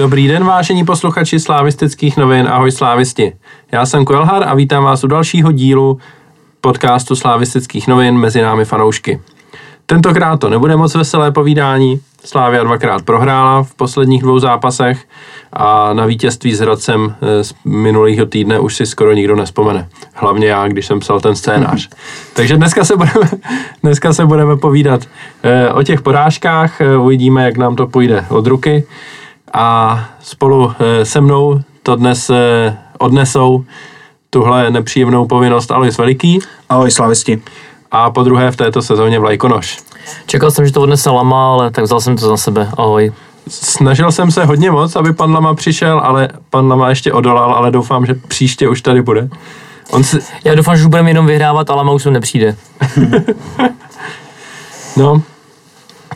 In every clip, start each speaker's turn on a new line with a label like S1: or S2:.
S1: Dobrý den, vážení posluchači slávistických novin, ahoj slávisti. Já jsem Koelhar a vítám vás u dalšího dílu podcastu slávistických novin mezi námi fanoušky. Tentokrát to nebude moc veselé povídání, Slávia dvakrát prohrála v posledních dvou zápasech a na vítězství s Hradcem eh, z minulého týdne už si skoro nikdo nespomene. Hlavně já, když jsem psal ten scénář. Takže dneska se budeme, dneska se budeme povídat eh, o těch porážkách, eh, uvidíme, jak nám to půjde od ruky a spolu se mnou to dnes odnesou tuhle nepříjemnou povinnost Alois Veliký.
S2: Ahoj slavisti.
S1: A po druhé v této sezóně Vlajkonoš.
S3: Čekal jsem, že to odnese Lama, ale tak vzal jsem to za sebe. Ahoj.
S1: Snažil jsem se hodně moc, aby pan Lama přišel, ale pan Lama ještě odolal, ale doufám, že příště už tady bude.
S3: On si... Já doufám, že už budeme jenom vyhrávat, ale Lama už sem nepřijde.
S1: no,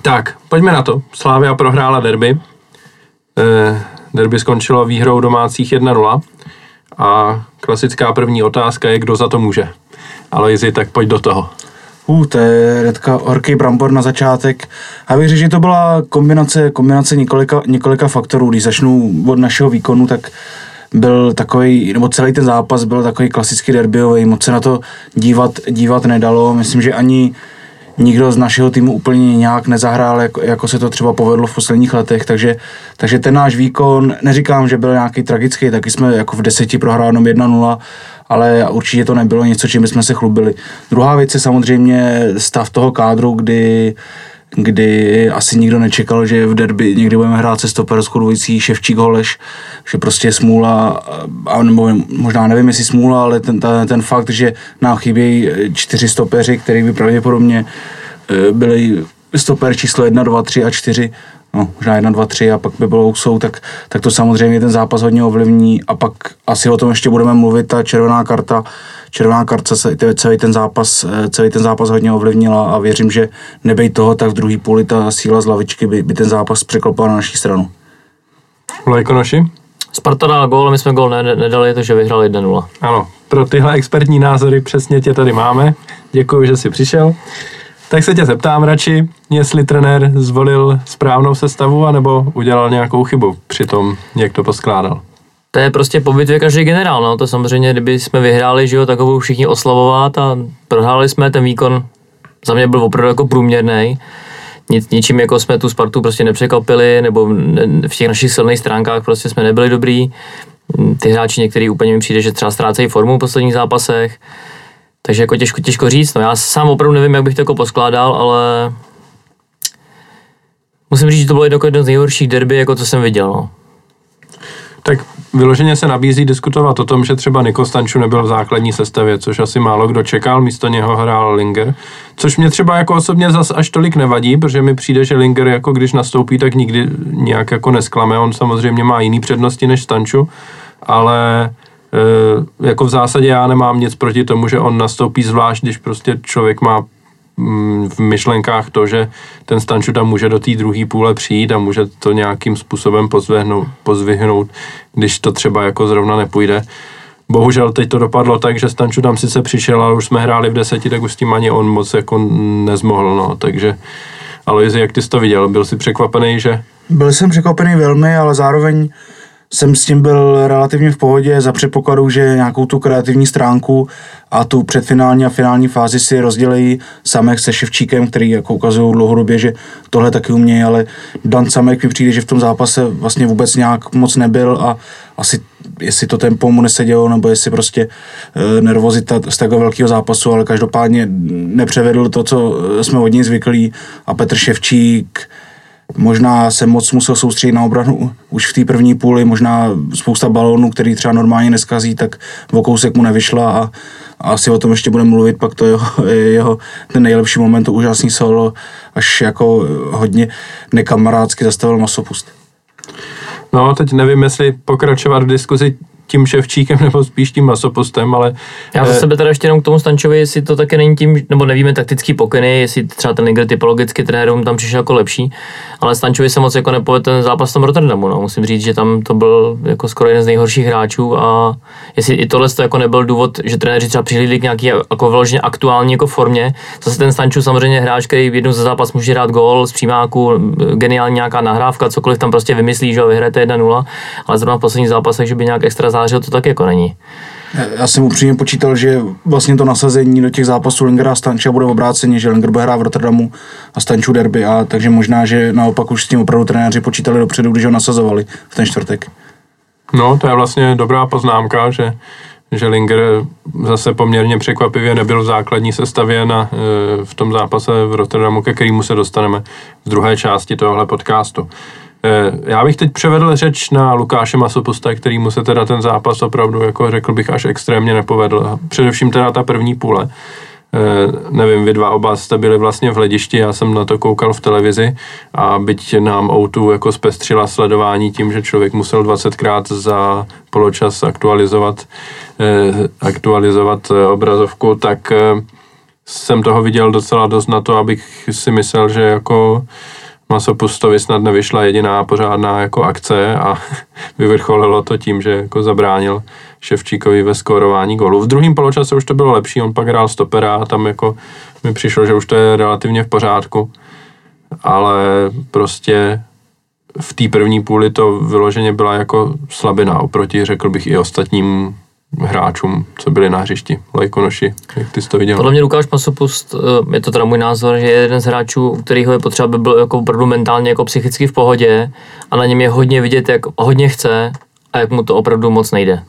S1: tak, pojďme na to. Slávia prohrála derby. Eh, derby skončilo výhrou domácích 1-0. A klasická první otázka je, kdo za to může. Ale Jizi, tak pojď do toho.
S2: Uh, to je redka horký brambor na začátek. A řekl, že to byla kombinace, kombinace několika, několika faktorů. Když začnu od našeho výkonu, tak byl takový, nebo celý ten zápas byl takový klasický derbyový, moc se na to dívat, dívat nedalo. Myslím, že ani nikdo z našeho týmu úplně nějak nezahrál, jako, jako se to třeba povedlo v posledních letech, takže, takže ten náš výkon, neříkám, že byl nějaký tragický, taky jsme jako v deseti prohráli jenom 1-0, ale určitě to nebylo něco, čím jsme se chlubili. Druhá věc je samozřejmě stav toho kádru, kdy kdy asi nikdo nečekal, že v derby někdy budeme hrát se stoper schodující Ševčík Holeš, že prostě smůla, a nebo možná nevím, jestli smůla, ale ten, ten, ten fakt, že nám chybějí čtyři stopeři, který by pravděpodobně eh, byli stoper číslo 1, 2, 3 a 4, no, možná 1, 2, 3 a pak by bylo Ousou, tak, tak to samozřejmě ten zápas hodně ovlivní. A pak asi o tom ještě budeme mluvit, ta červená karta, červená karta se celý ten zápas, eh, celý ten zápas hodně ovlivnila a věřím, že nebej toho, tak v druhé půli ta síla z lavičky by, by ten zápas překlopila na naší stranu.
S1: Lajkonoši?
S3: Sparta dala gól, my jsme gól nedali, takže vyhrál 1-0.
S1: Ano, pro tyhle expertní názory přesně tě tady máme. Děkuji, že jsi přišel. Tak se tě zeptám radši, jestli trenér zvolil správnou sestavu, anebo udělal nějakou chybu při tom, jak to poskládal.
S3: To je prostě po bitvě každý generál, no. To samozřejmě, kdyby jsme vyhráli, že jo, tak ho všichni oslavovat a prohráli jsme, ten výkon za mě byl opravdu jako průměrný. Nic, ničím jako jsme tu Spartu prostě nepřekvapili, nebo v těch našich silných stránkách prostě jsme nebyli dobrý. Ty hráči některý úplně mi přijde, že třeba ztrácejí formu v posledních zápasech. Takže jako těžko, těžko říct, no já sám opravdu nevím, jak bych to jako poskládal, ale musím říct, že to bylo jedno z nejhorších derby, jako co jsem viděl. No.
S1: Tak vyloženě se nabízí diskutovat o tom, že třeba Niko Stanču nebyl v základní sestavě, což asi málo kdo čekal, místo něho hrál Linger, což mě třeba jako osobně zas až tolik nevadí, protože mi přijde, že Linger jako když nastoupí, tak nikdy nějak jako nesklame, on samozřejmě má jiný přednosti než Stanču, ale e, jako v zásadě já nemám nic proti tomu, že on nastoupí zvlášť, když prostě člověk má v myšlenkách to, že ten Stanču tam může do té druhé půle přijít a může to nějakým způsobem pozvihnout, pozvihnout, když to třeba jako zrovna nepůjde. Bohužel teď to dopadlo tak, že Stanču tam sice přišel, ale už jsme hráli v deseti, tak už s tím ani on moc jako nezmohl, no, takže Aloizi, jak ty jsi to viděl? Byl jsi překvapený, že?
S2: Byl jsem překvapený velmi, ale zároveň jsem s tím byl relativně v pohodě za předpokladu, že nějakou tu kreativní stránku a tu předfinální a finální fázi si rozdělejí Samek se Ševčíkem, který jako ukazují dlouhodobě, že tohle taky umějí, ale Dan Samek mi přijde, že v tom zápase vlastně vůbec nějak moc nebyl a asi jestli to tempo mu nesedělo, nebo jestli prostě e, nervozita z takového velkého zápasu, ale každopádně nepřevedl to, co jsme od něj zvyklí a Petr Ševčík Možná se moc musel soustředit na obranu už v té první půli, možná spousta balónů, který třeba normálně neskazí, tak v kousek mu nevyšla a, a asi o tom ještě budeme mluvit, pak to jeho, jeho ten nejlepší moment, to úžasný solo, až jako hodně nekamarádsky zastavil masopust.
S1: No, teď nevím, jestli pokračovat v diskuzi tím ševčíkem nebo spíš tím masopustem, ale...
S3: Já za sebe teda ještě jenom k tomu Stančovi, jestli to také není tím, nebo nevíme taktický pokyny, jestli třeba ten Linger typologicky trenérům tam přišel jako lepší, ale Stančovi se moc jako nepovedl ten zápas v tom Rotterdamu, no. musím říct, že tam to byl jako skoro jeden z nejhorších hráčů a jestli i tohle to jako nebyl důvod, že trenéři třeba přihlídli k nějaký jako vyloženě aktuální jako formě, zase ten Stanču samozřejmě hráč, který v jednu za zápas může dát gól z přímáku, geniální nějaká nahrávka, cokoliv tam prostě vymyslí, že vyhraje 1-0, ale zrovna v posledních zápasech, že by nějak extra zářil, to tak jako není.
S2: Já jsem upřímně počítal, že vlastně to nasazení do těch zápasů Lingera a Stanča bude obráceně, že Linger bude hrát v Rotterdamu a Stanču derby, a takže možná, že naopak už s tím opravdu trenéři počítali dopředu, když ho nasazovali v ten čtvrtek.
S1: No, to je vlastně dobrá poznámka, že, že Linger zase poměrně překvapivě nebyl v základní sestavě na, e, v tom zápase v Rotterdamu, ke kterému se dostaneme v druhé části tohle podcastu. E, já bych teď převedl řeč na Lukáše Masopusta, který mu se teda ten zápas opravdu, jako řekl bych, až extrémně nepovedl. Především teda ta první půle. Eh, nevím, vy dva oba jste byli vlastně v hledišti, já jsem na to koukal v televizi a byť nám Outu jako zpestřila sledování tím, že člověk musel 20krát za poločas aktualizovat, eh, aktualizovat eh, obrazovku, tak jsem toho viděl docela dost na to, abych si myslel, že jako Masopustovi snad nevyšla jediná pořádná jako akce a vyvrcholilo to tím, že jako zabránil Ševčíkovi ve skórování golu. V druhém poločase už to bylo lepší, on pak hrál stopera a tam jako mi přišlo, že už to je relativně v pořádku, ale prostě v té první půli to vyloženě byla jako slabina oproti, řekl bych, i ostatním hráčům, co byli na hřišti, lajkonoši, jak ty jsi to viděl?
S3: Podle mě Lukáš Masopust, eh, je to teda můj názor, že je jeden z hráčů, kterýho je potřeba, by byl jako opravdu mentálně jako psychicky v pohodě a na něm je hodně vidět, jak hodně chce a jak mu to opravdu moc nejde.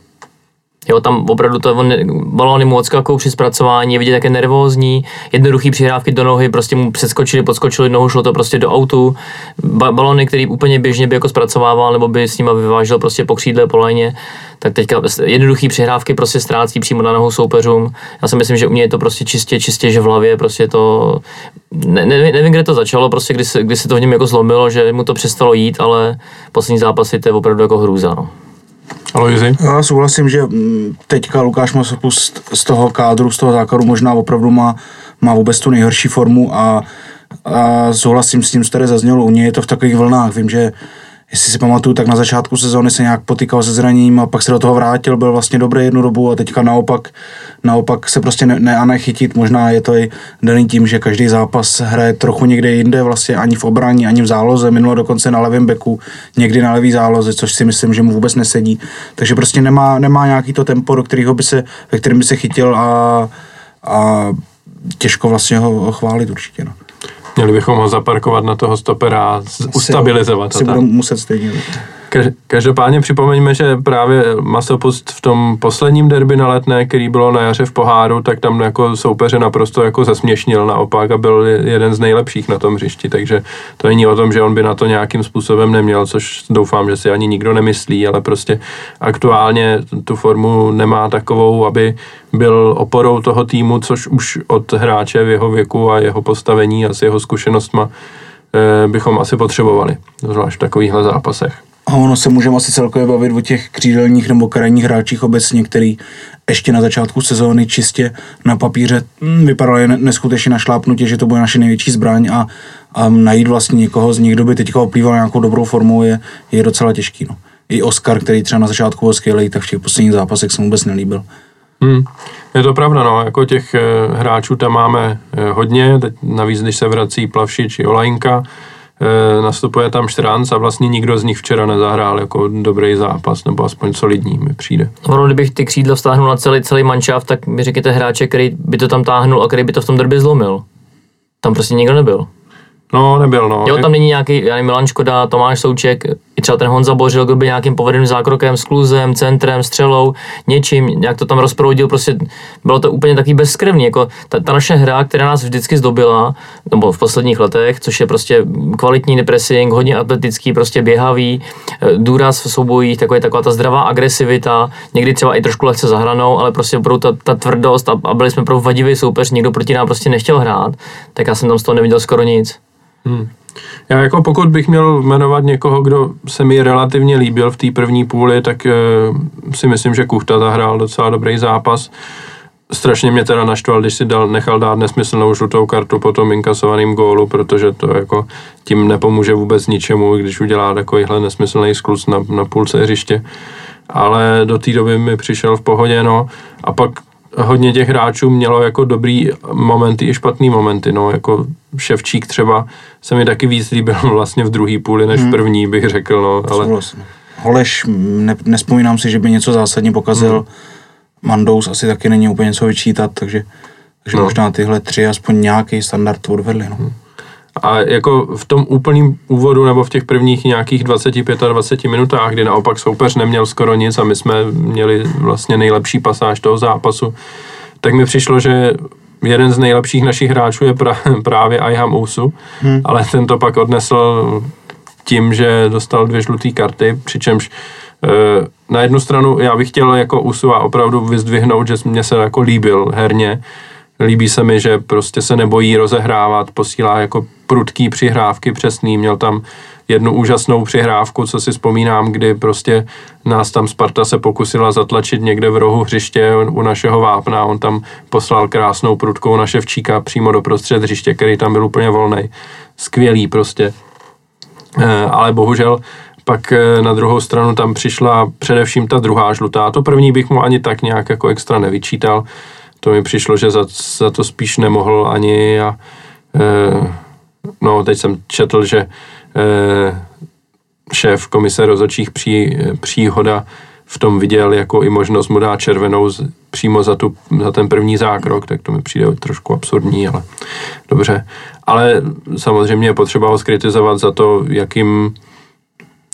S3: Jo, tam opravdu to, on, balony mu odskakují při zpracování, je vidět, jak je nervózní, jednoduchý přihrávky do nohy, prostě mu přeskočili, podskočili nohu, šlo to prostě do autu. Ba- balony, který úplně běžně by jako zpracovával, nebo by s nima vyvážel prostě po křídle, po léně, tak teďka jednoduchý přihrávky prostě ztrácí přímo na nohu soupeřům. Já si myslím, že u mě je to prostě čistě, čistě, že v hlavě prostě to, ne, ne, nevím, kde to začalo, prostě kdy se, kdy se to v něm jako zlomilo, že mu to přestalo jít, ale poslední zápasy to je opravdu jako hrůza. No.
S1: Aloizi?
S2: Já souhlasím, že mm, teďka Lukáš Masopust z toho kádru, z toho základu možná opravdu má, má vůbec tu nejhorší formu a, a souhlasím s tím, co tady zaznělo. U něj je to v takových vlnách. Vím, že jestli si pamatuju, tak na začátku sezóny se nějak potýkal se zraněním a pak se do toho vrátil, byl vlastně dobrý jednu dobu a teďka naopak, naopak se prostě ne, ne a nechytit. Možná je to i daný tím, že každý zápas hraje trochu někde jinde, vlastně ani v obraní, ani v záloze, minulo dokonce na levém beku, někdy na levý záloze, což si myslím, že mu vůbec nesedí. Takže prostě nemá, nemá nějaký to tempo, do kterého by se, ve kterém by se chytil a, a těžko vlastně ho, ho chválit určitě. No.
S1: Měli bychom ho zaparkovat na toho stopera a ustabilizovat.
S2: Si budou muset stejně.
S1: Každopádně připomeňme, že právě Masopust v tom posledním derby na letné, který bylo na jaře v poháru, tak tam jako soupeře naprosto jako zasměšnil naopak a byl jeden z nejlepších na tom hřišti, takže to není o tom, že on by na to nějakým způsobem neměl, což doufám, že si ani nikdo nemyslí, ale prostě aktuálně tu formu nemá takovou, aby byl oporou toho týmu, což už od hráče v jeho věku a jeho postavení a s jeho zkušenostma eh, bychom asi potřebovali, zvlášť v takovýchhle zápasech.
S2: A ono se můžeme asi celkově bavit o těch křídelních nebo krajních hráčích obecně, který ještě na začátku sezóny čistě na papíře hm, vypadali neskutečně na šlápnutě, že to bude naše největší zbraň a, a najít vlastně někoho z nich, kdo by teďka oplýval nějakou dobrou formou, je, je docela těžký. No. I Oscar, který třeba na začátku byl skvělý, tak v těch posledních zápasech se mu vůbec nelíbil.
S1: Hmm. Je to pravda, no, jako těch e, hráčů tam máme e, hodně, teď navíc, když se vrací Plavšič i Olajnka, nastupuje tam Štranc a vlastně nikdo z nich včera nezahrál jako dobrý zápas, nebo aspoň solidní mi přijde.
S3: Ono, kdybych ty křídla vztáhnul na celý, celý manšaft, tak mi řekněte hráče, který by to tam táhnul a který by to v tom derby zlomil. Tam prostě nikdo nebyl.
S1: No, nebyl, no.
S3: Jo, tam není nějaký, já nevím, Milan Škoda, Tomáš Souček, i třeba ten Honza Bořil, kdo by nějakým povedeným zákrokem, skluzem, centrem, střelou, něčím, nějak to tam rozproudil, prostě bylo to úplně taky bezkrevný, jako ta, ta, naše hra, která nás vždycky zdobila, nebo v posledních letech, což je prostě kvalitní depressing, hodně atletický, prostě běhavý, eh, důraz v soubojích, takový, taková ta zdravá agresivita, někdy třeba i trošku lehce zahranou, ale prostě opravdu ta, ta tvrdost a, a byli jsme pro vadivý soupeř, nikdo proti nám prostě nechtěl hrát, tak já jsem tam z toho neviděl skoro nic.
S1: Hmm. Já jako pokud bych měl jmenovat někoho, kdo se mi relativně líbil v té první půli, tak e, si myslím, že Kuchta zahrál docela dobrý zápas. Strašně mě teda naštval, když si dal, nechal dát nesmyslnou žlutou kartu po tom inkasovaným gólu, protože to jako tím nepomůže vůbec ničemu, když udělá takovýhle nesmyslný sklus na, na půlce hřiště. Ale do té doby mi přišel v pohodě, no. A pak hodně těch hráčů mělo jako dobrý momenty i špatný momenty, no, jako Ševčík třeba se mi taky víc líbil vlastně v druhé půli než v první, bych řekl, no, ale...
S2: Holeš, ne, nespomínám si, že by něco zásadně pokazil.
S1: Hmm.
S2: Mandous asi taky není úplně něco vyčítat, takže, takže
S1: No.
S2: možná tyhle tři aspoň nějaký standard odvedli. No.
S1: A jako v tom úplném úvodu nebo v těch prvních nějakých 25-20 minutách, kdy naopak soupeř neměl skoro nic a my jsme měli vlastně nejlepší pasáž toho zápasu, tak mi přišlo, že jeden z nejlepších našich hráčů je pra, právě Ayham Usu, hmm. ale ten to pak odnesl tím, že dostal dvě žluté karty, přičemž eh, na jednu stranu já bych chtěl jako Usu a opravdu vyzdvihnout, že mě se jako líbil herně, Líbí se mi, že prostě se nebojí rozehrávat, posílá jako prudký přihrávky přesný. Měl tam jednu úžasnou přihrávku, co si vzpomínám, kdy prostě nás tam Sparta se pokusila zatlačit někde v rohu hřiště u našeho vápna. On tam poslal krásnou prudkou na Ševčíka přímo do prostřed hřiště, který tam byl úplně volný. Skvělý prostě. Eh, ale bohužel pak eh, na druhou stranu tam přišla především ta druhá žlutá. To první bych mu ani tak nějak jako extra nevyčítal. To mi přišlo, že za, za to spíš nemohl ani a e, no teď jsem četl, že e, šéf komise rozhodčích pří, příhoda v tom viděl jako i možnost mu dát červenou z, přímo za, tu, za ten první zákrok, tak to mi přijde trošku absurdní, ale dobře. Ale samozřejmě je potřeba ho skritizovat za to, jakým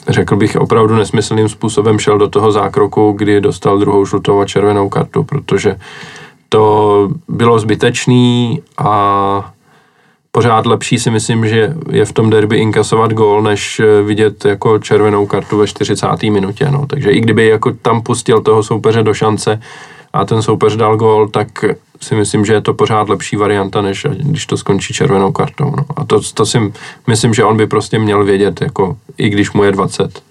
S1: řekl bych, opravdu nesmyslným způsobem šel do toho zákroku, kdy dostal druhou žlutou a červenou kartu, protože to bylo zbytečný a pořád lepší si myslím, že je v tom derby inkasovat gól, než vidět jako červenou kartu ve 40. minutě. No. Takže i kdyby jako tam pustil toho soupeře do šance a ten soupeř dal gól, tak si myslím, že je to pořád lepší varianta, než když to skončí červenou kartou. No. A to, to si myslím, že on by prostě měl vědět, jako i když mu je 20.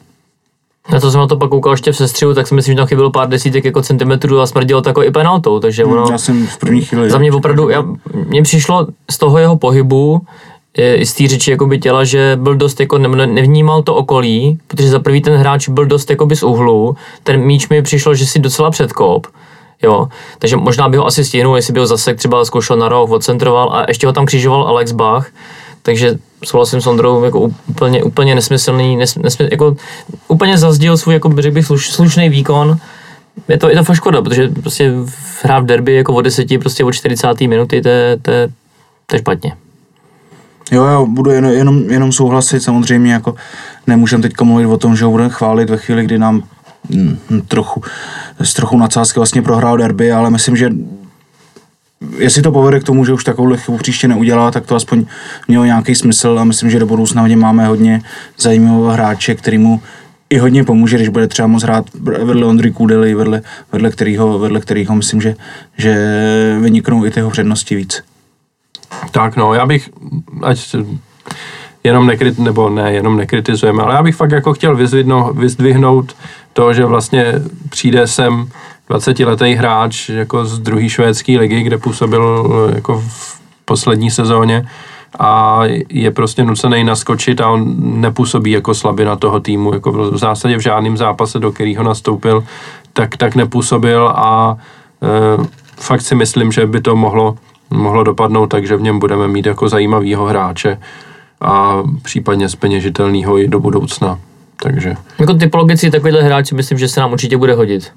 S3: Na to jsem na to pak koukal ještě v sestřihu, tak si myslím, že tam chybělo pár desítek jako centimetrů a smrdilo to jako i penaltou, takže ono...
S2: Já jsem v první chvíli...
S3: Za mě opravdu, já, mně přišlo z toho jeho pohybu, je, i z té řeči jakoby těla, že byl dost jako ne, nevnímal to okolí, protože za prvý ten hráč byl dost jakoby z uhlu, ten míč mi přišlo, že si docela předkop, jo, takže možná by ho asi stihnul, jestli by ho zase třeba zkoušel na roh, odcentroval a ještě ho tam křižoval Alex Bach, takže souhlasím s Ondrou, jako úplně, úplně nesmyslný, nes, nesmysl, jako úplně zazdil svůj, jako řekl bych, sluš, slušný výkon. Je to, je to fakt škoda, protože prostě hrát v derby jako od 10, prostě od 40. minuty, to je, to je, to je špatně.
S2: Jo, já budu jenom, jenom, jenom souhlasit, samozřejmě jako nemůžeme teď mluvit o tom, že ho budeme chválit ve chvíli, kdy nám hm, trochu, s trochu nadsázky vlastně prohrál derby, ale myslím, že jestli to povede k tomu, že už takovou chybu příště neudělá, tak to aspoň mělo nějaký smysl a myslím, že do budoucna hodně máme hodně zajímavého hráče, který mu i hodně pomůže, když bude třeba moc hrát vedle Ondry Kudely, vedle, vedle, kterýho, vedle kterýho myslím, že, že vyniknou i jeho přednosti víc.
S1: Tak no, já bych, ať jenom nekrit, nebo ne, jenom nekritizujeme, ale já bych fakt jako chtěl vyzdvihnout to, že vlastně přijde sem 20-letý hráč jako z druhé švédské ligy, kde působil jako v poslední sezóně a je prostě nucený naskočit a on nepůsobí jako slabina toho týmu, jako v zásadě v žádném zápase, do kterého nastoupil, tak, tak nepůsobil a e, fakt si myslím, že by to mohlo, mohlo dopadnout tak, že v něm budeme mít jako zajímavýho hráče a případně speněžitelného i do budoucna. Takže.
S3: Jako typologicky takovýhle hráč myslím, že se nám určitě bude hodit.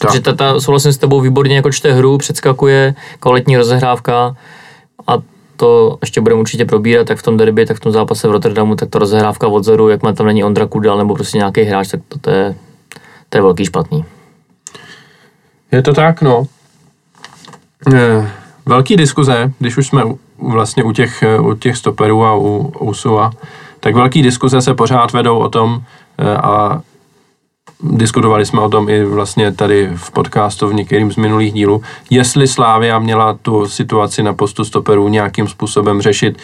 S3: Tak. Že ta, ta, souhlasím s tebou, výborně jako čte hru, předskakuje, kvalitní rozehrávka a to ještě budeme určitě probírat, tak v tom derby, tak v tom zápase v Rotterdamu, tak to rozehrávka od zoru, jak má tam není Ondra Kudal nebo prostě nějaký hráč, tak to, to, je, to je velký špatný.
S1: Je to tak, no. E, velký diskuze, když už jsme u, vlastně u těch, u těch stoperů a u Usua, tak velký diskuze se pořád vedou o tom e, a diskutovali jsme o tom i vlastně tady v podcastu v některým z minulých dílů, jestli Slávia měla tu situaci na postu stoperů nějakým způsobem řešit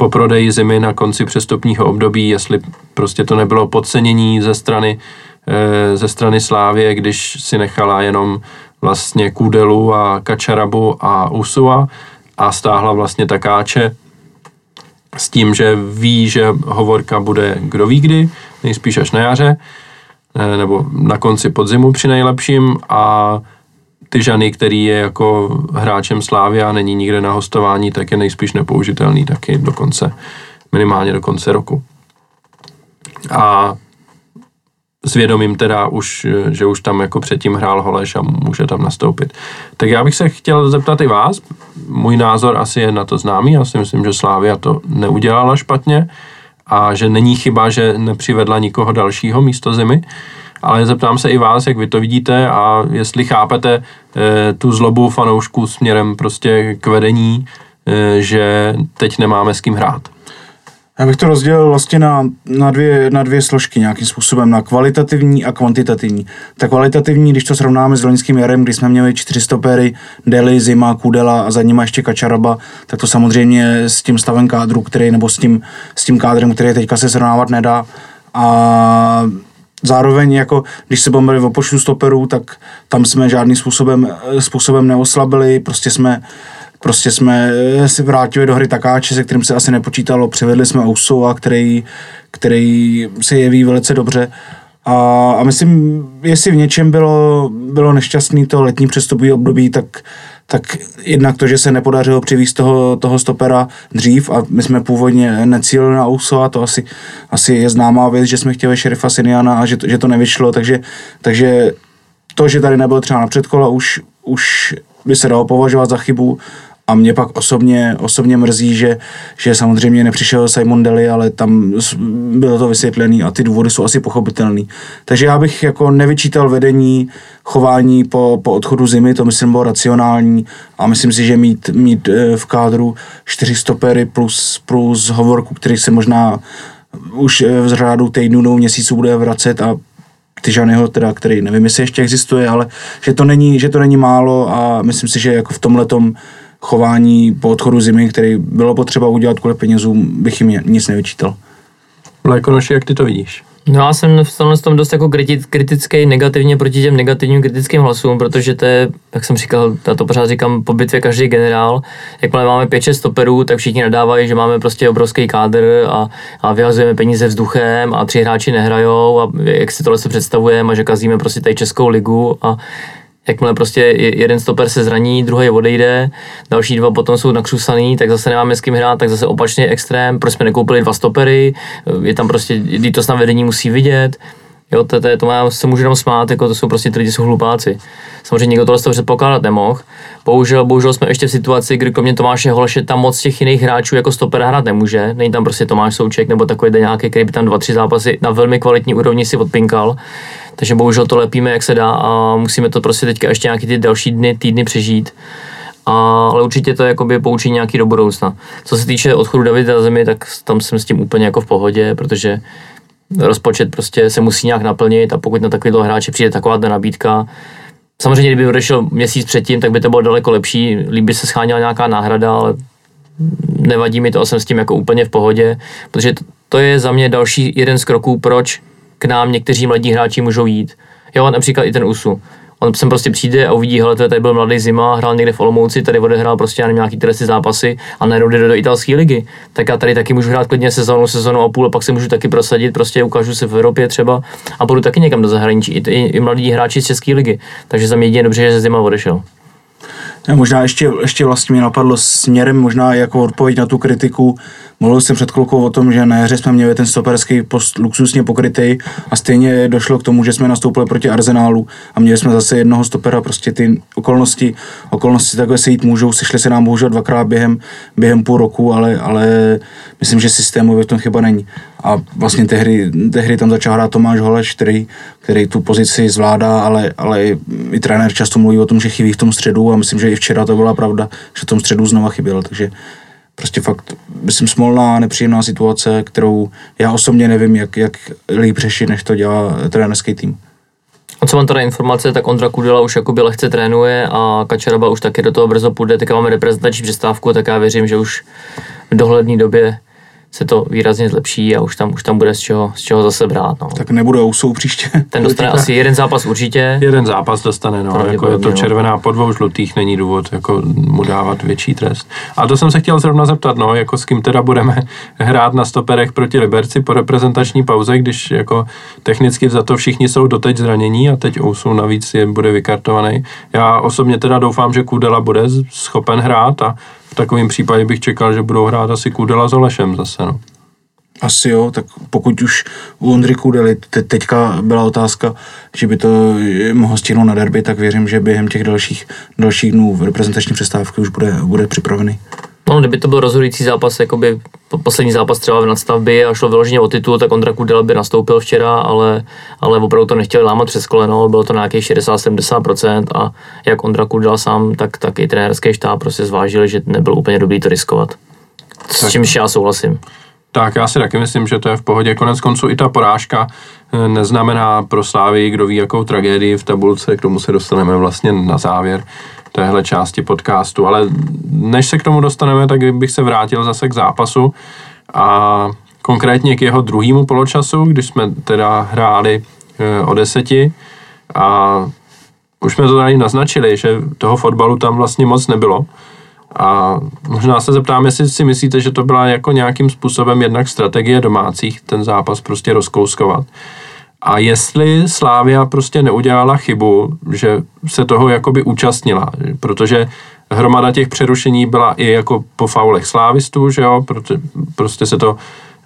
S1: po prodeji zimy na konci přestupního období, jestli prostě to nebylo podcenění ze strany, eh, ze strany Slávě, když si nechala jenom vlastně Kudelu a Kačarabu a Usua a stáhla vlastně Takáče s tím, že ví, že hovorka bude kdo ví kdy, nejspíš až na jaře, nebo na konci podzimu při nejlepším a ty Žany, který je jako hráčem Slávy a není nikde na hostování, tak je nejspíš nepoužitelný taky do konce, minimálně do konce roku. A svědomím teda už, že už tam jako předtím hrál Holeš a může tam nastoupit. Tak já bych se chtěl zeptat i vás, můj názor asi je na to známý, já si myslím, že Slávia to neudělala špatně a že není chyba, že nepřivedla nikoho dalšího místo zimy, ale zeptám se i vás, jak vy to vidíte a jestli chápete e, tu zlobu fanoušků směrem prostě k vedení, e, že teď nemáme s kým hrát.
S2: Já bych to rozdělil vlastně na, na, dvě, na dvě složky nějakým způsobem, na kvalitativní a kvantitativní. Ta kvalitativní, když to srovnáme s loňským jarem, kdy jsme měli čtyři stopery, Deli, Zima, Kudela a za nimi ještě Kačaraba, tak to samozřejmě s tím stavem kádru, který, nebo s tím, s tím kádrem, který teďka se srovnávat nedá. A Zároveň, jako, když se budeme o počtu stoperů, tak tam jsme žádným způsobem, způsobem neoslabili, prostě jsme prostě jsme si vrátili do hry takáče, se kterým se asi nepočítalo, přivedli jsme Ousova, který, který se jeví velice dobře. A, a myslím, jestli v něčem bylo, bylo nešťastný to letní přestupové období, tak, tak jednak to, že se nepodařilo přivízt toho, toho stopera dřív a my jsme původně necílili na Ouso a to asi, asi je známá věc, že jsme chtěli šerifa Siniana a že to, že to nevyšlo, takže, takže to, že tady nebyl třeba na předkola, už, už by se dalo považovat za chybu a mě pak osobně, osobně mrzí, že, že samozřejmě nepřišel Simon Deli, ale tam bylo to vysvětlené a ty důvody jsou asi pochopitelné. Takže já bych jako nevyčítal vedení chování po, po odchodu zimy, to myslím bylo racionální a myslím si, že mít, mít eh, v kádru čtyři stopery plus, plus hovorku, který se možná už v řádu týdnů nebo měsíců bude vracet a Tyžanyho, teda, který nevím, jestli ještě existuje, ale že to není, že to není málo a myslím si, že jako v tomhle chování po odchodu zimy, který bylo potřeba udělat kvůli penězům, bych jim nic nevyčítal.
S1: Lékonoši, jak ty to vidíš?
S3: No já jsem v tomhle tom dost jako kritický negativně proti těm negativním kritickým hlasům, protože to je, jak jsem říkal, já to pořád říkám, po bitvě každý generál. Jakmile máme 5-6 stoperů, tak všichni nadávají, že máme prostě obrovský kádr a, a vyhazujeme peníze vzduchem a tři hráči nehrajou a jak si tohle se představujeme a že kazíme prostě tady Českou ligu a jakmile prostě jeden stoper se zraní, druhý odejde, další dva potom jsou nakřusaný, tak zase nemáme s kým hrát, tak zase opačně extrém, proč jsme nekoupili dva stopery, je tam prostě, to na vedení musí vidět, Jo, to, to, to má, se můžu jenom smát, jako to jsou prostě lidi jsou hlupáci. Samozřejmě někdo tohle to předpokládat nemohl. Bohužel, bohužel jsme ještě v situaci, kdy kromě Tomáše Holeše tam moc těch jiných hráčů jako stoper hrát nemůže. Není tam prostě Tomáš Souček nebo takový nějaký, který by tam dva, tři zápasy na velmi kvalitní úrovni si odpinkal. Takže bohužel to lepíme, jak se dá a musíme to prostě teďka ještě nějaký ty další dny, týdny přežít. A, ale určitě to jakoby poučení nějaký do budoucna. Co se týče odchodu Davida Zemi, tak tam jsem s tím úplně jako v pohodě, protože rozpočet prostě se musí nějak naplnit a pokud na takovýhle hráče přijde taková nabídka, samozřejmě kdyby odešel měsíc předtím, tak by to bylo daleko lepší, líp by se scháněla nějaká náhrada, ale nevadí mi to a jsem s tím jako úplně v pohodě, protože to, to je za mě další jeden z kroků, proč k nám někteří mladí hráči můžou jít. Jo, například i ten USU. On sem prostě přijde a uvidí, hele, tady byl mladý zima, hrál někde v Olomouci, tady odehrál prostě nevím, nějaký tresty zápasy a najednou jde do italské ligy. Tak já tady taky můžu hrát klidně sezónu, sezónu a půl a pak se můžu taky prosadit, prostě ukážu se v Evropě třeba a budu taky někam do zahraničí. I, i, i mladí hráči z České ligy. Takže za mě jedině dobře, že zima odešel.
S2: Já možná ještě, ještě vlastně mě napadlo směrem možná jako odpověď na tu kritiku, Mluvil jsem před chvilkou o tom, že na jaře jsme měli ten stoperský post luxusně pokrytý a stejně došlo k tomu, že jsme nastoupili proti Arsenálu a měli jsme zase jednoho stopera, prostě ty okolnosti, okolnosti takové se jít můžou, sešly se nám bohužel dvakrát během, během půl roku, ale, ale myslím, že systémově v tom chyba není. A vlastně té hry tam začal hrát Tomáš Holeš, který, který tu pozici zvládá, ale, ale i trenér často mluví o tom, že chybí v tom středu a myslím, že i včera to byla pravda, že v tom středu znova chyběl, takže prostě fakt, myslím, smolná, nepříjemná situace, kterou já osobně nevím, jak, jak líp řešit, než to dělá trenérský tým.
S3: A co mám teda informace, tak Ondra Kudela už jakoby lehce trénuje a Kačaraba už taky do toho brzo půjde, teďka máme reprezentační přestávku, tak já věřím, že už v dohledné době se to výrazně zlepší a už tam, už tam bude z čeho, z čeho zase brát. No.
S2: Tak nebude Ousou příště.
S3: Ten dostane asi jeden zápas určitě.
S1: Jeden zápas dostane, no, jako je to
S3: no.
S1: červená po dvou žlutých, není důvod jako mu dávat větší trest. A to jsem se chtěl zrovna zeptat, no, jako s kým teda budeme hrát na stoperech proti Liberci po reprezentační pauze, když jako technicky za to všichni jsou doteď zranění a teď Ousu navíc je, bude vykartovaný. Já osobně teda doufám, že Kudela bude schopen hrát a v takovém případě bych čekal, že budou hrát asi Kudela s Olešem zase, no.
S2: Asi jo, tak pokud už u Ondry Kudely te, teďka byla otázka, že by to mohl stihnout na derby, tak věřím, že během těch dalších, dalších dnů v reprezentační přestávky už bude, bude připravený.
S3: No, kdyby to byl rozhodující zápas, jakoby poslední zápas třeba v nadstavbě a šlo vyloženě o titul, tak Ondra Kudela by nastoupil včera, ale, ale opravdu to nechtěli lámat přes koleno, bylo to na nějakých 60-70% a jak Ondra Kudela sám, tak, tak i trenérský štáb prostě zvážili, že nebyl úplně dobrý to riskovat. S tak. čímž já souhlasím.
S1: Tak já si taky myslím, že to je v pohodě. Konec konců i ta porážka eh, neznamená pro Slávy, kdo ví, jakou tragédii v tabulce, k tomu se dostaneme vlastně na závěr téhle části podcastu. Ale než se k tomu dostaneme, tak bych se vrátil zase k zápasu a konkrétně k jeho druhému poločasu, když jsme teda hráli eh, o deseti a už jsme to tady naznačili, že toho fotbalu tam vlastně moc nebylo. A možná se zeptám, jestli si myslíte, že to byla jako nějakým způsobem jednak strategie domácích, ten zápas prostě rozkouskovat. A jestli Slávia prostě neudělala chybu, že se toho jakoby účastnila, protože hromada těch přerušení byla i jako po faulech slávistů, že jo, prostě se to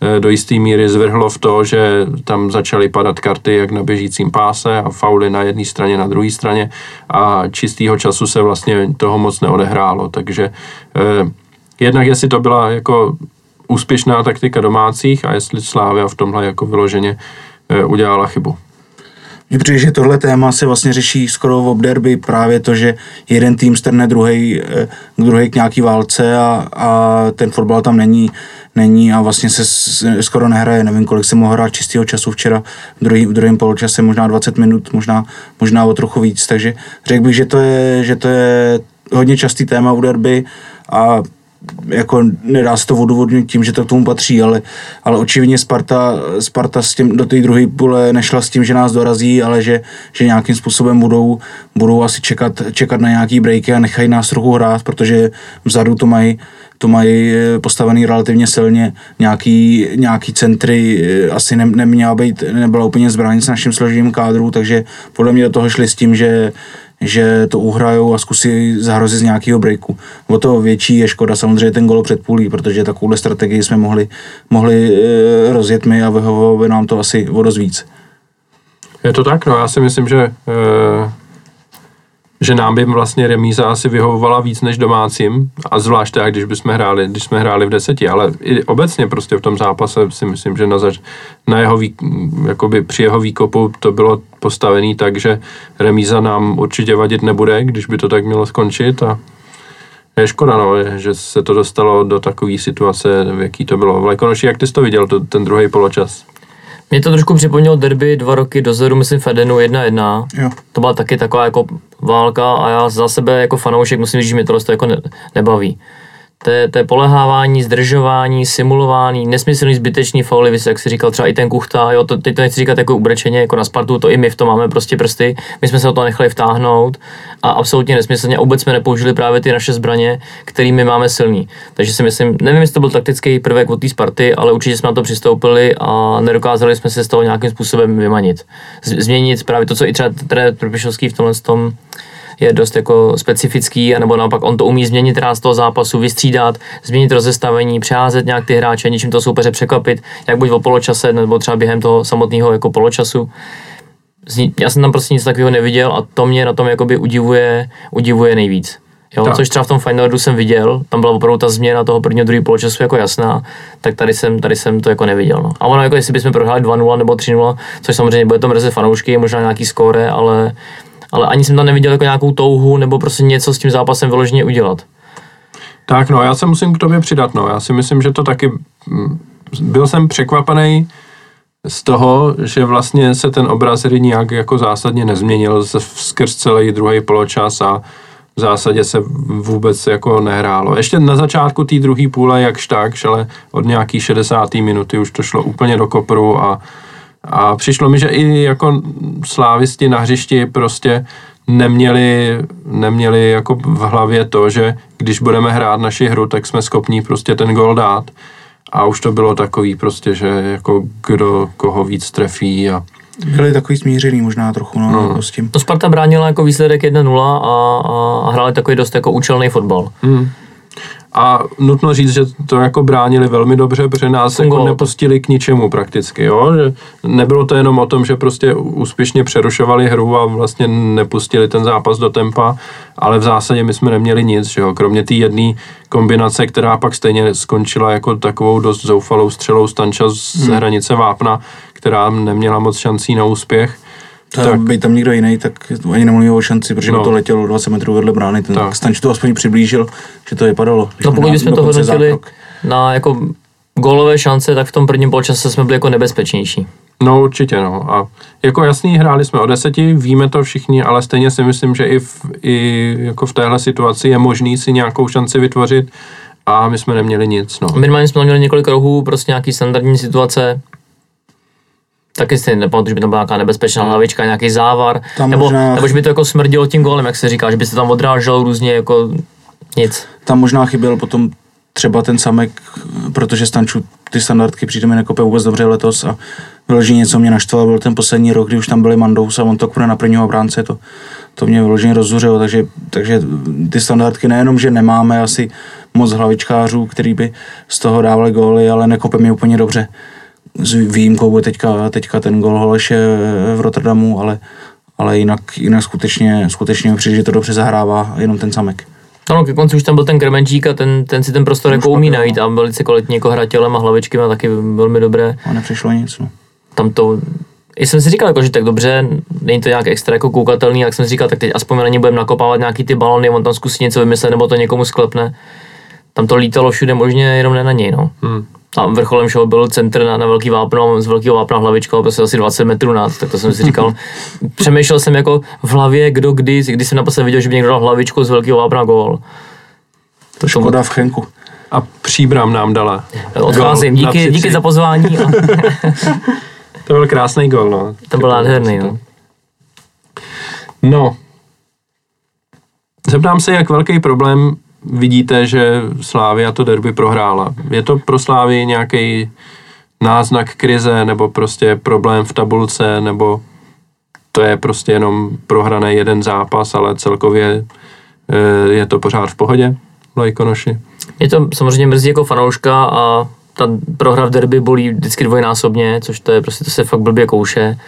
S1: Eh, do jisté míry zvrhlo v to, že tam začaly padat karty jak na běžícím páse a fauly na jedné straně, na druhé straně a čistého času se vlastně toho moc neodehrálo, takže eh, jednak jestli to byla jako úspěšná taktika domácích a jestli Slávia v tomhle jako vyloženě eh, udělala chybu.
S2: Mně přijde, že tohle téma se vlastně řeší skoro v obderby právě to, že jeden tým strne druhý, druhý k nějaký válce a, a ten fotbal tam není není a vlastně se skoro nehraje. Nevím, kolik se mohl hrát čistého času včera v, druhý, v druhém poločase, možná 20 minut, možná, možná o trochu víc. Takže řekl bych, že to je, že to je hodně častý téma u derby a jako nedá se to odůvodnit tím, že to k tomu patří, ale, ale očividně Sparta, Sparta s tím, do té druhé půle nešla s tím, že nás dorazí, ale že, že nějakým způsobem budou, budou asi čekat, čekat na nějaký breaky a nechají nás trochu hrát, protože vzadu to mají to mají eh, postavený relativně silně, nějaký, nějaký centry eh, asi ne, neměla být, nebyla úplně zbraň s naším složením kádru, takže podle mě do toho šli s tím, že že to uhrajou a zkusí zahrozit z nějakého breaku. O to větší je škoda samozřejmě ten gol před půlí, protože takovouhle strategii jsme mohli, mohli eh, rozjet my a vyhovovalo by nám to asi o dost víc.
S1: Je to tak, no já si myslím, že že nám by vlastně remíza asi vyhovovala víc než domácím a zvlášť tak, když bychom hráli, když jsme hráli v deseti, ale i obecně prostě v tom zápase si myslím, že na, zač- na jeho vý, jakoby při jeho výkopu to bylo postavený tak, že remíza nám určitě vadit nebude, když by to tak mělo skončit a je škoda, no, že se to dostalo do takové situace, v jaký to bylo. Vlajkonoši, jak ty jsi to viděl, to, ten druhý poločas?
S3: Mě to trošku připomnělo derby dva roky dozadu, myslím Fedenu 1-1. Jo. To byla taky taková jako válka a já za sebe jako fanoušek musím říct, že mě tohle jako ne, nebaví to je, to je polehávání, zdržování, simulování, nesmyslný zbytečný fauly, jak si říkal, třeba i ten kuchta, jo, to, teď to nechci říkat jako ubrečeně, jako na Spartu, to i my v tom máme prostě prsty, my jsme se o to nechali vtáhnout a absolutně nesmyslně, a vůbec jsme nepoužili právě ty naše zbraně, kterými máme silný. Takže si myslím, nevím, jestli to byl taktický prvek od té Sparty, ale určitě jsme na to přistoupili a nedokázali jsme se z toho nějakým způsobem vymanit. Změnit právě to, co i třeba trenér Trpišovský v tomhle tom je dost jako specifický, nebo naopak on to umí změnit rád z toho zápasu, vystřídat, změnit rozestavení, přeházet nějak ty hráče, ničím to soupeře překvapit, jak buď o poločase, nebo třeba během toho samotného jako poločasu. Já jsem tam prostě nic takového neviděl a to mě na tom jakoby udivuje, udivuje nejvíc. Jo, což třeba v tom Final jsem viděl, tam byla opravdu ta změna toho prvního druhého poločasu jako jasná, tak tady jsem, tady jsem to jako neviděl. No. A ono jako jestli bychom prohráli 2-0 nebo 3-0, což samozřejmě bude to mrzet fanoušky, možná nějaký skóre, ale ale ani jsem tam neviděl jako nějakou touhu nebo prostě něco s tím zápasem vyloženě udělat.
S1: Tak no, já se musím k tobě přidat, no. Já si myslím, že to taky... Mm, byl jsem překvapený z toho, že vlastně se ten obraz nějak jako zásadně nezměnil skrz celý druhý poločas a v zásadě se vůbec jako nehrálo. Ještě na začátku té druhé půle jakž takž, ale od nějaký 60. minuty už to šlo úplně do kopru a, a přišlo mi, že i jako slávisti na hřišti prostě neměli, neměli jako v hlavě to, že když budeme hrát naši hru, tak jsme schopní prostě ten gol dát. A už to bylo takový prostě, že jako kdo koho víc trefí a
S2: byli takový smířený možná trochu, no, no. s tím.
S3: To Sparta bránila jako výsledek 1-0 a, a, a hráli takový dost jako účelný fotbal. Hmm.
S1: A nutno říct, že to jako bránili velmi dobře, protože nás jako nepustili k ničemu prakticky. Jo? Že nebylo to jenom o tom, že prostě úspěšně přerušovali hru a vlastně nepustili ten zápas do tempa, ale v zásadě my jsme neměli nic, že jo? kromě té jedné kombinace, která pak stejně skončila jako takovou dost zoufalou střelou Stanča z hmm. hranice Vápna, která neměla moc šancí na úspěch.
S2: To tak. by tam někdo jiný, tak ani nemluvil o šanci, protože no. to letělo 20 metrů vedle brány, ten tak. Stanč to aspoň přiblížil, že to vypadalo.
S3: No pokud bychom to hodnotili zákrok. na jako gólové šance, tak v tom prvním poločase jsme byli jako nebezpečnější.
S1: No určitě, no. A jako jasný, hráli jsme o deseti, víme to všichni, ale stejně si myslím, že i, v, i jako v téhle situaci je možný si nějakou šanci vytvořit a my jsme neměli nic, no.
S3: Minimálně jsme měli několik rohů, prostě nějaký standardní situace, taky si nepamatuju, že by tam byla nějaká nebezpečná hmm. hlavička, nějaký závar, tam nebo, možná... nebo že by to jako smrdilo tím gólem, jak se říká, že by se tam odrážel různě jako nic.
S2: Tam možná chyběl potom třeba ten samek, protože Stanču ty standardky přijde mi nekope vůbec dobře letos a vyloženě něco mě naštvalo, byl ten poslední rok, kdy už tam byli Mandous a on to kvůli na prvního obránce, to, to mě vyloženě rozzuřilo, takže, takže ty standardky nejenom, že nemáme asi moc hlavičkářů, který by z toho dávali góly, ale nekope mi úplně dobře s výjimkou bude teďka, teďka ten gol Holeše v Rotterdamu, ale, ale jinak, jinak skutečně, skutečně přijde, že to dobře zahrává jenom ten samek.
S3: Ano, ke konci už tam byl ten Kremenčík a ten, ten si ten prostor jako umí najít a velice kvalitně jako hra tělem a hlavičky má taky velmi dobré.
S2: A nepřišlo nic, no.
S3: Tam to, i jsem si říkal, jako, že tak dobře, není to nějak extra jako koukatelný, jak jsem si říkal, tak teď aspoň na ně budeme nakopávat nějaký ty balony, on tam zkusí něco vymyslet, nebo to někomu sklepne. Tam to lítalo všude možně, jenom ne na něj, no. Hmm a vrcholem všeho byl centr na, na velký vápno, z velkého vápna hlavička, prostě asi 20 metrů nad, tak to jsem si říkal. Přemýšlel jsem jako v hlavě, kdo kdy, když jsem naposledy viděl, že by někdo dal hlavičku z velkého vápna gól.
S2: To škoda v Chenku.
S1: A příbram nám dala.
S3: Odcházím, díky, díky za pozvání.
S1: to byl krásný gol, no.
S3: To byl nádherný, no.
S1: No. Zeptám se, jak velký problém vidíte, že Slávia to derby prohrála. Je to pro Slávy nějaký náznak krize nebo prostě problém v tabulce nebo to je prostě jenom prohraný jeden zápas, ale celkově eh, je to pořád v pohodě, Lajkonoši?
S3: Je to samozřejmě mrzí jako fanouška a ta prohra v derby bolí vždycky dvojnásobně, což to je prostě, to se fakt blbě kouše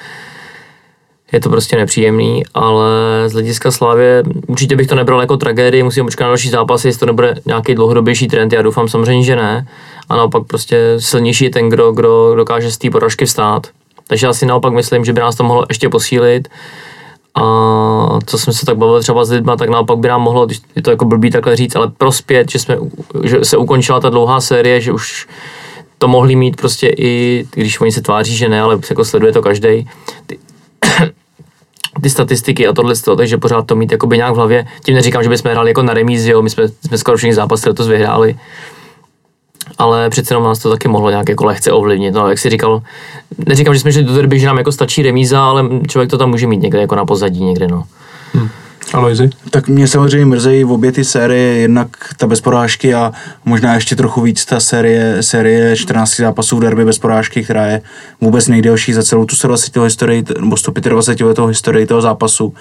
S3: je to prostě nepříjemný, ale z hlediska Slávě určitě bych to nebral jako tragédii, musím počkat na další zápasy, jestli to nebude nějaký dlouhodobější trend, já doufám samozřejmě, že ne. A naopak prostě silnější je ten, kdo, kdo dokáže z té poražky vstát. Takže já si naopak myslím, že by nás to mohlo ještě posílit. A co jsem se tak bavil třeba s lidma, tak naopak by nám mohlo, je to jako blbý takhle říct, ale prospět, že, jsme, že se ukončila ta dlouhá série, že už to mohli mít prostě i, když oni se tváří, že ne, ale jako sleduje to každý statistiky a tohle, takže pořád to mít jakoby nějak v hlavě. Tím neříkám, že bychom hráli jako na remízi, jo, my jsme, jsme skoro všichni zápasy letos vyhráli, ale přece jenom nás to taky mohlo nějak jako lehce ovlivnit. No, jak si říkal, neříkám, že jsme šli do derby, že nám jako stačí remíza, ale člověk to tam může mít někde jako na pozadí někde, no.
S1: Hmm. Aloizi?
S2: Tak mě samozřejmě mrzejí v obě ty série, jednak ta bez porážky a možná ještě trochu víc ta série, série 14 zápasů v derby bez porážky, která je vůbec nejdelší za celou tu 120 historii, nebo 125 letou historii toho zápasu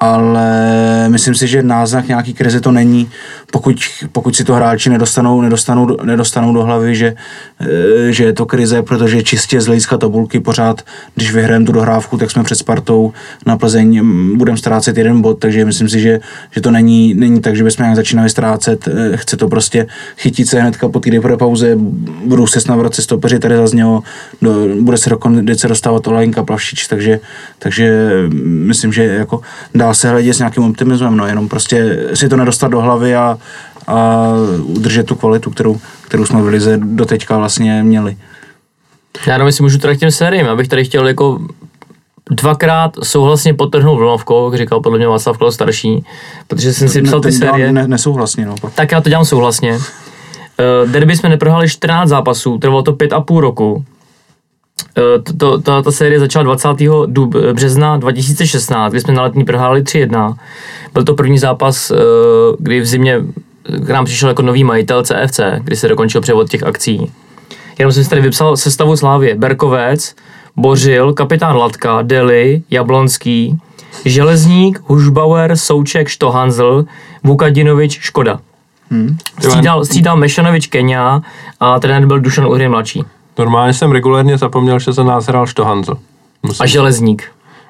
S2: ale myslím si, že náznak nějaký krize to není, pokud, pokud si to hráči nedostanou, nedostanou, nedostanou do hlavy, že, eh, že je to krize, protože čistě z hlediska tabulky pořád, když vyhrajeme tu dohrávku, tak jsme před Spartou na Plzeň, mm, budeme ztrácet jeden bod, takže myslím si, že, že to není, není tak, že bychom nějak začínali ztrácet, eh, chce to prostě chytit se hnedka po týdny po pauze, budou se snad vracet stopeři, tady zaznělo, do, bude se do kondice dostávat Olajinka Plavšič, takže, takže myslím, že jako dá se hledět s nějakým optimismem, no jenom prostě si to nedostat do hlavy a, a udržet tu kvalitu, kterou, kterou jsme v Lize doteďka vlastně měli.
S3: Já jenom si můžu teda k těm sériím, abych tady chtěl jako dvakrát souhlasně potrhnul vlnovkou, jak říkal podle mě Václav Klaus starší, protože jsem si psal ty série.
S2: Ne, nesouhlasně, no.
S3: Tak já to dělám souhlasně. Uh, derby jsme neprohráli 14 zápasů, trvalo to 5,5 roku. Uh, to, to, ta, ta série začala 20. Dub, března 2016, kdy jsme na letní prohráli 3-1. Byl to první zápas, uh, kdy v zimě k nám přišel jako nový majitel CFC, kdy se dokončil převod těch akcí. Jenom jsem si tady vypsal sestavu Slávě. Berkovec, Bořil, kapitán Latka, Deli, Jablonský, Železník, Hušbauer, Souček, Štohanzl, Vukadinovič, Škoda.
S2: Hmm.
S3: Střídal, střídal Mešanovič Kenia a trenér byl Dušan Uhry mladší.
S1: Normálně jsem regulérně zapomněl, že za nás hrál Štohanzl. Musím.
S3: A Železník.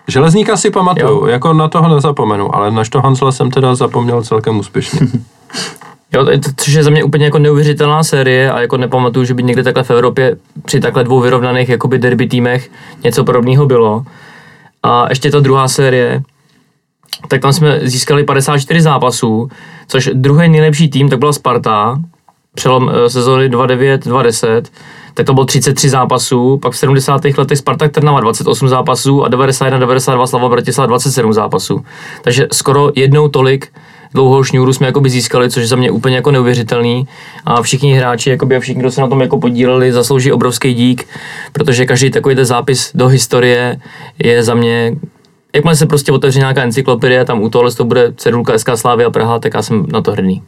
S1: Železníka si pamatuju,
S3: Jo.
S1: jako na toho nezapomenu, ale na Štohanzla jsem teda zapomněl celkem úspěšně.
S3: Jo, což je za mě úplně jako neuvěřitelná série a jako nepamatuju, že by někde takhle v Evropě při takhle dvou vyrovnaných jakoby derby týmech něco podobného bylo. A ještě ta druhá série, tak tam jsme získali 54 zápasů, což druhý nejlepší tým, tak byla Sparta, přelom eh, sezóny 2-9-2-10, tak to bylo 33 zápasů, pak v 70. letech Spartak Trnava 28 zápasů a 91-92 Slava Bratislava 27 zápasů. Takže skoro jednou tolik dlouhou šňůru jsme jakoby získali, což je za mě úplně jako neuvěřitelný a všichni hráči jakoby a všichni, kdo se na tom jako podíleli, zaslouží obrovský dík, protože každý takový ten zápis do historie je za mě Jakmile se prostě otevře nějaká encyklopedie, tam u tohle to bude cedulka SK Slávy a Praha, tak já jsem na to hrdý.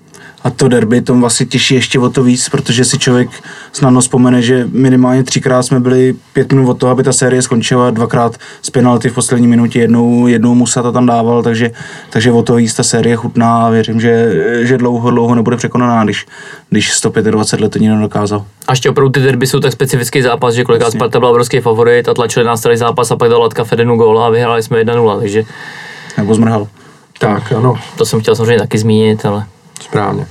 S2: A to derby tom vlastně těší ještě o to víc, protože si člověk snadno vzpomene, že minimálně třikrát jsme byli pět minut od toho, aby ta série skončila, dvakrát z penalty v poslední minutě, jednou, jednou Musa to tam dával, takže, takže o to víc ta série chutná a věřím, že, že dlouho, dlouho nebude překonaná, když, když 125 let to nikdo nedokázal.
S3: A ještě opravdu ty derby jsou tak specifický zápas, že kolikrát Sparta byla obrovský favorit a tlačili nás celý zápas a pak dal Latka Fedenu góla a vyhráli jsme 1-0, takže
S2: Nebo zmrhal.
S1: tak, ano,
S3: to jsem chtěl samozřejmě taky zmínit, ale
S1: správně.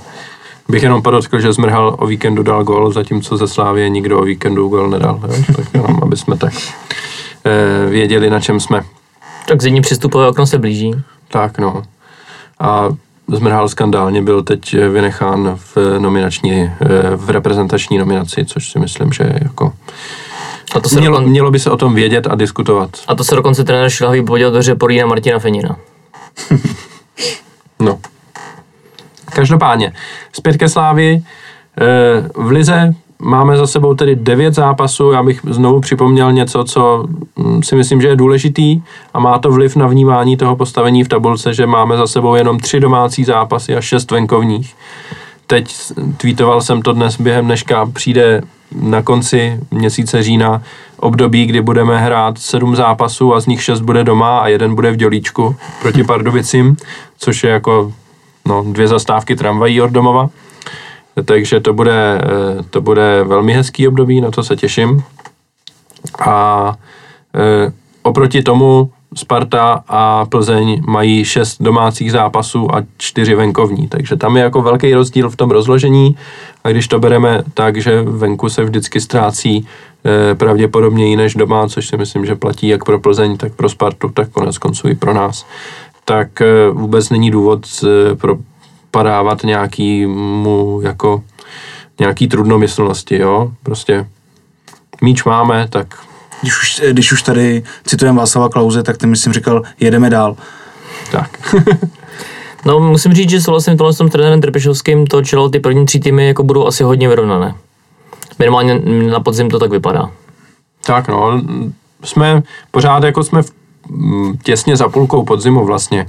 S1: Bych jenom podotkl, že Zmrhal o víkendu dal gol, zatímco ze Slávie nikdo o víkendu gol nedal. Jo? Tak jenom, aby jsme tak eh, věděli, na čem jsme.
S3: tak zimní přistupové okno se blíží.
S1: Tak no. A Zmrhal skandálně byl teď vynechán v nominační, eh, v reprezentační nominaci, což si myslím, že je jako...
S3: A to se,
S1: Mělo,
S3: dokon,
S1: mělo by se o tom vědět a diskutovat.
S3: a to se dokonce trenér Šilhavý poděl do Martina Fenina.
S1: No. Každopádně, zpět ke Slávii. Eh, V Lize máme za sebou tedy devět zápasů. Já bych znovu připomněl něco, co mm, si myslím, že je důležitý a má to vliv na vnímání toho postavení v tabulce, že máme za sebou jenom tři domácí zápasy a šest venkovních. Teď tweetoval jsem to dnes během dneška, přijde na konci měsíce října období, kdy budeme hrát sedm zápasů a z nich šest bude doma a jeden bude v Dělíčku proti Pardubicím, což je jako no, dvě zastávky tramvají od domova. Takže to bude, eh, to bude velmi hezký období, na to se těším. A e, oproti tomu Sparta a Plzeň mají šest domácích zápasů a čtyři venkovní, takže tam je jako velký rozdíl v tom rozložení a když to bereme tak, že venku se vždycky ztrácí e, pravděpodobněji než doma, což si myslím, že platí jak pro Plzeň, tak pro Spartu, tak konec konců i pro nás, tak e, vůbec není důvod e, propadávat nějakýmu jako nějaký trudnomyslnosti, jo, prostě míč máme, tak
S2: Když už, když už tady citujeme Václava Klauze, tak ten myslím říkal, jedeme dál.
S1: tak.
S3: No, musím říct, že souhlasím tohle s tím trenérem Trpešovským, to čelo ty první tři týmy jako budou asi hodně vyrovnané. Minimálně na podzim to tak vypadá.
S1: Tak no, jsme pořád jako jsme v, těsně za půlkou podzimu vlastně.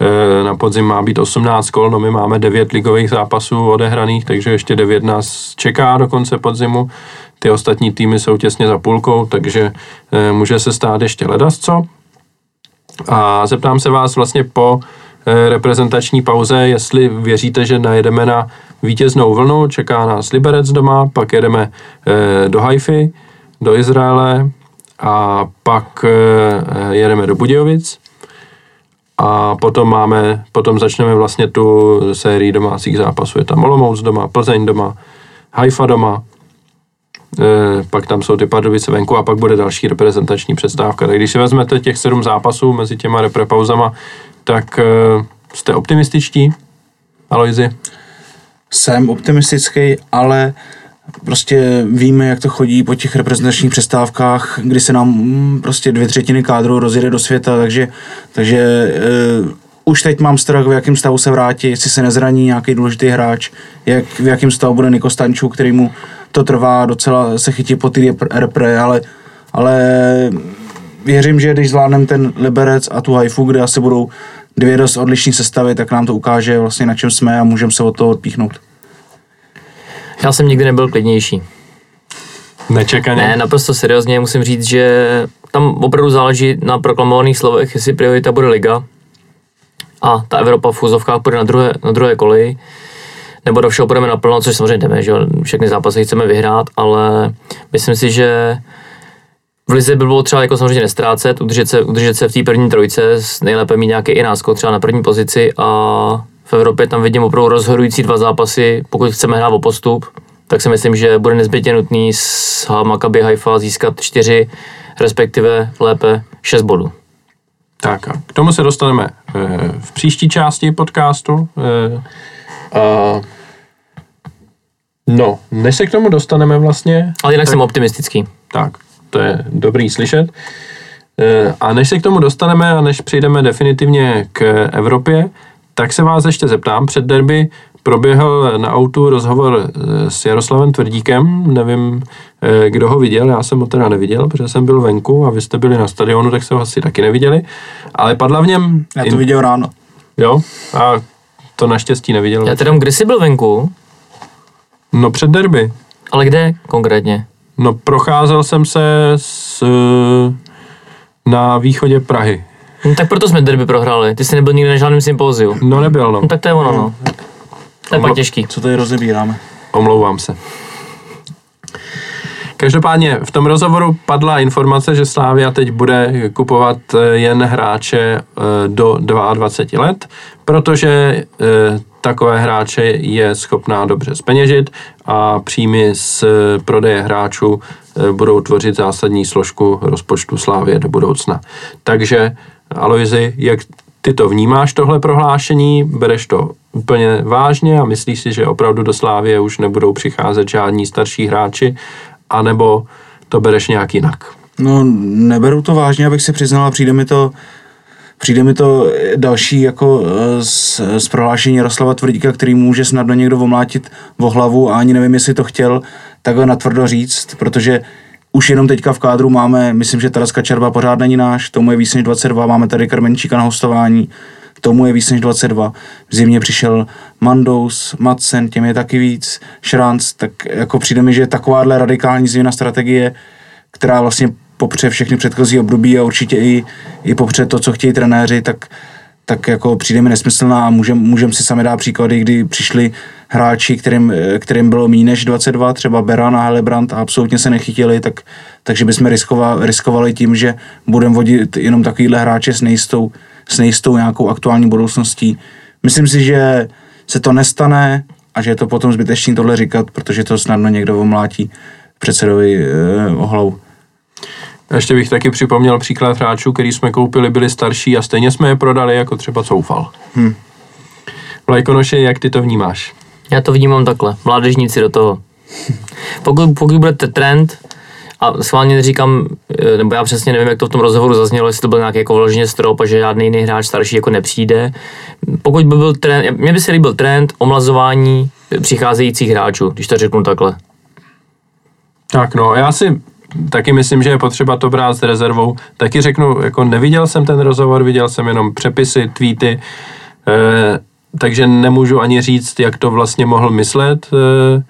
S1: E, Na podzim má být 18 kol, no my máme 9 ligových zápasů odehraných, takže ještě 9 nás čeká do konce podzimu. Ty ostatní týmy jsou těsně za půlkou, takže e, může se stát ještě ledasco. A zeptám se vás vlastně po eh, reprezentační pauze, jestli věříte, že najedeme na vítěznou vlnu, čeká nás Liberec doma, pak jedeme do Haify, do Izraele a pak eh, jedeme do Budějovic a potom máme, potom začneme vlastně tu sérii domácích zápasů. Je tam Olomouc doma, Plzeň doma, Haifa doma, Eh, pak tam jsou ty Pardubice venku a pak bude další reprezentační přestávka. Tak když si vezmete těch sedm zápasů mezi těma reprepauzama, tak eh, jste optimističtí, Aloizi?
S2: Jsem optimistický, ale prostě víme, jak to chodí po těch reprezentačních přestávkách, kdy se nám mm, prostě dvě třetiny kádru rozjede do světa, takže, takže uh, už teď mám strach, v jakém stavu se vrátí, jestli se nezraní nějaký důležitý hráč, jak, v jakém stavu bude Niko Stanču, který mu to trvá docela se chytí po ty repre, ale, ale věřím, že když zvládneme ten Liberec a tu Haifu, kde asi budou dvě dost odlišné sestavy, tak nám to ukáže vlastně na čem jsme a můžeme se od toho odpíchnout.
S3: Já jsem nikdy nebyl klidnější.
S1: Nečekaně?
S3: Ne, naprosto seriózně musím říct, že tam opravdu záleží na proklamovaných slovech, jestli priorita bude liga a ta Evropa v fuzovkách bude na druhé, na druhé koleji, nebo do všeho budeme naplno, což samozřejmě jdeme, že všechny zápasy chceme vyhrát, ale myslím si, že v Lize by bylo třeba jako samozřejmě nestrácet, udržet se, udržet se v té první trojce, nejlépe mít nějaký i náskok třeba na první pozici a v Evropě tam vidím opravdu rozhodující dva zápasy, pokud chceme hrát o postup, tak si myslím, že bude nezbytně nutný s Maccabi Haifa získat čtyři, respektive lépe šest bodů.
S1: Tak a k tomu se dostaneme eh, v příští části podcastu. Eh, a no, než se k tomu dostaneme vlastně...
S3: Ale jinak tak, jsem optimistický.
S1: Tak, to je dobrý slyšet. Eh, a než se k tomu dostaneme a než přejdeme definitivně k Evropě, tak se vás ještě zeptám. Před derby proběhl na autu rozhovor s Jaroslavem Tvrdíkem. Nevím, kdo ho viděl, já jsem ho teda neviděl, protože jsem byl venku a vy jste byli na stadionu, tak se ho asi taky neviděli. Ale padla v něm...
S2: Já to viděl ráno.
S1: Jo? A to naštěstí neviděl.
S3: Já teda kdy jsi byl venku?
S1: No před derby.
S3: Ale kde konkrétně?
S1: No procházel jsem se s, na východě Prahy.
S3: No, tak proto jsme derby prohráli. Ty jsi nebyl nikdy na žádném sympóziu.
S1: No nebyl, no.
S3: no tak to je ono, no. To je pak těžký.
S2: Co tady rozebíráme?
S1: Omlouvám se. Každopádně v tom rozhovoru padla informace, že Slávia teď bude kupovat eh, jen hráče eh, do 22 let, protože eh, takové hráče je schopná dobře speněžit a příjmy z prodeje hráčů budou tvořit zásadní složku rozpočtu Slávie do budoucna. Takže Aloizi, jak ty to vnímáš, tohle prohlášení, bereš to úplně vážně a myslíš si, že opravdu do Slávie už nebudou přicházet žádní starší hráči anebo to bereš nějak jinak?
S2: No, neberu to vážně, abych si přiznal, přijde mi to, přijde mi to další jako eh, z, z prohlášení Jaroslava Tvrdíka, který může snadno někdo omlátit vo hlavu a ani nevím, jestli to chtěl takhle natvrdo říct, protože už jenom teďka v kádru máme, myslím, že Taraska Červa pořád není náš, tomu je víc než 22, máme tady Krmenčíka na hostování, tomu je víc než 22. V zimě přišel Mandous, Madsen, těm je taky víc, Šranc, tak jako přijde mi, že takováhle radikální změna strategie, která vlastně popře všechny předchozí období a určitě i, i popře to, co chtějí trenéři, tak, tak jako přijde mi nesmyslná a můžeme můžem si sami dát příklady, kdy přišli hráči, kterým, kterým bylo méně než 22, třeba Beran a Helebrand a absolutně se nechytili, tak, takže bychom riskovali, riskovali tím, že budeme vodit jenom takovýhle hráče s nejistou, s nejistou nějakou aktuální budoucností. Myslím si, že se to nestane a že je to potom zbytečný tohle říkat, protože to snadno někdo omlátí předsedovi eh, o hlavu.
S1: Ještě bych taky připomněl příklad hráčů, který jsme koupili, byli starší a stejně jsme je prodali, jako třeba Coufal. Hmm. Vlajkonoše, jak ty to vnímáš?
S3: Já to vnímám takhle. Mládežníci do toho. Pokud, pokud bude trend, a schválně neříkám, eh, nebo já přesně nevím, jak to v tom rozhovoru zaznělo, jestli to byl nějaký jako vloženě strop a že žádný jiný hráč starší jako nepřijde. Pokud by byl trend, mně by se líbil trend omlazování přicházejících hráčů, když to řeknu takhle.
S1: Tak no, já si taky myslím, že je potřeba to brát s rezervou. Taky řeknu, jako neviděl jsem ten rozhovor, viděl jsem jenom přepisy, tweety, eh, takže nemůžu ani říct, jak to vlastně mohl myslet. Eh,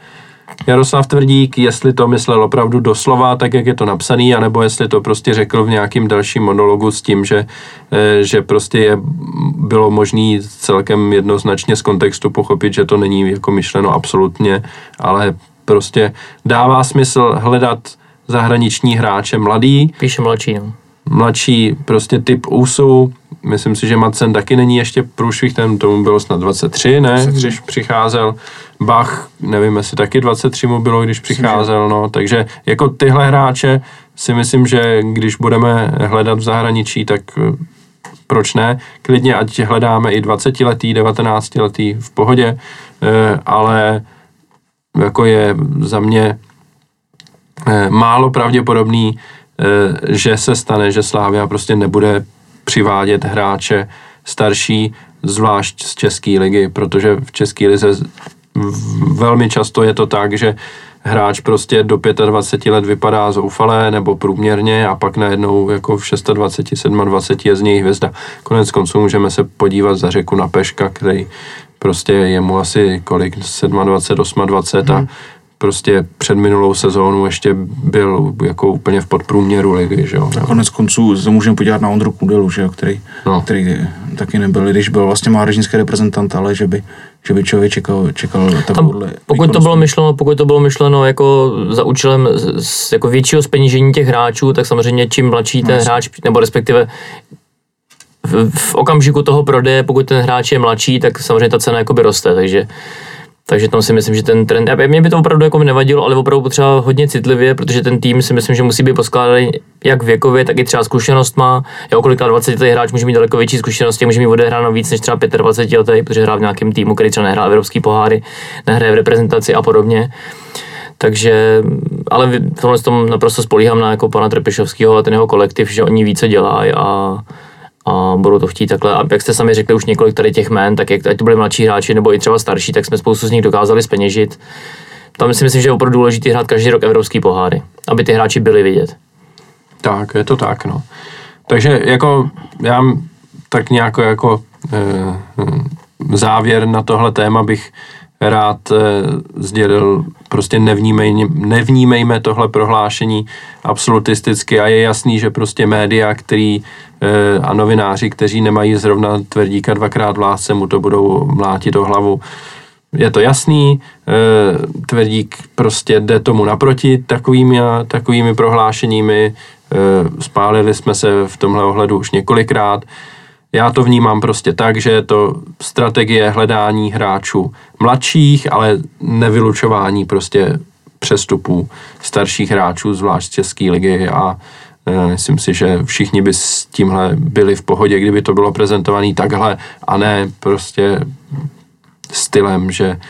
S1: Jaroslav Tvrdík, jestli to myslel opravdu doslova, tak jak je to napsaný, anebo jestli to prostě řekl v nějakým dalším monologu s tím, že, eh, že prostě je, bylo možné celkem jednoznačně z kontextu pochopit, že to není jako myšleno absolutně, ale prostě dává smysl hledat zahraniční hráče mladý.
S3: Píše mladší, no.
S1: Mladší prostě typ úsu, myslím si, že Madsen taky není ještě průšvih, ten tomu bylo snad 23, ne, 23. když přicházel. Bach, nevím, jestli taky 23 mu bylo, když přicházel, no, takže jako tyhle hráče si myslím, že když budeme hledat v zahraničí, tak eh, proč ne, klidně ať hledáme i 20 letý, 19 letý v pohodě, eh, ale jako je za mě málo pravděpodobný, eh, že se stane, že Slávia prostě nebude přivádět hráče starší, zvlášť z České ligy, protože v České lize velmi často je to tak, že hráč prostě do 25 let vypadá zoufalé nebo průměrně a pak najednou jako v 26, 27 je z něj hvězda. Konec konců můžeme se podívat za řeku na Peška, který prostě je mu asi kolik, 27, 28 a hmm prostě před minulou sezónu ještě byl jako úplně v podprůměru ligy, že jo.
S2: Tak konec konců se můžeme podívat na Ondru Kudelu, že jo, který, no. který taky nebyl, když byl vlastně mládežnický reprezentant, ale že by, že by člověk čekal, čekal takovouhle
S3: pokud to bylo myšleno, pokud to bylo myšleno jako za účelem z, jako většího spenížení těch hráčů, tak samozřejmě čím mladší ten no, hráč, nebo respektive v, v okamžiku toho prodeje, pokud ten hráč je mladší, tak samozřejmě ta cena jakoby roste, takže takže tam si myslím, že ten trend, mě by to opravdu jako nevadilo, ale opravdu potřeba hodně citlivě, protože ten tým si myslím, že musí být poskládaný jak věkově, tak i třeba zkušenost má. Jo, kolikrát 20 letý hráč může mít daleko větší zkušenosti, může mít odehráno víc než třeba 25 letý, protože hrál v nějakém týmu, který třeba nehrál evropský poháry, nehraje v reprezentaci a podobně. Takže, ale v tomhle tom naprosto spolíhám na jako pana Trepešovského a ten jeho kolektiv, že oni více dělají a a budou to chtít takhle. A jak jste sami řekli už několik tady těch jmén, tak jak, ať to byli mladší hráči nebo i třeba starší, tak jsme spoustu z nich dokázali speněžit. Tam si myslím, že je opravdu důležité hrát každý rok evropský poháry, aby ty hráči byli vidět.
S1: Tak, je to tak, no. Takže jako já tak nějak jako e, závěr na tohle téma bych rád e, sdělil, prostě nevnímej, nevnímejme tohle prohlášení absolutisticky a je jasný, že prostě média, který e, a novináři, kteří nemají zrovna tvrdíka dvakrát v lásce, mu to budou mlátit do hlavu. Je to jasný, e, tvrdík prostě jde tomu naproti takovými, takovými prohlášeními, spálili jsme se v tomhle ohledu už několikrát, já to vnímám prostě tak, že je to strategie hledání hráčů mladších, ale nevylučování prostě přestupů starších hráčů, zvlášť České ligy. A e, myslím si, že všichni by s tímhle byli v pohodě, kdyby to bylo prezentované takhle a ne prostě stylem, že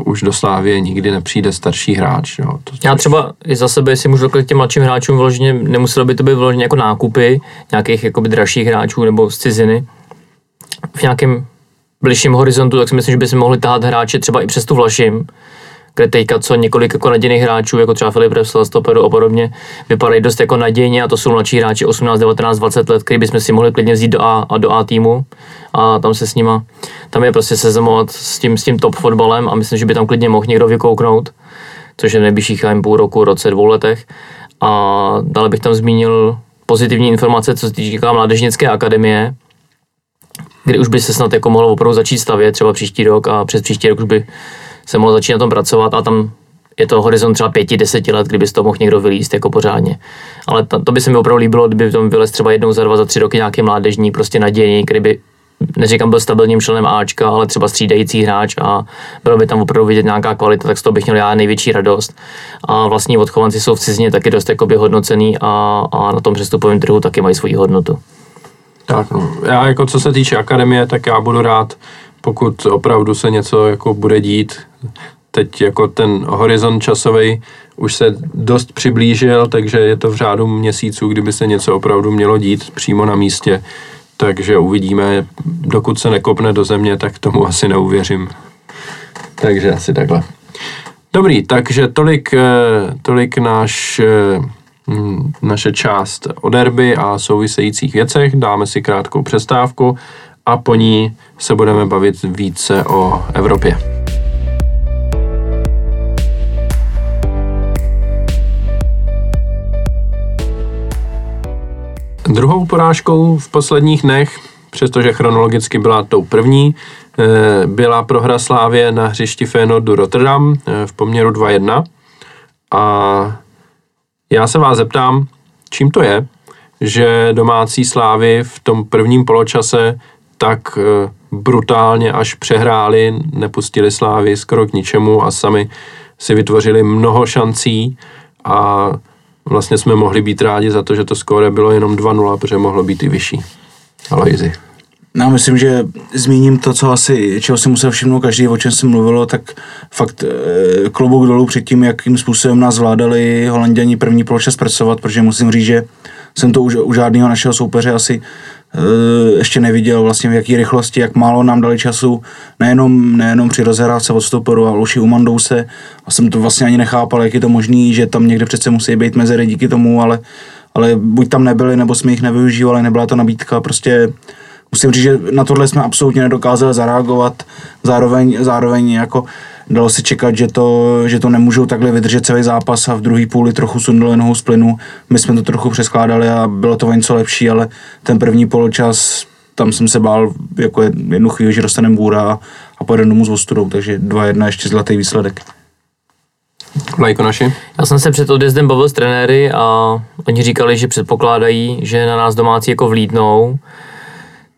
S1: už do Slávě nikdy nepřijde starší hráč. Jo.
S3: To, Já třeba i za sebe, jestli můžu k těm mladším hráčům vyloženě, nemuselo by to být vyloženě jako nákupy nějakých jakoby dražších hráčů nebo z ciziny. V nějakém bližším horizontu, tak si myslím, že by si mohli tahat hráče třeba i přes tu Vlašim, kde teďka co několik jako nadějných hráčů, jako třeba Filip Refsel, Stoperu a podobně, vypadají dost jako nadějně a to jsou mladší hráči 18, 19, 20 let, který bychom si mohli klidně vzít do A a do A týmu a tam se s nima, tam je prostě sezamovat s tím, s tím top fotbalem a myslím, že by tam klidně mohl někdo vykouknout, což je nejbližších jen půl roku, roce, dvou letech. A dále bych tam zmínil pozitivní informace, co se týká mládežnické akademie, kdy už by se snad jako mohlo opravdu začít stavět třeba příští rok a přes příští rok už by se mohl začít na tom pracovat a tam je to horizont třeba pěti, deseti let, kdyby z toho mohl někdo vylíst jako pořádně. Ale to, to by se mi opravdu líbilo, kdyby v tom vylez třeba jednou za dva, za tři roky nějaký mládežní, prostě nadějný, který by neříkám byl stabilním členem Ačka, ale třeba střídající hráč a bylo by tam opravdu vidět nějaká kvalita, tak z toho bych měl já největší radost. A vlastní odchovanci jsou v cizině taky dost jakoby hodnocený a, a na tom přestupovém trhu taky mají svoji hodnotu.
S1: Tak no, já jako co se týče akademie, tak já budu rád, pokud opravdu se něco jako bude dít, teď jako ten horizont časový už se dost přiblížil, takže je to v řádu měsíců, kdyby se něco opravdu mělo dít přímo na místě. Takže uvidíme, dokud se nekopne do země, tak tomu asi neuvěřím. Takže asi takhle. Dobrý, takže tolik, eh, tolik náš, eh, naše část o derby a souvisejících věcech. Dáme si krátkou přestávku a po ní se budeme bavit více o Evropě. Druhou porážkou v posledních dnech, přestože chronologicky byla tou první, eh, byla prohra Slávě na hřišti Feyenoordu Rotterdam eh, v poměru 2-1. A já se vás zeptám, čím to je, že domácí Slávy v tom prvním poločase tak eh, brutálně až přehráli, nepustili Slávy skoro k ničemu a sami si vytvořili mnoho šancí a vlastně jsme mohli být rádi za to, že to skóre bylo jenom 2-0, protože mohlo být i vyšší. Alojzi.
S2: No, myslím, že zmíním to, co asi, čeho si musel všimnout každý, o čem se mluvilo, tak fakt e, klobouk dolů před tím, jakým způsobem nás zvládali holanděni první poločas pracovat, protože musím říct, že jsem to u, u žádného našeho soupeře asi ještě neviděl vlastně v jaký rychlosti, jak málo nám dali času, nejenom, nejenom při rozhrávce od stoperu, ale už i u Mandouse. A jsem to vlastně ani nechápal, jak je to možné, že tam někde přece musí být mezery díky tomu, ale, ale buď tam nebyli, nebo jsme jich nevyužívali, nebyla to nabídka, prostě musím říct, že na tohle jsme absolutně nedokázali zareagovat, zároveň, zároveň jako dalo se čekat, že to, že to nemůžou takhle vydržet celý zápas a v druhé půli trochu sundali nohu z plynu. My jsme to trochu přeskládali a bylo to o něco lepší, ale ten první poločas, tam jsem se bál jako jednu chvíli, že dostaneme bůra a, a pojedeme domů s ostudou, takže 2-1 ještě zlatý výsledek.
S1: Lajko naši.
S3: Já jsem se před odjezdem bavil s trenéry a oni říkali, že předpokládají, že na nás domácí jako vlídnou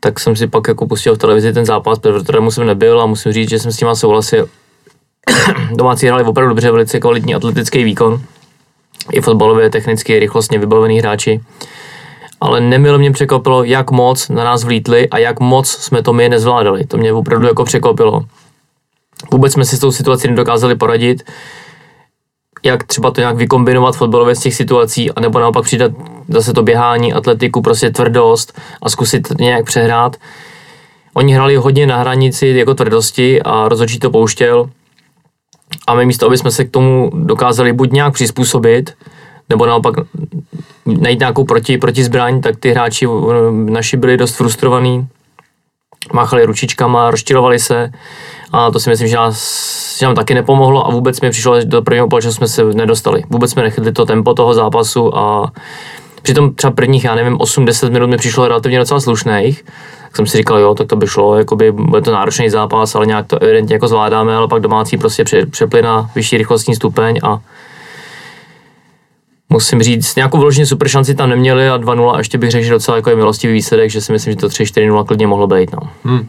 S3: tak jsem si pak jako pustil v televizi ten zápas, pro kterému jsem nebyl a musím říct, že jsem s tím souhlasil. Domácí hráli opravdu dobře, velice kvalitní atletický výkon. I fotbalově, technicky, rychlostně vybavený hráči. Ale nemilo mě překvapilo, jak moc na nás vlítli a jak moc jsme to my nezvládali. To mě opravdu jako překvapilo. Vůbec jsme si s tou situací nedokázali poradit jak třeba to nějak vykombinovat fotbalově z těch situací, anebo naopak přidat zase to běhání, atletiku, prostě tvrdost a zkusit nějak přehrát. Oni hráli hodně na hranici jako tvrdosti a rozhodčí to pouštěl. A my místo, aby jsme se k tomu dokázali buď nějak přizpůsobit, nebo naopak najít nějakou proti, proti zbraň, tak ty hráči naši byli dost frustrovaní, máchali ručičkama, rozčilovali se a to si myslím, že, nás, že nám taky nepomohlo a vůbec mi přišlo, že do prvního poločasu jsme se nedostali. Vůbec jsme nechytli to tempo toho zápasu a přitom třeba prvních, já nevím, 8-10 minut mi přišlo relativně docela slušných, tak jsem si říkal, jo, tak to by šlo, jakoby, bude to náročný zápas, ale nějak to evidentně jako zvládáme, ale pak domácí prostě přepli na vyšší rychlostní stupeň a musím říct, nějakou vyloženě super šanci tam neměli a 2-0 a ještě bych řekl, že docela jako je milostivý výsledek, že si myslím, že to 3-4-0 klidně mohlo být. No. Hmm.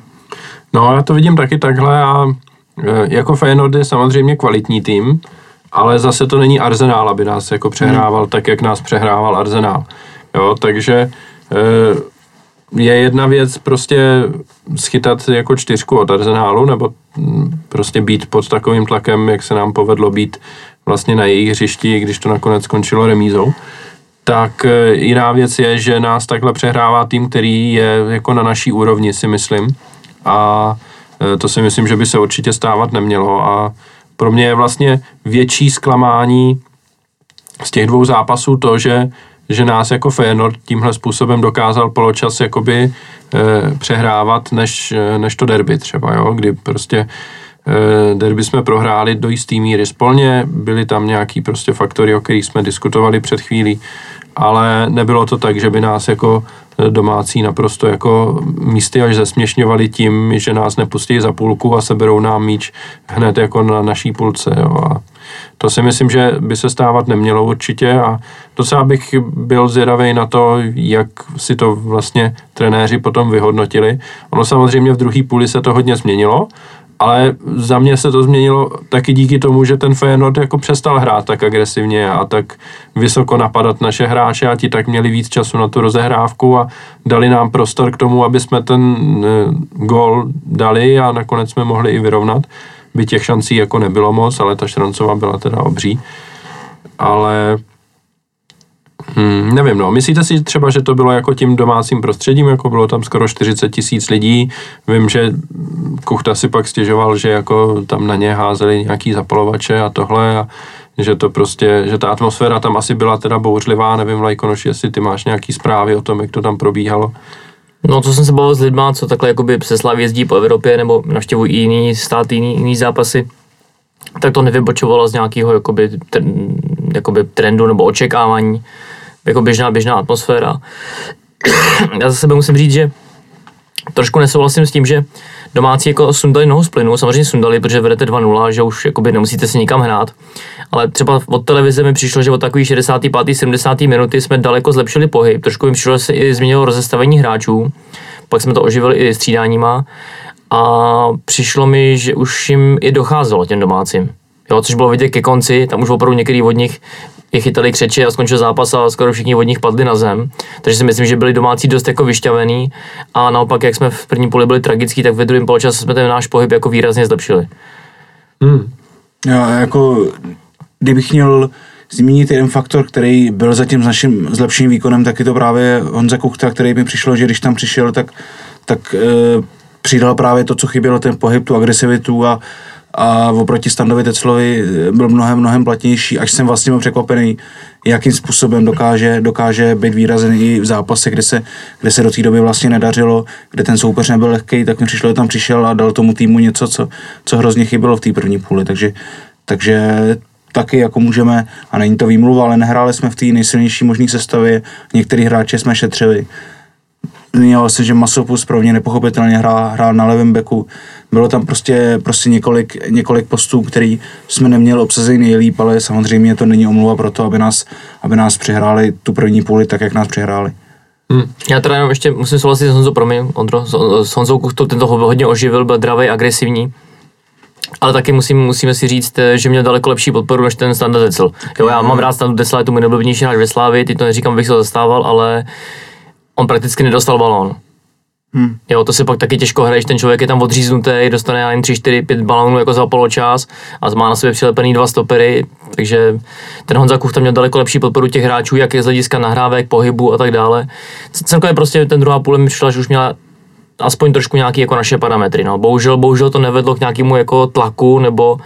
S1: No já to vidím taky takhle a e, jako Feyenoord je samozřejmě kvalitní tým, ale zase to není Arsenal, aby nás jako přehrával hmm. tak, jak nás přehrával Arsenal. Jo, takže e, je jedna věc prostě schytat jako čtyřku od Arsenálu, nebo prostě být pod takovým tlakem, jak se nám povedlo být vlastně na jejich hřišti, když to nakonec skončilo remízou. Tak e, jiná věc je, že nás takhle přehrává tým, který je jako na naší úrovni, si myslím a e, to si myslím, že by se určitě stávat nemělo a pro mě je vlastně větší zklamání z těch dvou zápasů to, že, že nás jako Feyenoord tímhle způsobem dokázal poločas jakoby e, přehrávat, než, e, než to derby třeba, jo, kdy prostě e, derby jsme prohráli do jistý míry spolně, byly tam nějaký prostě faktory, o kterých jsme diskutovali před chvílí, ale nebylo to tak, že by nás jako domácí naprosto jako místy až zesměšňovali tím, že nás nepustí za půlku a seberou nám míč hned jako na naší půlce. Jo. A to si myslím, že by se stávat nemělo určitě a docela bych byl zvědavý na to, jak si to vlastně trenéři potom vyhodnotili. Ono samozřejmě v druhé půli se to hodně změnilo, ale za mě se to změnilo taky díky tomu, že ten Feyenoord jako přestal hrát tak agresivně a tak vysoko napadat naše hráče a ti tak měli víc času na tu rozehrávku a dali nám prostor k tomu, aby jsme ten e, gol dali a nakonec jsme mohli i vyrovnat. By těch šancí jako nebylo moc, ale ta Šrancová byla teda obří. Ale Hmm, nevím, no. Myslíte si třeba, že to bylo jako tím domácím prostředím, jako bylo tam skoro 40 tisíc lidí. Vím, že Kuchta si pak stěžoval, že jako tam na ně házeli nějaký zapalovače a tohle a že to prostě, že ta atmosféra tam asi byla teda bouřlivá, nevím, Lajkonoš, jestli ty máš nějaký zprávy o tom, jak to tam probíhalo.
S3: No, co jsem se bavil s lidma, co takhle jakoby se slav jezdí po Evropě nebo navštěvují jiný stát, jiný, jiný zápasy, tak to nevybočovalo z nějakého jakoby, jakoby trendu nebo očekávání jako běžná, běžná atmosféra. Já za sebe musím říct, že trošku nesouhlasím s tím, že domácí jako sundali nohu z plynu, samozřejmě sundali, protože vedete 2-0, že už jakoby nemusíte si nikam hrát, ale třeba od televize mi přišlo, že od takový 65. 70. minuty jsme daleko zlepšili pohyb, trošku mi přišlo, že se i změnilo rozestavení hráčů, pak jsme to oživili i střídáníma a přišlo mi, že už jim i docházelo těm domácím Jo, což bylo vidět ke konci, tam už opravdu některý od nich je chytali křeče a skončil zápas a skoro všichni od nich padli na zem. Takže si myslím, že byli domácí dost jako vyšťavený a naopak, jak jsme v první poli byli tragický, tak ve druhém poločase jsme ten náš pohyb jako výrazně zlepšili.
S1: Hmm.
S2: Já jako, kdybych měl zmínit jeden faktor, který byl zatím s naším zlepšeným výkonem, tak je to právě Honza Kuchta, který mi přišlo, že když tam přišel, tak, tak e, přidal právě to, co chybělo, ten pohyb, tu agresivitu a, a oproti Standovi Teclovi byl mnohem, mnohem platnější, až jsem vlastně byl překvapený, jakým způsobem dokáže, dokáže být výrazen i v zápase, kde se, kde se do té doby vlastně nedařilo, kde ten soupeř nebyl lehký, tak mi přišlo, že tam přišel a dal tomu týmu něco, co, co hrozně chybělo v té první půli, takže, takže taky jako můžeme, a není to výmluva, ale nehráli jsme v té nejsilnější možné sestavě, některý hráče jsme šetřili. Zmiňoval jsem, že Masopus pro mě nepochopitelně hrál, hrál na levém beku. Bylo tam prostě, prostě několik, několik postů, který jsme neměli obsazený nejlíp, ale samozřejmě to není omluva pro to, aby nás, aby nás přihráli tu první půli tak, jak nás přihráli.
S3: Hmm. Já teda jenom ještě musím souhlasit s Honzou, promiň, Ondro, s Honzou Kuchtou, ten toho hodně oživil, byl dravý, agresivní ale taky musím, musíme si říct, že měl daleko lepší podporu než ten Standa Decel. Jo, já mám rád Standard Decel, je to můj nejoblíbenější hráč ve Slávii, ty to neříkám, abych se zastával, ale on prakticky nedostal balón. Hmm. Jo, to se pak taky těžko hraje, ten člověk je tam odříznutý, dostane jen 3, 4, 5 balónů jako za poločas a má na sobě přilepený dva stopery, takže ten Honza Kuch tam měl daleko lepší podporu těch hráčů, jak je z hlediska nahrávek, pohybu a tak dále. Celkově prostě ten druhá půle mi přišla, že už měla aspoň trošku nějaký jako naše parametry. No. Bohužel, bohužel to nevedlo k nějakému jako tlaku nebo,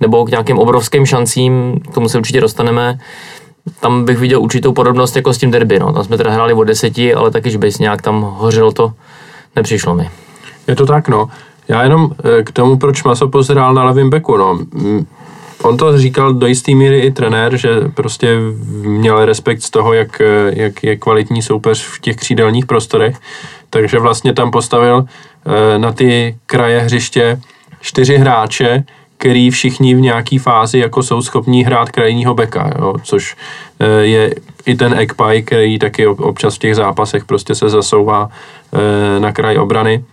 S3: nebo k nějakým obrovským šancím, k tomu se určitě dostaneme. Tam bych viděl určitou podobnost jako s tím derby. No. Tam jsme teda hráli o deseti, ale taky, bys nějak tam hořelo to, nepřišlo mi.
S1: Je to tak, no. Já jenom eh, k tomu, proč Masopus hrál na levém beku, no. On to říkal do jisté míry i trenér, že prostě měl respekt z toho, jak, eh, jak je kvalitní soupeř v těch křídelních prostorech takže vlastně tam postavil eh, na ty kraje hřiště čtyři hráče, který všichni v nějaké fázi jako jsou schopní hrát krajního beka, jo, což eh, je i ten Ekpaj, který taky občas v těch zápasech prostě se zasouvá eh, na kraj obrany.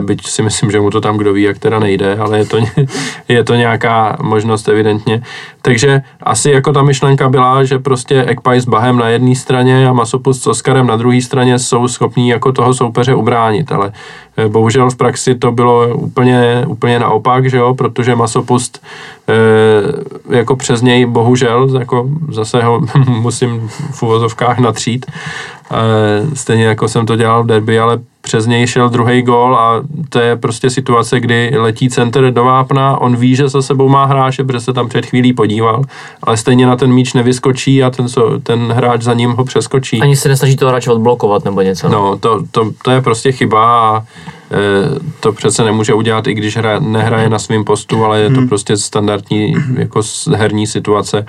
S1: Byť si myslím, že mu to tam kdo ví, jak teda nejde, ale je to, je to nějaká možnost evidentně. Takže asi jako ta myšlenka byla, že prostě Ekpaj s Bahem na jedné straně a Masopus s Oskarem na druhé straně jsou schopní jako toho soupeře ubránit, ale eh, bohužel v praxi to bylo úplně, úplně naopak, že jo, protože Masopust e, jako přes něj bohužel, jako zase ho musím v uvozovkách natřít, e, stejně jako jsem to dělal v derby, ale přes něj šel druhý gol a to je prostě situace, kdy letí center do vápna, on ví, že za sebou má hráče, protože se tam před chvílí podíval, ale stejně na ten míč nevyskočí a ten, ten hráč za ním ho přeskočí.
S3: Ani se nesnaží to hráče odblokovat nebo něco.
S1: No, to, to, to je prostě chyba a e, to přece nemůže udělat, i když hra, nehraje na svém postu, ale je to hmm. prostě standardní jako herní situace,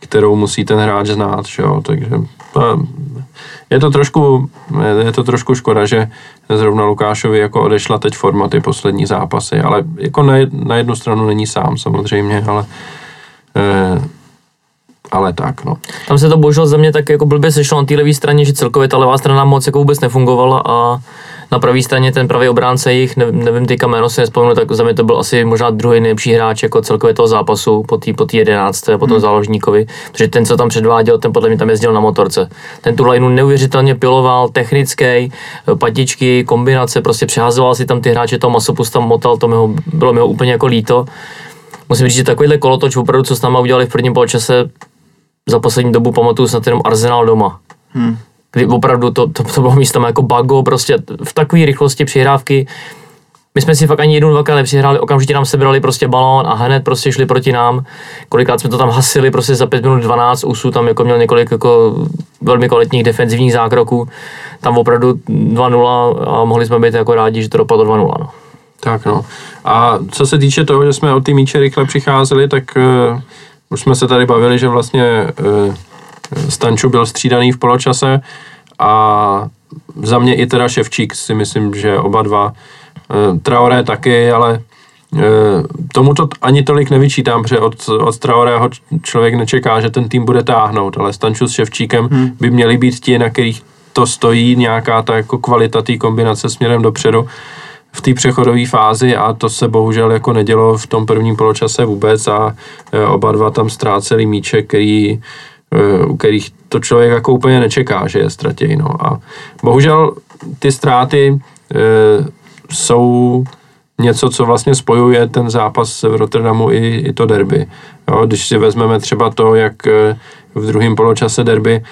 S1: kterou musí ten hráč znát, že jo? takže to, je to trošku, je to trošku škoda, že zrovna Lukášovi jako odešla teď forma ty poslední zápasy, ale jako na, na jednu stranu není sám samozřejmě, ale ale tak, no.
S3: Tam se to bohužel za mě tak jako blbě sešlo na té levé straně, že celkově ta levá strana moc jako vůbec nefungovala a na pravé straně ten pravý obránce jich, nevím, nevím teďka jméno si nespomenu, tak za mě to byl asi možná druhý nejlepší hráč jako celkově toho zápasu po té po jedenácté, po tom hmm. záložníkovi, protože ten, co tam předváděl, ten podle mě tam jezdil na motorce. Ten tu lineu neuvěřitelně piloval, technický, patičky, kombinace, prostě přehazoval si tam ty hráče, to masopus tam motal, to mi ho, bylo mi ho úplně jako líto. Musím říct, že takovýhle kolotoč opravdu, co s náma udělali v prvním poločase, za poslední dobu pamatuju snad jenom Arsenal doma. Hmm kdy opravdu to, to, to bylo místo jako bago, prostě v takové rychlosti přihrávky. My jsme si fakt ani jednou, dvakrát nepřihráli, okamžitě nám sebrali prostě balón a hned prostě šli proti nám. Kolikrát jsme to tam hasili prostě za 5 minut 12, Usu tam jako měl několik jako velmi kvalitních defenzivních zákroků. Tam opravdu 2-0 a mohli jsme být jako rádi, že to dopadlo 2-0. No.
S1: Tak no. A co se týče toho, že jsme o ty míče rychle přicházeli, tak uh, už jsme se tady bavili, že vlastně uh, Stanču byl střídaný v poločase a za mě i teda Ševčík si myslím, že oba dva. E, Traoré taky, ale e, tomu to ani tolik nevyčítám, protože od, od Traorého člověk nečeká, že ten tým bude táhnout, ale Stanču s Ševčíkem hmm. by měli být ti, na kterých to stojí, nějaká ta jako kvalita té kombinace směrem dopředu. V té přechodové fázi a to se bohužel jako nedělo v tom prvním poločase vůbec a e, oba dva tam ztráceli míče, který, e, u kterých to člověk jako úplně nečeká, že je ztratěj. No. A bohužel ty ztráty e, jsou něco, co vlastně spojuje ten zápas v Rotterdamu i, i to derby. Jo, když si vezmeme třeba to, jak v druhém poločase derby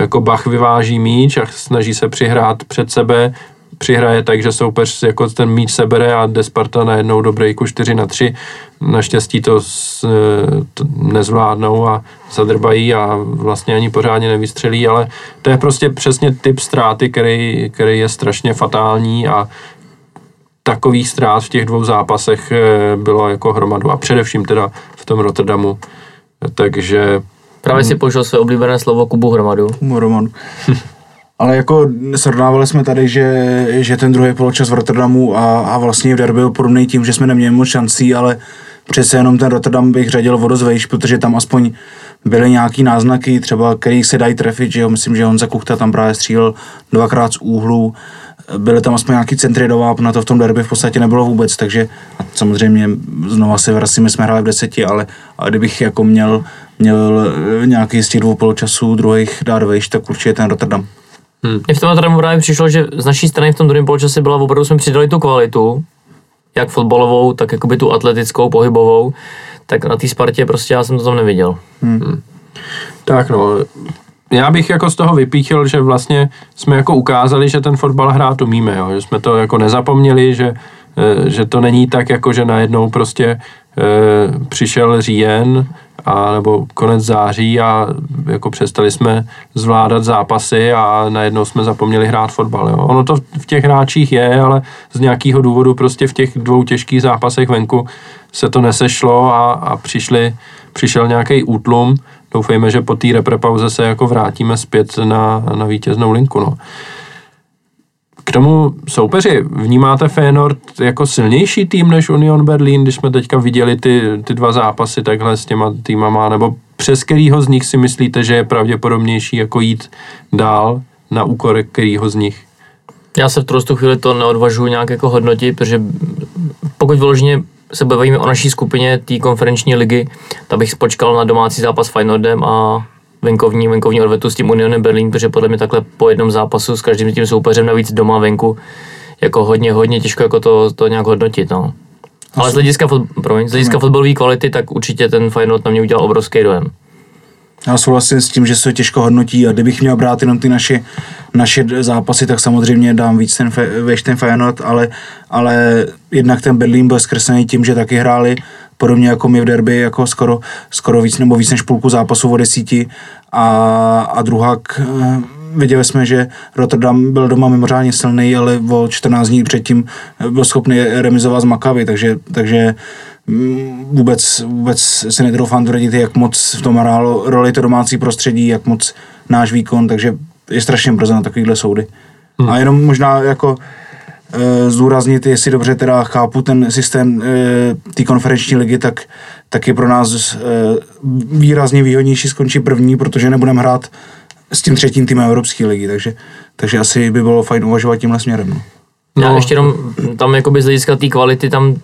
S1: jako Bach vyváží míč a snaží se přihrát před sebe, přihraje tak, že soupeř jako ten míč sebere a jde Sparta najednou do breaku 4 na 3. Naštěstí to, s, to nezvládnou a zadrbají a vlastně ani pořádně nevystřelí, ale to je prostě přesně typ ztráty, který, který je strašně fatální a takových ztrát v těch dvou zápasech eh, bylo jako hromadu a především teda v tom Rotterdamu. Takže
S3: Právě si použil své oblíbené slovo Kubu Hromadu.
S2: Kubu Hromadu. Ale jako srovnávali jsme tady, že, že ten druhý poločas v Rotterdamu a, a vlastně v derby byl podobný tím, že jsme neměli moc šancí, ale přece jenom ten Rotterdam bych řadil o dost vejš, protože tam aspoň byly nějaký náznaky, třeba který se dají trefit, že jo, myslím, že Honza Kuchta tam právě střílel dvakrát z úhlu, byly tam aspoň nějaký centry do na to v tom derby v podstatě nebylo vůbec, takže a samozřejmě znova se vracíme, jsme hráli v deseti, ale, ale kdybych jako měl, měl nějaký z těch dvou poločasů druhých dát vejš, tak určitě ten Rotterdam.
S3: Hmm. Mě v tom Rotterdamu právě přišlo, že z naší strany v tom druhém poločase byla opravdu, jsme přidali tu kvalitu, jak fotbalovou, tak jakoby tu atletickou, pohybovou, tak na té Spartě prostě já jsem to tam neviděl. Hmm.
S1: Tak no, já bych jako z toho vypíchl, že vlastně jsme jako ukázali, že ten fotbal hrát umíme, jo? že jsme to jako nezapomněli, že, eh, že to není tak jako, že najednou prostě přišel říjen a nebo konec září a jako přestali jsme zvládat zápasy a najednou jsme zapomněli hrát fotbal. Jo. Ono to v těch hráčích je, ale z nějakého důvodu prostě v těch dvou těžkých zápasech venku se to nesešlo a, a přišli, přišel nějaký útlum. Doufejme, že po té reprepauze se jako vrátíme zpět na, na vítěznou linku. No. K tomu soupeři, vnímáte Feyenoord jako silnější tým než Union Berlin, když jsme teďka viděli ty, ty dva zápasy takhle s těma týmama, nebo přes kterýho z nich si myslíte, že je pravděpodobnější jako jít dál na úkor kterýho z nich?
S3: Já se v tu chvíli to neodvažuji nějak jako hodnotit, protože pokud vyloženě se bavíme o naší skupině té konferenční ligy, tak bych počkal na domácí zápas s Feyenoordem a venkovní, venkovní odvetu s tím Unionem Berlín, protože podle mě takhle po jednom zápasu s každým tím soupeřem navíc doma venku, jako hodně, hodně těžko jako to, to nějak hodnotit. No. Ale z hlediska, promiň, z hlediska fotbalové kvality, tak určitě ten Feyenoord na mě udělal obrovský dojem.
S2: Já souhlasím s tím, že se těžko hodnotí a kdybych měl brát jenom ty naše, naše zápasy, tak samozřejmě dám víc ten, veš ten Feyenoord, ale, ale jednak ten Berlín byl zkreslený tím, že taky hráli podobně jako my v derby, jako skoro, skoro víc nebo víc než půlku zápasu o desíti a, a druhá eh, viděli jsme, že Rotterdam byl doma mimořádně silný, ale o 14 dní předtím byl schopný remizovat z Makavy, takže, takže mm, vůbec, vůbec se netroufám tvrdit, jak moc v tom hrálo roli to domácí prostředí, jak moc náš výkon, takže je strašně brzo na takovýhle soudy. Hmm. A jenom možná jako Eh, zdůraznit, jestli dobře teda chápu ten systém eh, té konferenční ligy, tak, tak je pro nás eh, výrazně výhodnější skončit první, protože nebudeme hrát s tím třetím týmem Evropské ligy, takže, takže asi by bylo fajn uvažovat tímhle směrem. No.
S3: Já no. ještě jenom tam jakoby z hlediska té kvality tam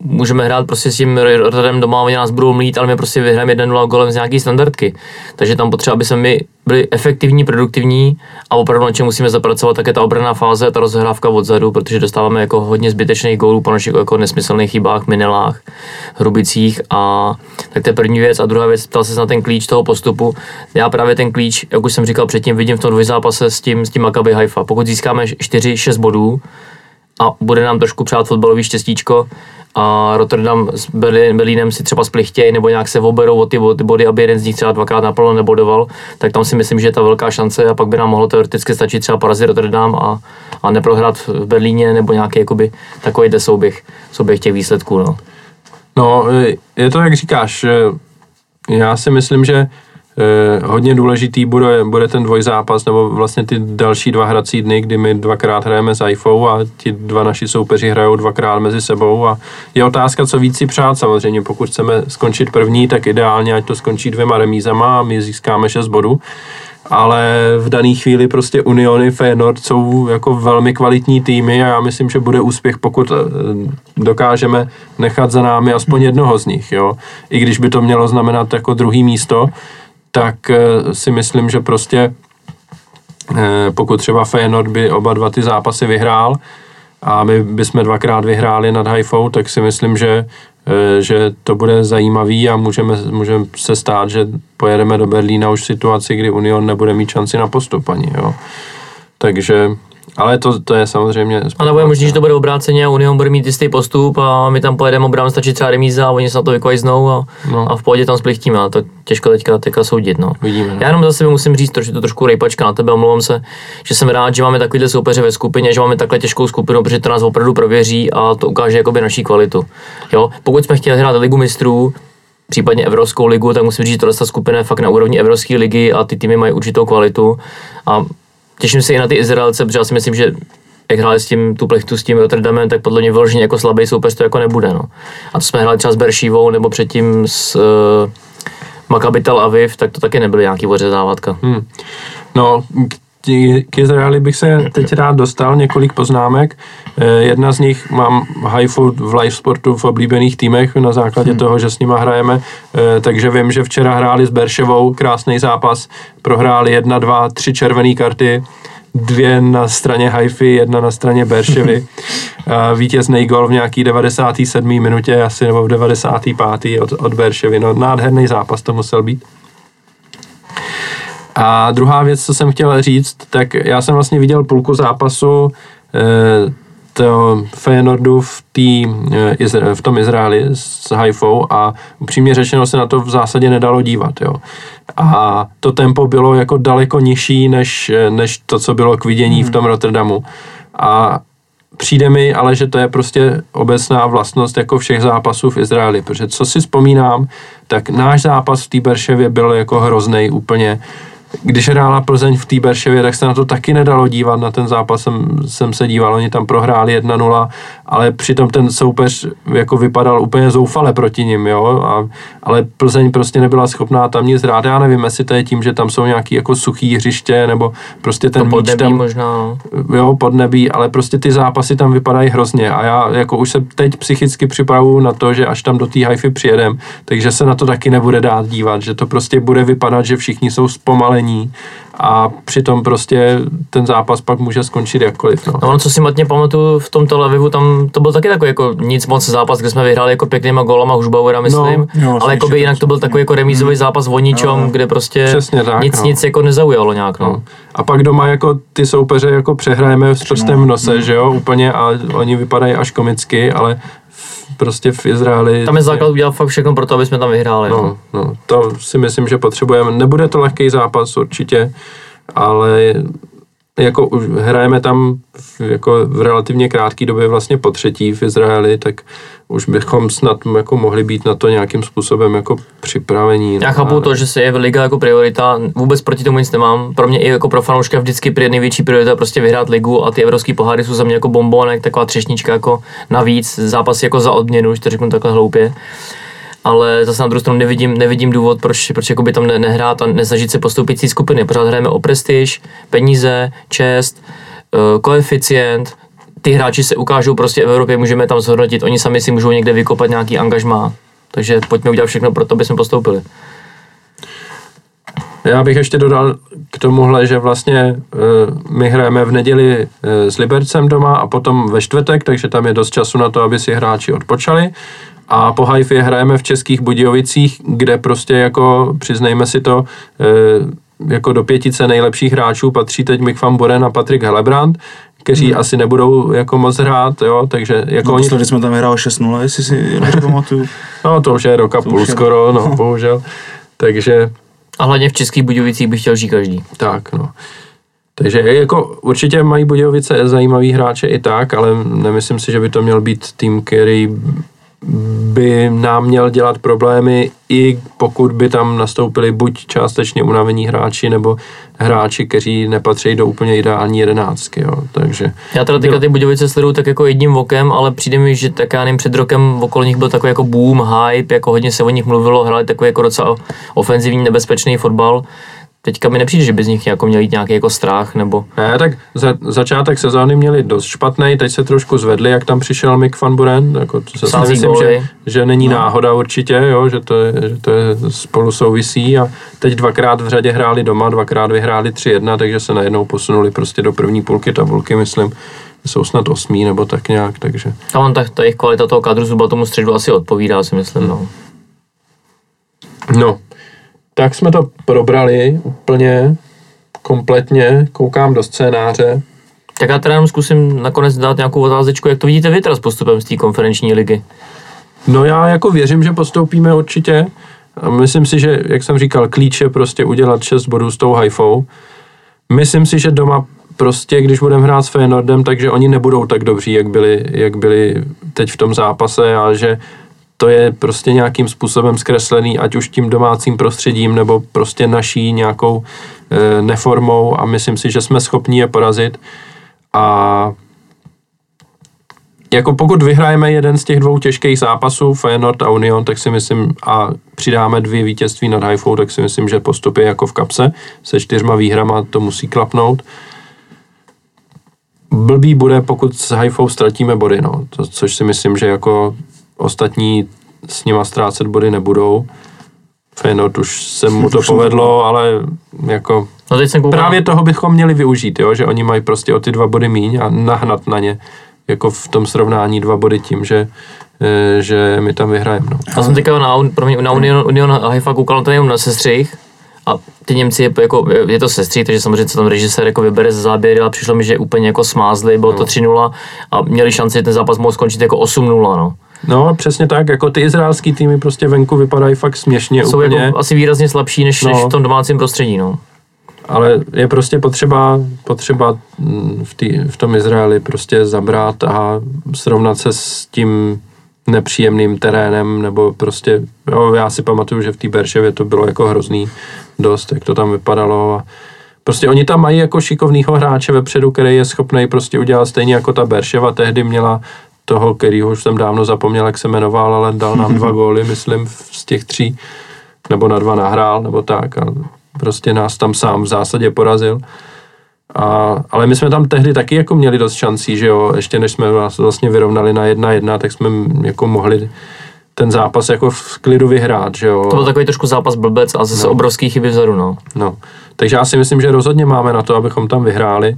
S3: můžeme hrát prostě s tím Rotterdam doma, oni nás budou mít, ale my prostě vyhrajeme 1-0 golem z nějaký standardky. Takže tam potřeba, aby jsme my byli efektivní, produktivní a opravdu na čem musíme zapracovat, tak je ta obraná fáze a ta rozhrávka odzadu, protože dostáváme jako hodně zbytečných gólů po našich jako nesmyslných chybách, minelách, hrubicích a tak to je první věc. A druhá věc, ptal se na ten klíč toho postupu. Já právě ten klíč, jak už jsem říkal předtím, vidím v tom dvojzápase s tím, s tím Maccabi Haifa. Pokud získáme 4-6 bodů, a bude nám trošku přát fotbalový štěstíčko, a Rotterdam s Berlín, Berlínem si třeba splichtějí nebo nějak se oberou o ty, body, aby jeden z nich třeba dvakrát naplno nebodoval, tak tam si myslím, že je ta velká šance a pak by nám mohlo teoreticky stačit třeba porazit Rotterdam a, a neprohrát v Berlíně nebo nějaký jakoby, takový souběh, souběh těch výsledků. No.
S1: no, je to jak říkáš, já si myslím, že Eh, hodně důležitý bude, bude ten dvojzápas, nebo vlastně ty další dva hrací dny, kdy my dvakrát hrajeme s iPhone a ti dva naši soupeři hrajou dvakrát mezi sebou a je otázka, co víc si přát samozřejmě. Pokud chceme skončit první, tak ideálně, ať to skončí dvěma remízama a my získáme 6 bodů. ale v dané chvíli prostě Uniony Feyenoord jsou jako velmi kvalitní týmy a já myslím, že bude úspěch, pokud eh, dokážeme nechat za námi aspoň jednoho z nich, jo. I když by to mělo znamenat jako druhý místo, tak eh, si myslím, že prostě eh, pokud třeba Feyenoord by oba dva ty zápasy vyhrál a my bychom dvakrát vyhráli nad Haifou, tak si myslím, že Eh, že to bude zajímavý a můžeme, můžeme se stát, že pojedeme do Berlína už v situaci, kdy Union nebude mít šanci na postup ani, jo. Takže ale to, to je samozřejmě...
S3: A nebo je možný, že to bude obráceně a Union bude mít jistý postup a my tam pojedeme, budeme stačit třeba remíza a oni se na to vykvajznou a, no. a v pohodě tam splichtíme, ale to těžko teďka, teďka soudit. No.
S1: Vidíme, no.
S3: Já jenom za sebe musím říct, že to trošku rejpačka na tebe, omlouvám se, že jsem rád, že máme takovýhle soupeře ve skupině, že máme takhle těžkou skupinu, protože to nás opravdu prověří a to ukáže jakoby naší kvalitu. Jo? Pokud jsme chtěli hrát ligu mistrů, případně Evropskou ligu, tak musím říct, že tohle skupina je fakt na úrovni Evropské ligy a ty týmy mají určitou kvalitu. A těším se i na ty Izraelce, protože já si myslím, že jak hráli s tím, tu plechtu s tím Rotterdamem, tak podle mě vyloženě jako slabý soupeř to jako nebude. No. A to jsme hráli třeba s Beršívou nebo předtím s uh, Maccabi Aviv, tak to taky nebyly nějaký ořezávatka. Hmm.
S1: No, k Izraeli bych se teď rád dostal, několik poznámek. Eh, jedna z nich mám Haifu v live sportu v oblíbených týmech na základě hmm. toho, že s nima hrajeme, eh, takže vím, že včera hráli s Berševou, krásný zápas, prohráli jedna, dva, tři červené karty, dvě na straně Haifi, jedna na straně Berševy. Vítězný gol v nějaký 97. minutě, asi nebo v 95. od, od Berševy. No, nádherný zápas to musel být. A druhá věc, co jsem chtěl říct, tak já jsem vlastně viděl půlku zápasu eh, to Feyenoordu v, tý, eh, v tom Izraeli s Haifou a upřímně řečeno se na to v zásadě nedalo dívat. Jo. A to tempo bylo jako daleko nižší než, než to, co bylo k vidění v tom Rotterdamu. A přijde mi ale, že to je prostě obecná vlastnost jako všech zápasů v Izraeli, protože co si vzpomínám, tak náš zápas v té Berševě byl jako hrozný úplně když hrála Plzeň v té Berševě, tak se na to taky nedalo dívat, na ten zápas jsem, jsem se díval, oni tam prohráli 1-0, ale přitom ten soupeř jako vypadal úplně zoufale proti nim, jo, a, ale Plzeň prostě nebyla schopná tam nic hrát, já nevím, jestli to je tím, že tam jsou nějaký jako suchý hřiště, nebo prostě ten
S3: to míč tam, možná, no.
S1: jo, podnebí, ale prostě ty zápasy tam vypadají hrozně. A já jako už se teď psychicky připravuju na to, že až tam do té hajfy přijedem, takže se na to taky nebude dát dívat, že to prostě bude vypadat, že všichni jsou zpomalení zpomalení a přitom prostě ten zápas pak může skončit jakkoliv. No,
S3: no co si matně pamatuju v tom Tel Avivu, tam to byl taky takový jako nic moc zápas, kde jsme vyhráli jako pěknýma golama Hušbauera, myslím, no, jo, ale jako by jinak to byl takový jako remízový hmm. zápas o ničom, no, kde prostě přesně tak, nic, no. nic jako nezaujalo nějak. No. no.
S1: A pak doma jako ty soupeře jako přehrajeme s prstem v nose, hmm. že jo, úplně a oni vypadají až komicky, ale prostě v Izraeli.
S3: Tam je základ udělat fakt všechno pro to, aby jsme tam vyhráli.
S1: No, no, to si myslím, že potřebujeme. Nebude to lehký zápas určitě, ale jako už hrajeme tam v, jako v relativně krátké době vlastně po třetí v Izraeli, tak už bychom snad jako mohli být na to nějakým způsobem jako připravení.
S3: Já chápu ale... to, že se je liga jako priorita, vůbec proti tomu nic nemám. Pro mě i jako pro fanouška vždycky největší priorita prostě vyhrát ligu a ty evropské poháry jsou za mě jako bombonek, taková třešnička jako navíc, zápasy jako za odměnu, už to řeknu takhle hloupě ale zase na druhou stranu nevidím, nevidím důvod, proč, proč by tam ne, nehrát a nesnažit se postoupit skupiny. Pořád hrajeme o prestiž, peníze, čest, uh, koeficient, ty hráči se ukážou prostě v Evropě, můžeme tam zhodnotit, oni sami si můžou někde vykopat nějaký angažmá, takže pojďme udělat všechno pro to, aby jsme postoupili.
S1: Já bych ještě dodal k tomuhle, že vlastně uh, my hrajeme v neděli uh, s Libercem doma a potom ve čtvrtek, takže tam je dost času na to, aby si hráči odpočali. A po Haifě hrajeme v Českých Budějovicích, kde prostě jako, přiznejme si to, uh, jako do pětice nejlepších hráčů patří teď Mick van Buren a Patrik Helebrand, kteří hmm. asi nebudou jako moc hrát, jo, takže jako
S2: no, oni... jsme tam hráli 6-0, jestli si nepamatuju.
S1: no to už je roka půl skoro, no, bohužel. Takže
S3: a hlavně v Českých Budějovicích bych chtěl žít každý.
S1: Tak, no. Takže jako určitě mají Budějovice zajímavý hráče i tak, ale nemyslím si, že by to měl být tým, který by nám měl dělat problémy, i pokud by tam nastoupili buď částečně unavení hráči, nebo hráči, kteří nepatří do úplně ideální jedenáctky. Jo. Takže,
S3: já teda teďka ty Budějovice sleduju tak jako jedním vokem, ale přijde mi, že tak já nevím, před rokem okolo nich byl takový jako boom, hype, jako hodně se o nich mluvilo, hráli takový jako docela ofenzivní, nebezpečný fotbal teďka mi nepřijde, že by z nich jako měl jít nějaký jako strach, nebo...
S1: Ne, tak za, začátek sezóny měli dost špatný, teď se trošku zvedli, jak tam přišel Mick van Buren, jako to se myslím, že, že není no. náhoda určitě, jo, že, to je, že to je spolu souvisí a teď dvakrát v řadě hráli doma, dvakrát vyhráli 3-1, takže se najednou posunuli prostě do první půlky tabulky, myslím, jsou snad osmí nebo tak nějak, takže
S3: A on tak ta jejich kvalita toho kadru zhruba tomu středu asi odpovídá, si myslím, no.
S1: No, tak jsme to probrali úplně kompletně, koukám do scénáře.
S3: Tak já teda jenom zkusím nakonec dát nějakou otázečku, jak to vidíte vy teda s postupem z té konferenční ligy?
S1: No já jako věřím, že postoupíme určitě. A myslím si, že, jak jsem říkal, klíč je prostě udělat 6 bodů s tou Haifou. Myslím si, že doma prostě, když budeme hrát s Feyenoordem, takže oni nebudou tak dobří, jak byli, jak byli teď v tom zápase a že to je prostě nějakým způsobem zkreslený, ať už tím domácím prostředím, nebo prostě naší nějakou e, neformou a myslím si, že jsme schopni je porazit. A jako pokud vyhrajeme jeden z těch dvou těžkých zápasů, Feyenoord a Union, tak si myslím, a přidáme dvě vítězství nad Haifou, tak si myslím, že postup je jako v kapse. Se čtyřma výhrama to musí klapnout. Blbý bude, pokud s Haifou ztratíme body, no. To, což si myslím, že jako ostatní s nima ztrácet body nebudou. Feyenoord už se mu to povedlo, ale jako
S3: No teď jsem koukal,
S1: Právě toho bychom měli využít, jo? že oni mají prostě o ty dva body míň a nahnat na ně jako v tom srovnání dva body tím, že, eh, že my tam vyhrajeme. No.
S3: já jsem teďka na, promiň, na Union, Union Haifa koukal to jenom na sestřih a ty Němci, je, jako, je to sestřih, takže samozřejmě se tam režisér jako vybere ze záběry, ale přišlo mi, že úplně jako smázli, bylo to 3-0 a měli šanci, že ten zápas mohl skončit jako 8-0, no.
S1: no, přesně tak, jako ty izraelský týmy prostě venku vypadají fakt směšně
S3: Jsou
S1: úplně,
S3: jako asi výrazně slabší než,
S1: No.
S3: než v tom domácím prostředí, no.
S1: ale je prostě potřeba, potřeba mm, v, tý, v tom Izraeli prostě zabrat a srovnat se s tím nepříjemným terénem, nebo prostě, jo, já si pamatuju, že v té Berševě to bylo jako hrozný dost, jak to tam vypadalo a prostě oni tam mají jako šikovnýho hráče vepředu, který je schopný prostě udělat stejně jako ta Berševa tehdy měla toho, kterýho už jsem dávno zapomněl, jak se jmenoval, ale dal nám dva góly, myslím, z těch tří, nebo na dva nahrál, nebo tak a prostě nás tam sám v zásadě porazil. A, ale my jsme tam tehdy taky jako měli dost šancí, že jo, ještě než jsme vás vlastně vyrovnali na jedna jedna, tak jsme jako mohli ten zápas jako v klidu vyhrát, že jo.
S3: To byl takový trošku zápas blbec a zase
S1: No.
S3: obrovský chyby vzadu, no.
S1: No, takže já si myslím, že rozhodně máme na to, abychom tam vyhráli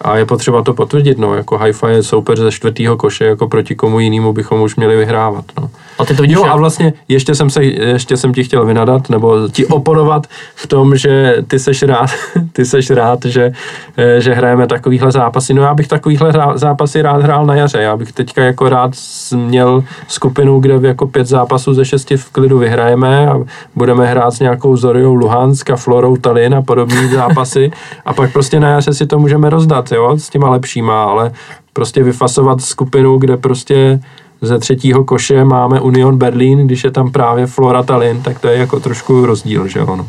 S1: a je potřeba to potvrdit, no, jako Haifa je soupeř ze čtvrtého koše, jako proti komu jinému bychom už měli vyhrávat, no.
S3: A ty to vidíš,
S1: Jo a vlastně ještě jsem, se, ještě jsem ti chtěl vynadat, nebo ti oponovat v tom, že ty seš rád, ty seš rád, že, eh, že hrajeme takovýhle zápasy. No já bych takovýhle zápasy rád hrál na jaře. Já bych teďka jako rád měl skupinu, kde jako pět zápasů ze šesti v klidu vyhrajeme a budeme hrát s nějakou Zoriou Luhansk a Florou Tallinn a podobné zápasy a pak prostě na jaře si to můžeme rozdat, jo, s těma lepšíma, ale prostě vyfasovat skupinu, kde prostě ze třetího koše máme Union Berlin, když je tam právě Flora Tallinn, tak to je jako trošku rozdíl, že ono.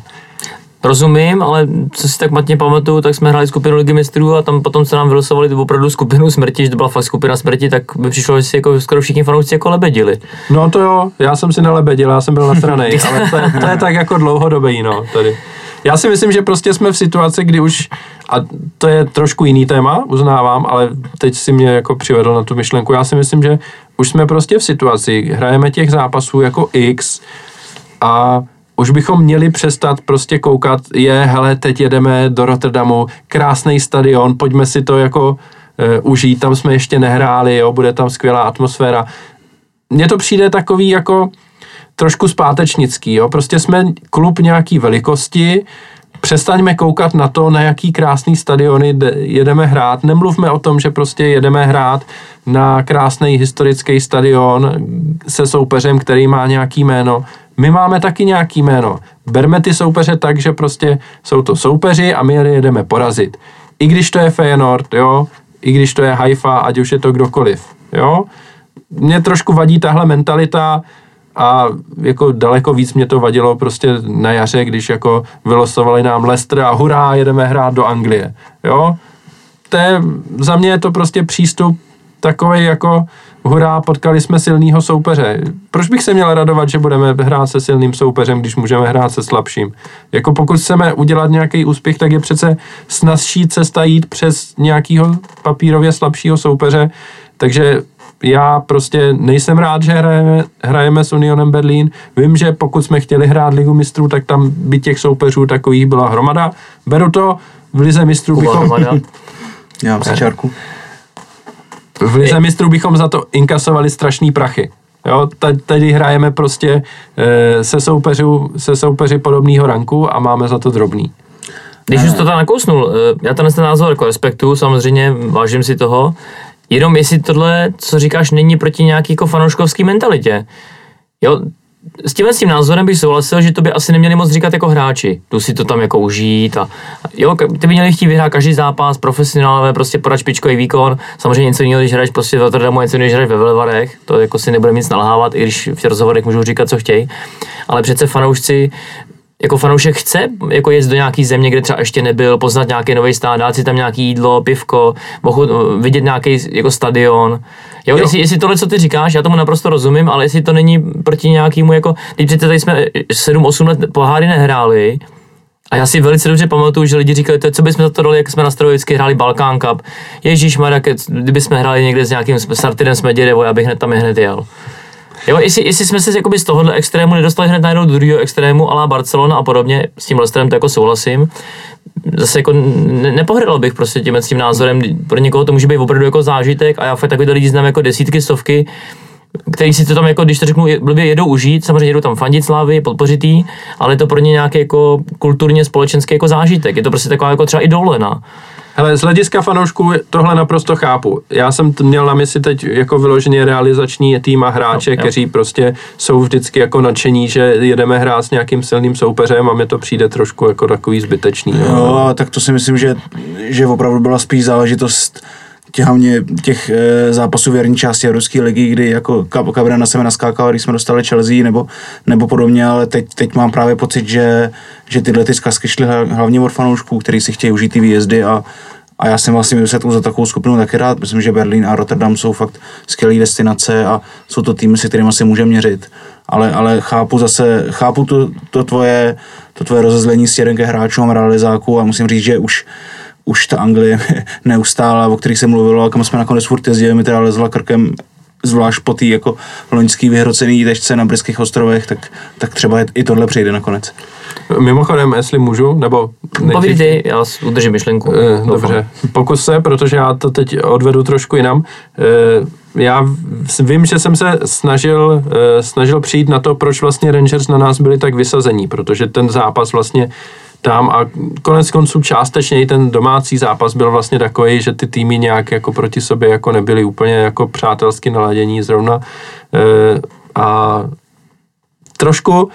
S3: Rozumím, ale co si tak matně pamatuju, tak jsme hráli skupinu Ligy mistrů a tam potom se nám vylosovali opravdu skupinu smrti, že to byla fakt skupina smrti, tak by přišlo, že si jako skoro všichni fanoušci jako lebedili.
S1: No to jo, já jsem si nelebedil, já jsem byl na straně, ale to je, to je tak jako dlouhodobý, no, tady. Já si myslím, že prostě jsme v situaci, kdy už, a to je trošku jiný téma, uznávám, ale teď si mě jako přivedl na tu myšlenku, já si myslím, že už jsme prostě v situaci, hrajeme těch zápasů jako X a už bychom měli přestat prostě koukat, je, hele, teď jedeme do Rotterdamu, krásný stadion, pojďme si to jako e, užít, tam jsme ještě nehráli, jo, bude tam skvělá atmosféra. Mně to přijde takový jako trošku zpátečnický, jo, prostě jsme klub nějaký velikosti, přestaňme koukat na to, na jaký krásný stadiony jedeme hrát. Nemluvme o tom, že prostě jedeme hrát na krásný historický stadion se soupeřem, který má nějaký jméno. My máme taky nějaký jméno. Berme ty soupeře tak, že prostě jsou to soupeři a my je jedeme porazit. I když to je Feyenoord, jo, i když to je Haifa, ať už je to kdokoliv, jo. Mě trošku vadí tahle mentalita, a jako daleko víc mě to vadilo prostě na jaře, když jako vylosovali nám Leicester a hurá, jedeme hrát do Anglie, jo. To je, za mě je to prostě přístup takový jako hurá, potkali jsme silného soupeře. Proč bych se měl radovat, že budeme hrát se silným soupeřem, když můžeme hrát se slabším? Jako pokud chceme udělat nějaký úspěch, tak je přece snazší cesta jít přes nějakého papírově slabšího soupeře, takže já prostě nejsem rád, že hrajeme, hrajeme s Unionem Berlín. Vím, že pokud jsme chtěli hrát ligu mistrů, tak tam by těch soupeřů takových byla hromada. Beru to, v lize mistrů
S3: Kuba
S1: bychom...
S3: Hromada.
S2: Já mám si čárku.
S1: V lize mistrů bychom za to inkasovali strašný prachy. Jo, ta- tady hrajeme prostě e, se, soupeřů, se soupeři podobného ranku a máme za to drobný.
S3: Když už to tam nakousnul, eh, já tenhle ten názor jako respektuju, samozřejmě vážím si toho, jenom jestli tohle, co říkáš, není proti nějaký jako fanouškovský mentalitě. Jo, s tímhle tím názorem bych souhlasil, že to by asi neměli moc říkat jako hráči. Tu si to tam jako užít a jo, ty by měli chtít vyhrát každý zápas, profesionálové, prostě podat špičkový výkon. Samozřejmě něco jiného, když hraješ prostě v Rotterdamu, něco jiného, když hraješ ve Velvarech, to jako si nebude nic nalhávat, i když v rozhovorech můžou říkat, co chtějí. Ale přece fanoušci jako fanoušek chce jako jet do nějaký země, kde třeba ještě nebyl, poznat nějaký nový stát, dát si tam nějaký jídlo, pivko, mohu vidět nějaký jako stadion. Jo,
S1: Jo.
S3: Jestli, jestli tohle, co ty říkáš, já tomu naprosto rozumím, ale jestli to není proti nějakému, jako, teď přece tady jsme 7-8 let poháry nehráli, a já si velice dobře pamatuju, že lidi říkali, to, co bychom za to dali, jak jsme na Starovi vždycky hráli Balkán Cup. Ježíš kdyby jsme hráli někde s nějakým Sartidem s Medvědevou, já bych hned tam hned jel. Jo, jestli, jestli jsme se jakoby z tohohle extrému nedostali hned najednou do druhého extrému, ale Barcelona a podobně, s tím Lesterem to jako souhlasím, zase jako ne, nepohrdal bych prostě tím, tím názorem, pro někoho to může být opravdu jako zážitek a já fakt takový lidi znám jako desítky, stovky, který si to tam, jako, když to řeknu, blbě jedou užít, samozřejmě jedou tam fandit slávy, podpořit jí, ale je to pro ně nějaký jako kulturně společenský jako zážitek. Je to prostě taková jako třeba i dovolená.
S1: Hele, z hlediska fanoušků tohle naprosto chápu. Já jsem t- měl na mysli teď jako vyloženě realizační tým a hráče,
S3: No,
S1: kteří prostě jsou vždycky jako nadšení, že jedeme hrát s nějakým silným soupeřem a mně to přijde trošku jako takový zbytečný.
S2: Jo,
S1: No.
S2: a tak to si myslím, že, že opravdu byla spíš záležitost těch, hlavně těch e, zápasů v jarní části Evropské ligy, kdy jako Cabra na sebe naskákal, když jsme dostali Chelsea nebo, nebo podobně, ale teď, teď mám právě pocit, že, že tyhle ty zkazky šly hla- hlavně od fanoušků, kteří si chtějí užít ty výjezdy a, a já jsem vlastně vysvětlil za takovou skupinu taky rád. Myslím, že Berlín a Rotterdam jsou fakt skvělé destinace a jsou to týmy, se kterými se můžeme měřit. Ale, ale chápu zase, chápu to, to, tvoje, to tvoje rozezlení směrem ke hráčům a realizáků a musím říct, že už, už ta Anglie neustále, o kterých se mluvilo a kam jsme nakonec furt jezdili, mi teda lezla krkem zvlášť po té jako loňský vyhrocený jídečce na Britských ostrovech, tak, tak třeba i tohle přejde nakonec.
S1: Mimochodem, jestli můžu, nebo...
S3: Povídej ty, já udržím myšlenku. Doufám.
S1: Dobře, pokus se, protože já to teď odvedu trošku jinam. Eh, Já vím, že jsem se snažil, eh, snažil přijít na to, proč vlastně Rangers na nás byli tak vysazení, protože ten zápas vlastně tam a konec konců částečně i ten domácí zápas byl vlastně takový, že ty týmy nějak jako proti sobě jako nebyly úplně jako přátelsky naladění zrovna. Eh, a trošku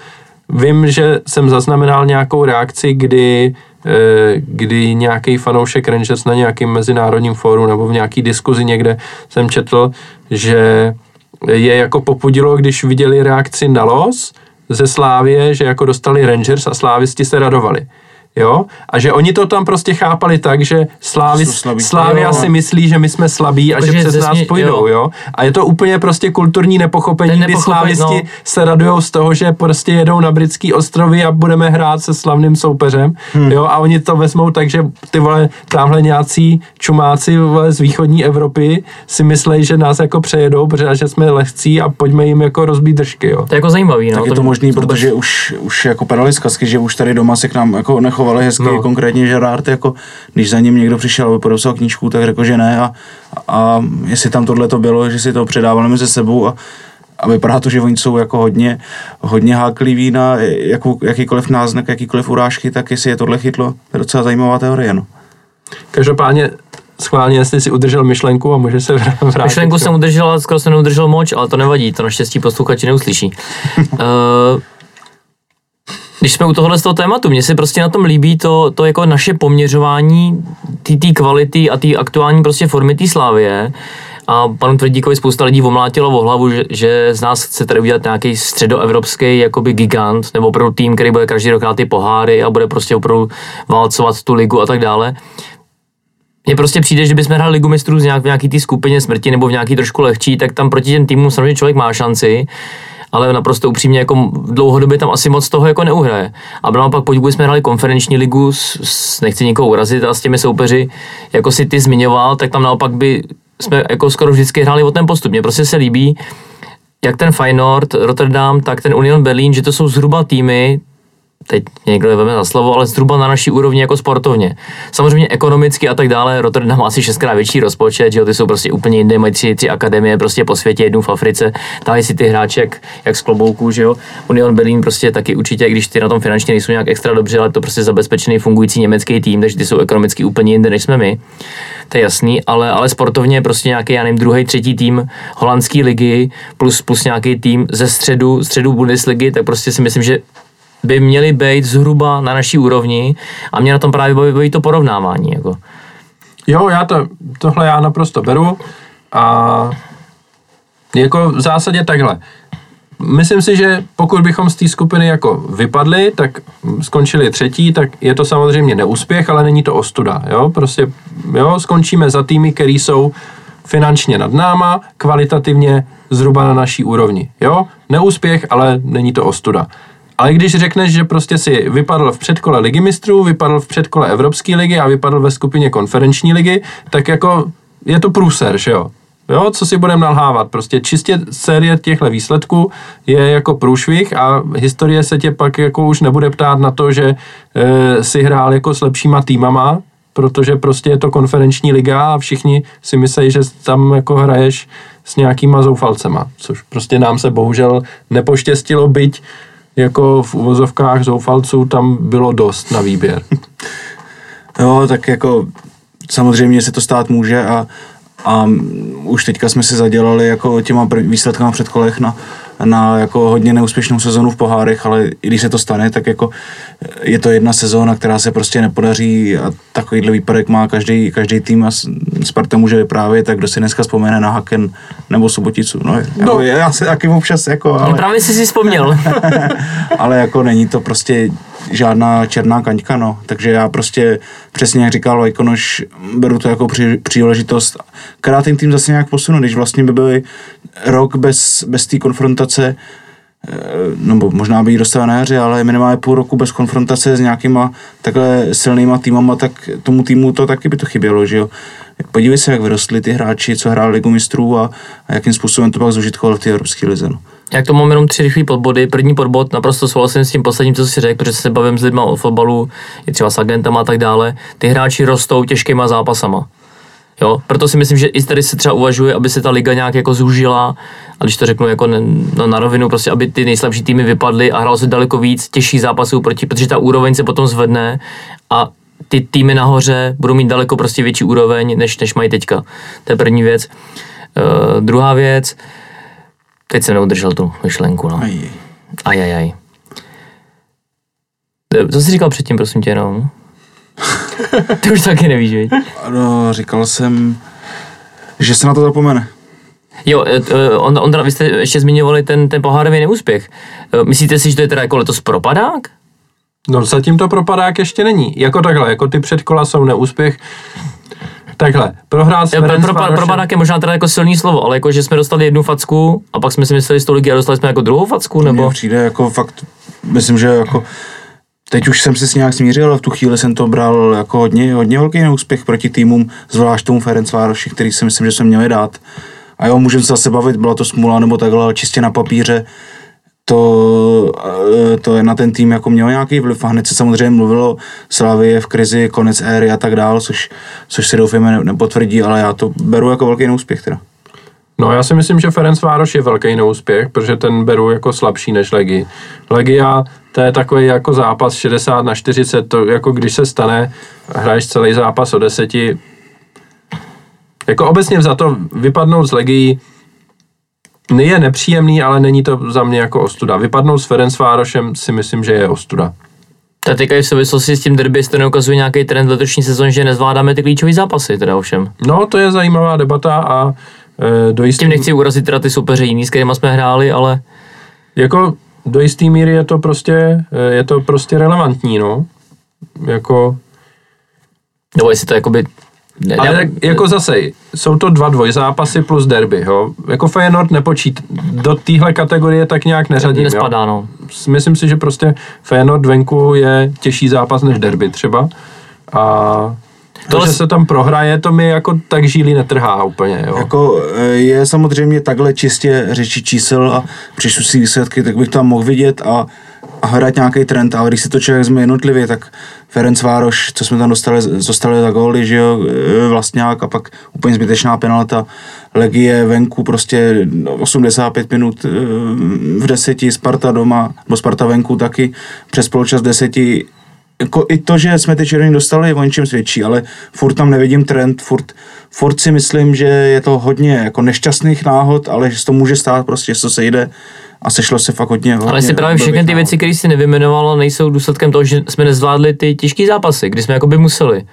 S1: vím, že jsem zaznamenal nějakou reakci, kdy, eh, kdy nějaký fanoušek Rangers na nějakém mezinárodním fóru nebo v nějaký diskuzi někde jsem četl, že je jako popudilo, když viděli reakci na los ze Slávie, že jako dostali Rangers a slávisti se radovali. Jo? A že oni to tam prostě chápali tak, že Slávi,
S2: Jsou slabí.
S1: Slávia
S3: Jo.
S1: si myslí, že my jsme slabí a že přes nás půjdou,
S3: jo.
S1: jo. A je to úplně prostě kulturní nepochopení,
S3: Ten
S1: kdy slávisti
S3: no.
S1: se radujou z toho, že prostě jedou na britský ostrovy a budeme hrát se slavným soupeřem, hmm. jo, a oni to vezmou tak, že ty vole, tamhle nějací čumáci vole, z východní Evropy si myslejí, že nás jako přejedou, protože že jsme lehcí a pojďme jim jako rozbít držky, jo.
S3: To je jako zajímavý, no.
S2: tak je to možný, protože už, už jako zkazky, že už tady doma se k nám jako nechovali hezky,
S1: No.
S2: konkrétně Gerard, jako když za ním někdo přišel, aby podepsal knížku, tak řekl, že ne a, a jestli tam tohle to bylo, že si to předávali mezi sebou a, a vypadá to, že oni jsou jako hodně, hodně hákliví na jakou, jakýkoliv náznak, jakýkoliv urážky, tak jestli je tohle chytlo, to je docela zajímavá teorie, no.
S1: Každopádně schválně, jestli si udržel myšlenku a může se vrát- vrátit.
S3: Myšlenku jsem udržel, ale skoro jsem neudržel moč, ale to nevadí, to naštěstí posluchači neuslyší. uh, když jsme u tohohle z toho tématu, mně se prostě na tom líbí to, to jako naše poměřování té kvality a té aktuální prostě formy té slávě. A panu Tvrdíkovi spousta lidí omlátilo o hlavu, že, že z nás chce tady udělat nějaký středoevropský jakoby gigant, nebo opravdu tým, který bude každý rok ty poháry a bude prostě opravdu válcovat tu ligu a tak dále mně prostě přijde, že bychom hráli ligu mistrů nějak, v nějaký té skupině smrti nebo v nějaký trošku lehčí, tak tam proti těm týmům samozřejmě člověk má šanci, ale naprosto upřímně jako dlouhodobě tam asi moc toho jako neuhraje. A naopak, pokud jsme hráli konferenční ligu, s, s, nechci nikoho urazit, a s těmi soupeři, jako si ty zmiňoval, tak tam naopak by jsme jako skoro vždycky hráli o ten postup. Mně prostě se líbí, jak ten Feyenoord, Rotterdam, tak ten Union Berlin, že to jsou zhruba týmy, teď někdo veme za slovo, ale zhruba na naší úrovni jako sportovně. Samozřejmě ekonomicky a tak dále, Rotterdam má asi šestkrát větší rozpočet, že jo, ty jsou prostě úplně jinde, mají tři, tři akademie prostě po světě, jednu v Africe, tahají si ty hráče jak, jak z klobouků, že jo. Union Berlin prostě taky určitě, když ty na tom finančně nejsou nějak extra dobře, ale to prostě zabezpečený fungující německý tým, takže ty jsou ekonomicky úplně jinde, než jsme my. To je jasný, ale, ale sportovně prostě nějaký, já nevím, druhý, třetí tým holandské ligy plus, plus nějaký tým ze středu, středu Bundesligy, tak prostě si myslím, že by měly být zhruba na naší úrovni a mě na tom právě baví to porovnávání. Jako.
S1: Jo, já to, tohle já naprosto beru a jako v zásadě takhle. Myslím si, že pokud bychom z té skupiny jako vypadli, tak skončili třetí, tak je to samozřejmě neúspěch, ale není to ostuda. Jo? Prostě jo, skončíme za týmy, které jsou finančně nad náma, kvalitativně zhruba na naší úrovni. Jo? Neúspěch, ale není to ostuda. Ale když řekneš, že prostě si vypadl v předkole ligy mistrů, vypadl v předkole Evropské ligy a vypadl ve skupině konferenční ligy, tak jako je to průser, že jo? Jo, co si budeme nalhávat? Prostě čistě série těchto výsledků je jako průšvih a historie se tě pak jako už nebude ptát na to, že e, si hrál jako s lepšíma týmama, protože prostě je to konferenční liga a všichni si myslí, že tam jako hraješ s nějakýma zoufalcema, což prostě nám se bohužel nepoštěstilo, byť jako v uvozovkách zoufalců tam bylo dost na výběr.
S2: jo, tak jako samozřejmě se to stát může a, a už teďka jsme si zadělali jako těma výsledkama před kolech na, na jako hodně neúspěšnou sezonu v pohárech, ale i když se to stane, tak jako je to jedna sezóna, která se prostě nepodaří a takovýhle výpadek má každý, každý tým a Sparta může vyprávět, tak kdo si dneska vzpomene na Haken nebo Suboticu. No, jako no. já se taky občas jako...
S3: Ale, právě jsi si vzpomněl.
S2: ale jako není to prostě žádná černá kaňka, no. Takže já prostě, přesně jak říkal Vajkonoš, beru to jako při, příležitost, která ten tým zase nějak posunu, když vlastně by byli rok bez, bez té konfrontace, eh, nebo možná by jí dostala na jaře, ale minimálně půl roku bez konfrontace s nějakýma takhle silnýma týmama, tak tomu týmu to taky by to chybělo, že jo. Podívej se, jak vyrostli ty hráči, co hráli Ligu mistrů a, a jakým způsobem to pak zužitkovali v té evropské lize. No.
S3: Jak to mám jenom tři rychlé podbody. První podbod, naprosto souhlasím s tím posledním, co jsi řekl, protože se bavím s lidmi o fotbalu, i třeba s agentama a tak dále. Ty hráči rostou těžkýma zápasama. Jo, proto si myslím, že i tady se třeba uvažuje, aby se ta liga nějak jako zúžila, a když to řeknu jako ne, no, na rovinu, prostě aby ty nejslabší týmy vypadly a hrál se daleko víc těžší zápasů proti, protože ta úroveň se potom zvedne a ty týmy nahoře budou mít daleko prostě větší úroveň, než, než mají teďka. To je první věc. Uh, druhá věc, teď jsem neudržel tu myšlenku, no. Ajajaj. Eh, co jsi říkal předtím, prosím tě, no? Ty už taky nevíš, viď?
S2: No, říkal jsem, že se na to zapomene.
S3: Jo, eh, eh, on, Ondra, vy jste ještě zmiňovali ten, ten pohárový neúspěch. Myslíte si, že to je teda jako letos propadák?
S1: No zatím to propadák ještě není. Jako takhle, jako ty předkola jsou neúspěch. Takhle, prohrát s
S3: pro, pro, pro, Propadák je možná teda jako silný slovo, ale jako, že jsme dostali jednu facku a pak jsme si mysleli z ligy a dostali jsme jako druhou facku, nebo? Mně
S2: přijde jako fakt, myslím, že jako Teď už jsem se s nějak smířil, ale v tu chvíli jsem to bral jako hodně, hodně velký neúspěch proti týmům, zvlášť tomu Ferencvároši, který si myslím, že jsme měli dát. A jo, můžeme se zase bavit, byla to smula nebo takhle, ale čistě na papíře to, eh, to je na ten tým jako mělo nějaký vliv a hned se samozřejmě mluvilo Slavie v krizi, konec éry a tak dál, což, což se doufujeme nepotvrdí, ale já to beru jako velký neúspěch teda.
S1: No já si myslím, že Ferenc Vároš je velký neúspěch, protože ten beru jako slabší než Legi. Legia to je takový jako zápas 60 na 40, to jako když se stane, hraješ celý zápas o deseti. Jako obecně za to vypadnout z Legii je nepříjemný, ale není to za mě jako ostuda. Vypadnout s Ferencvárošem si myslím, že je ostuda.
S3: Tak teďka v souvislosti s tím derby to neukazuje nějaký trend letošní sezon, že nezvládáme ty klíčové zápasy, teda ovšem.
S1: No, to je zajímavá debata a e, do
S3: jistý... Tím nechci urazit teda ty soupeře jiný, s kterými jsme hráli, ale...
S1: Jako do jisté míry je to prostě, eh, je to prostě relevantní, no. Jako...
S3: Nebo jestli to jakoby Ne,
S1: Ale
S3: ne-
S1: tak jako zase, jsou to dva dvojzápasy plus derby, jo. Jako Feyenoord nepočít, do téhle kategorie tak nějak neřadím,
S3: nespadá,
S1: jo.
S3: no.
S1: Myslím si, že prostě Feyenoord venku je těžší zápas než derby třeba. A to, že se tam prohraje, to mi jako tak žíly netrhá úplně, jo.
S2: Jako eh, je samozřejmě takhle čistě řeči čísel a přečtu si výsledky, tak bych tam mohl vidět a, a hledat nějaký trend, ale když si to člověk vezme jednotlivě, tak Ferenc Vároš, co jsme tam dostali, dostali za góly, že jo, vlastňák a pak úplně zbytečná penalta, Legie venku prostě 85 minut eh, v deseti, Sparta doma, nebo Sparta venku taky přes poločas deseti, jako i to, že jsme ty červený dostali, o něčem svědčí, ale furt tam nevidím trend, furt, furt si myslím, že je to hodně jako nešťastných náhod, ale že se to může stát prostě, že to sejde a sešlo se fakt hodně. hodně
S3: Ale jestli právě všechny ty věci, které jsi nevymenoval, nejsou důsledkem toho, že jsme nezvládli ty těžké zápasy, kdy jsme jakoby museli.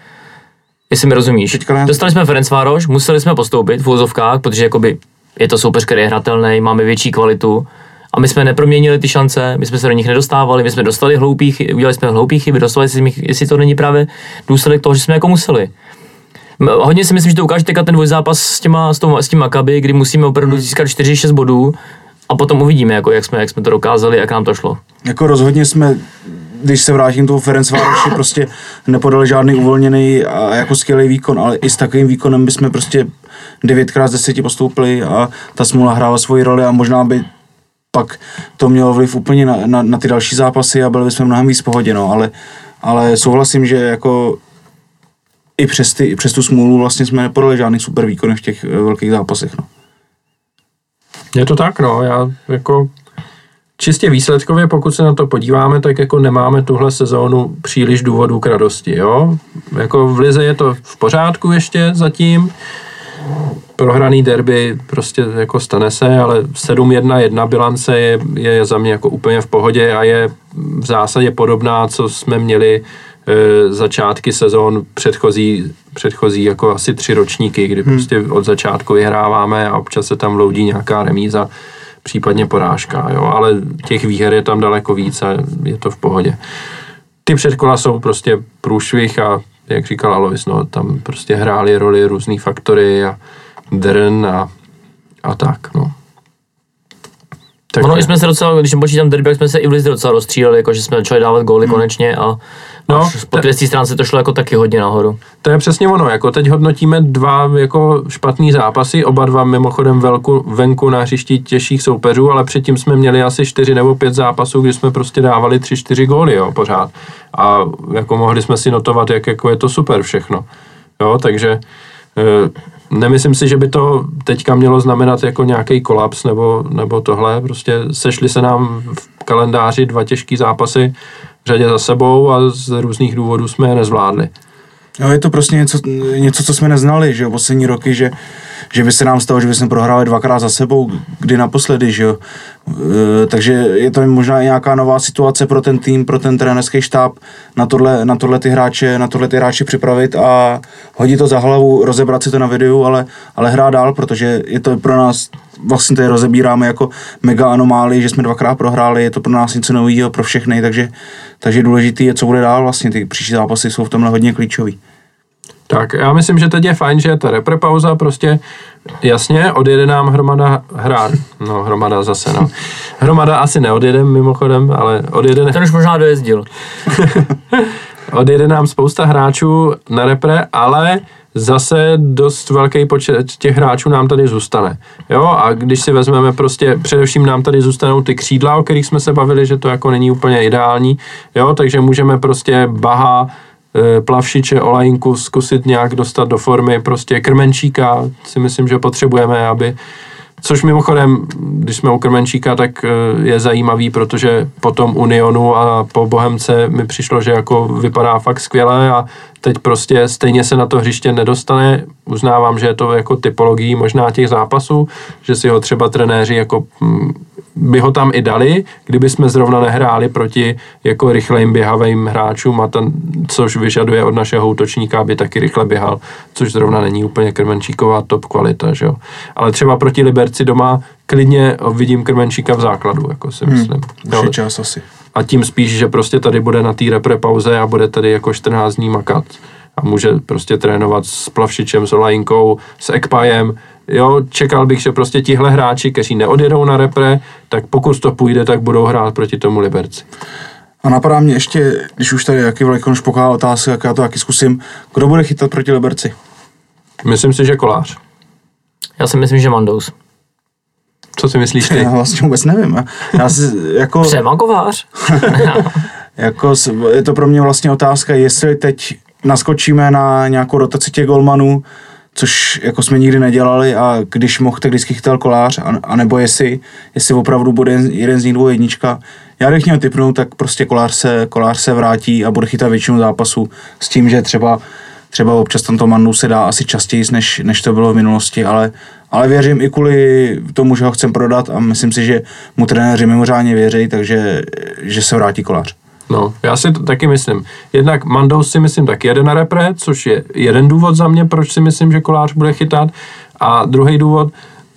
S3: Jestli mi rozumíš.
S2: Teďka ne.
S3: Dostali jsme Ferencvároš, museli jsme postoupit v úzovkách, protože jakoby je to soupeř, který je hratelný, máme větší kvalitu. A my jsme neproměnili ty šance, my jsme se do nich nedostávali, my jsme dostali hloupý, chy- udělali jsme hloupý chyby, dostali jsme jestli to není právě důsledek toho, že jsme jako museli. Hodně si myslím, že to ukáže teďka ten dvojzápas s, těma, s, tou, s tím Makaby, kdy musíme opravdu získat 4-6 bodů a potom uvidíme, jako, jak, jsme, jak jsme to dokázali, jak nám to šlo.
S2: Jako rozhodně jsme, když se vrátím k tomu Ferenc Vároši, prostě nepodali žádný uvolněný a jako skvělý výkon, ale i s takovým výkonem bychom prostě 9x z 10 postoupili a ta smůla hrála svoji roli a možná by pak to mělo vliv úplně na, na, na ty další zápasy a byli bychom mnohem víc pohodě, no, ale, ale souhlasím, že jako i přes, ty, i přes tu smůlu vlastně jsme nepodali žádný super výkon v těch eh, velkých zápasech, no.
S1: Je to tak, no, já jako čistě výsledkově, pokud se na to podíváme, tak jako nemáme tuhle sezónu příliš důvodů k radosti, jo. Jako v Lize je to v pořádku ještě zatím, prohraný derby prostě jako stane se, ale 7-1-1 bilance je, je za mě jako úplně v pohodě a je v zásadě podobná, co jsme měli e, začátky sezon předchozí, předchozí jako asi tři ročníky, kdy prostě od začátku vyhráváme a občas se tam loudí nějaká remíza, případně porážka, jo, ale těch výher je tam daleko víc a je to v pohodě. Ty předkola jsou prostě průšvih a jak říkal Alois, no, tam prostě hrály roli různý faktory a drn a, a tak, no. Tak
S3: Ono, jsme se docela, když počítám derby, jak jsme se i v Lize docela rozstříleli, jako že jsme začali dávat góly konečně a,
S1: No,
S3: po té stránce to šlo jako taky hodně nahoru.
S1: To je přesně ono, jako teď hodnotíme dva jako špatný zápasy, oba dva mimochodem velku, venku na hřišti těžších soupeřů, ale předtím jsme měli asi čtyři nebo pět zápasů, kdy jsme prostě dávali tři, čtyři góly, jo, pořád. A jako mohli jsme si notovat, jak jako je to super všechno. Jo, takže eh, nemyslím si, že by to teďka mělo znamenat jako nějaký kolaps nebo, nebo tohle, prostě sešli se nám v kalendáři dva těžký zápasy v řadě za sebou a z různých důvodů jsme je nezvládli.
S2: Jo, je to prostě něco, něco co jsme neznali, že jo, poslední roky, že, že by se nám stalo, že by jsme prohráli dvakrát za sebou, kdy naposledy, že jo. E, takže je to možná i nějaká nová situace pro ten tým, pro ten trenerský štáb, na tohle, na tohle ty hráče, na tohle ty hráče připravit a hodit to za hlavu, rozebrat si to na videu, ale, ale hrát dál, protože je to pro nás, vlastně tady rozebíráme jako mega anomálii, že jsme dvakrát prohráli, je to pro nás něco nového, pro všechny, takže, takže důležitý je, co bude dál vlastně, ty příští zápasy jsou v tomhle hodně klíčový.
S1: Tak já myslím, že teď je fajn, že je ta reprepauza, prostě jasně, odjede nám hromada hrát, no hromada zase, no. Hromada asi neodjede mimochodem, ale odjede,
S3: Ten už možná dojezdil.
S1: odjede nám spousta hráčů na repre, ale zase dost velký počet těch hráčů nám tady zůstane. Jo, a když si vezmeme prostě, především nám tady zůstanou ty křídla, o kterých jsme se bavili, že to jako není úplně ideální, jo, takže můžeme prostě Baha, Plavšiče, Olajinku zkusit nějak dostat do formy, prostě Krmenčíka si myslím, že potřebujeme, aby Což mimochodem, když jsme u Krmenčíka, tak eh, je zajímavý, protože po tom Unionu a po Bohemce mi přišlo, že jako vypadá fakt skvěle a teď prostě stejně se na to hřiště nedostane. Uznávám, že je to jako typologií možná těch zápasů, že si ho třeba trenéři jako hm, by ho tam i dali, kdyby jsme zrovna nehráli proti jako rychlejím běhavým hráčům a ten, což vyžaduje od našeho útočníka, aby taky rychle běhal, což zrovna není úplně Krmenčíková top kvalita, že jo. Ale třeba proti Liberci doma klidně vidím Krmenčíka v základu, jako si myslím.
S2: Už
S1: Jo,
S2: je čas asi.
S1: a tím spíš, že prostě tady bude na té repre pauze a bude tady jako 14 dní makat. A může prostě trénovat s Plavšičem, s Olajinkou, s Ekpajem. Jo, čekal bych, že prostě tihle hráči, kteří neodjedou na repre, tak pokud to půjde, tak budou hrát proti tomu Liberci.
S2: A napadá mě ještě, když už tady jaký velikonoš pokládá otázky, tak já to taky zkusím. Kdo bude chytat proti Liberci?
S1: Myslím si, že kolář.
S3: Já si myslím, že Mandous.
S1: Co si myslíš ty?
S2: Já vlastně vůbec nevím. Já- si, jako,
S3: Přema kovář.
S2: jako, je to pro mě vlastně otázka, jestli teď naskočíme na nějakou rotaci těch golmanů, což jako jsme nikdy nedělali a když mohl, tak vždycky chytal kolář, a, a nebo jestli, jestli opravdu bude jeden, jeden z nich dvou jednička. Já bych měl typnout, tak prostě kolář se, kolář se vrátí a bude chytat většinu zápasů s tím, že třeba třeba občas tam to Mandu se dá asi častěji, než, než to bylo v minulosti, ale, ale věřím i kvůli tomu, že ho chcem prodat a myslím si, že mu trenéři mimořádně věří, takže že se vrátí kolář.
S1: No, já si to taky myslím. Jednak Mandous si myslím tak jede na repre, což je jeden důvod za mě, proč si myslím, že kolář bude chytat. A druhý důvod,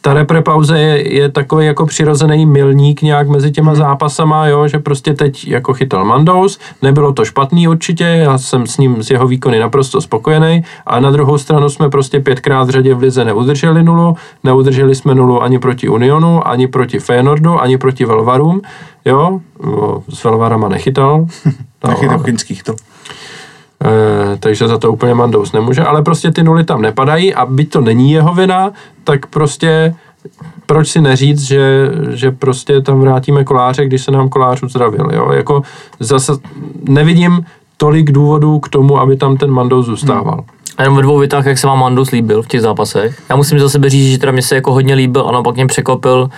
S1: ta repre pauze je, je takový jako přirozený milník nějak mezi těma zápasama, jo, že prostě teď jako chytal Mandous, nebylo to špatný určitě, já jsem s ním z jeho výkony naprosto spokojený, a na druhou stranu jsme prostě pětkrát v řadě v lize neudrželi nulu, neudrželi jsme nulu ani proti Unionu, ani proti Feyenoordu, ani proti Velvarům, jo, s Velvarama nechytal,
S2: Nechytal Kinských to.
S1: Eh, takže za to úplně Mandous nemůže, ale prostě ty nuly tam nepadají a byť to není jeho vina, tak prostě proč si neříct, že, že prostě tam vrátíme koláře, když se nám kolář uzdravil, jo? Jako zase nevidím tolik důvodů k tomu, aby tam ten Mandous zůstával.
S3: A jenom ve dvou větách, jak se vám Mandous líbil v těch zápasech. Já musím za sebe říct, že teda mě se jako hodně líbil a naopak mě překvapil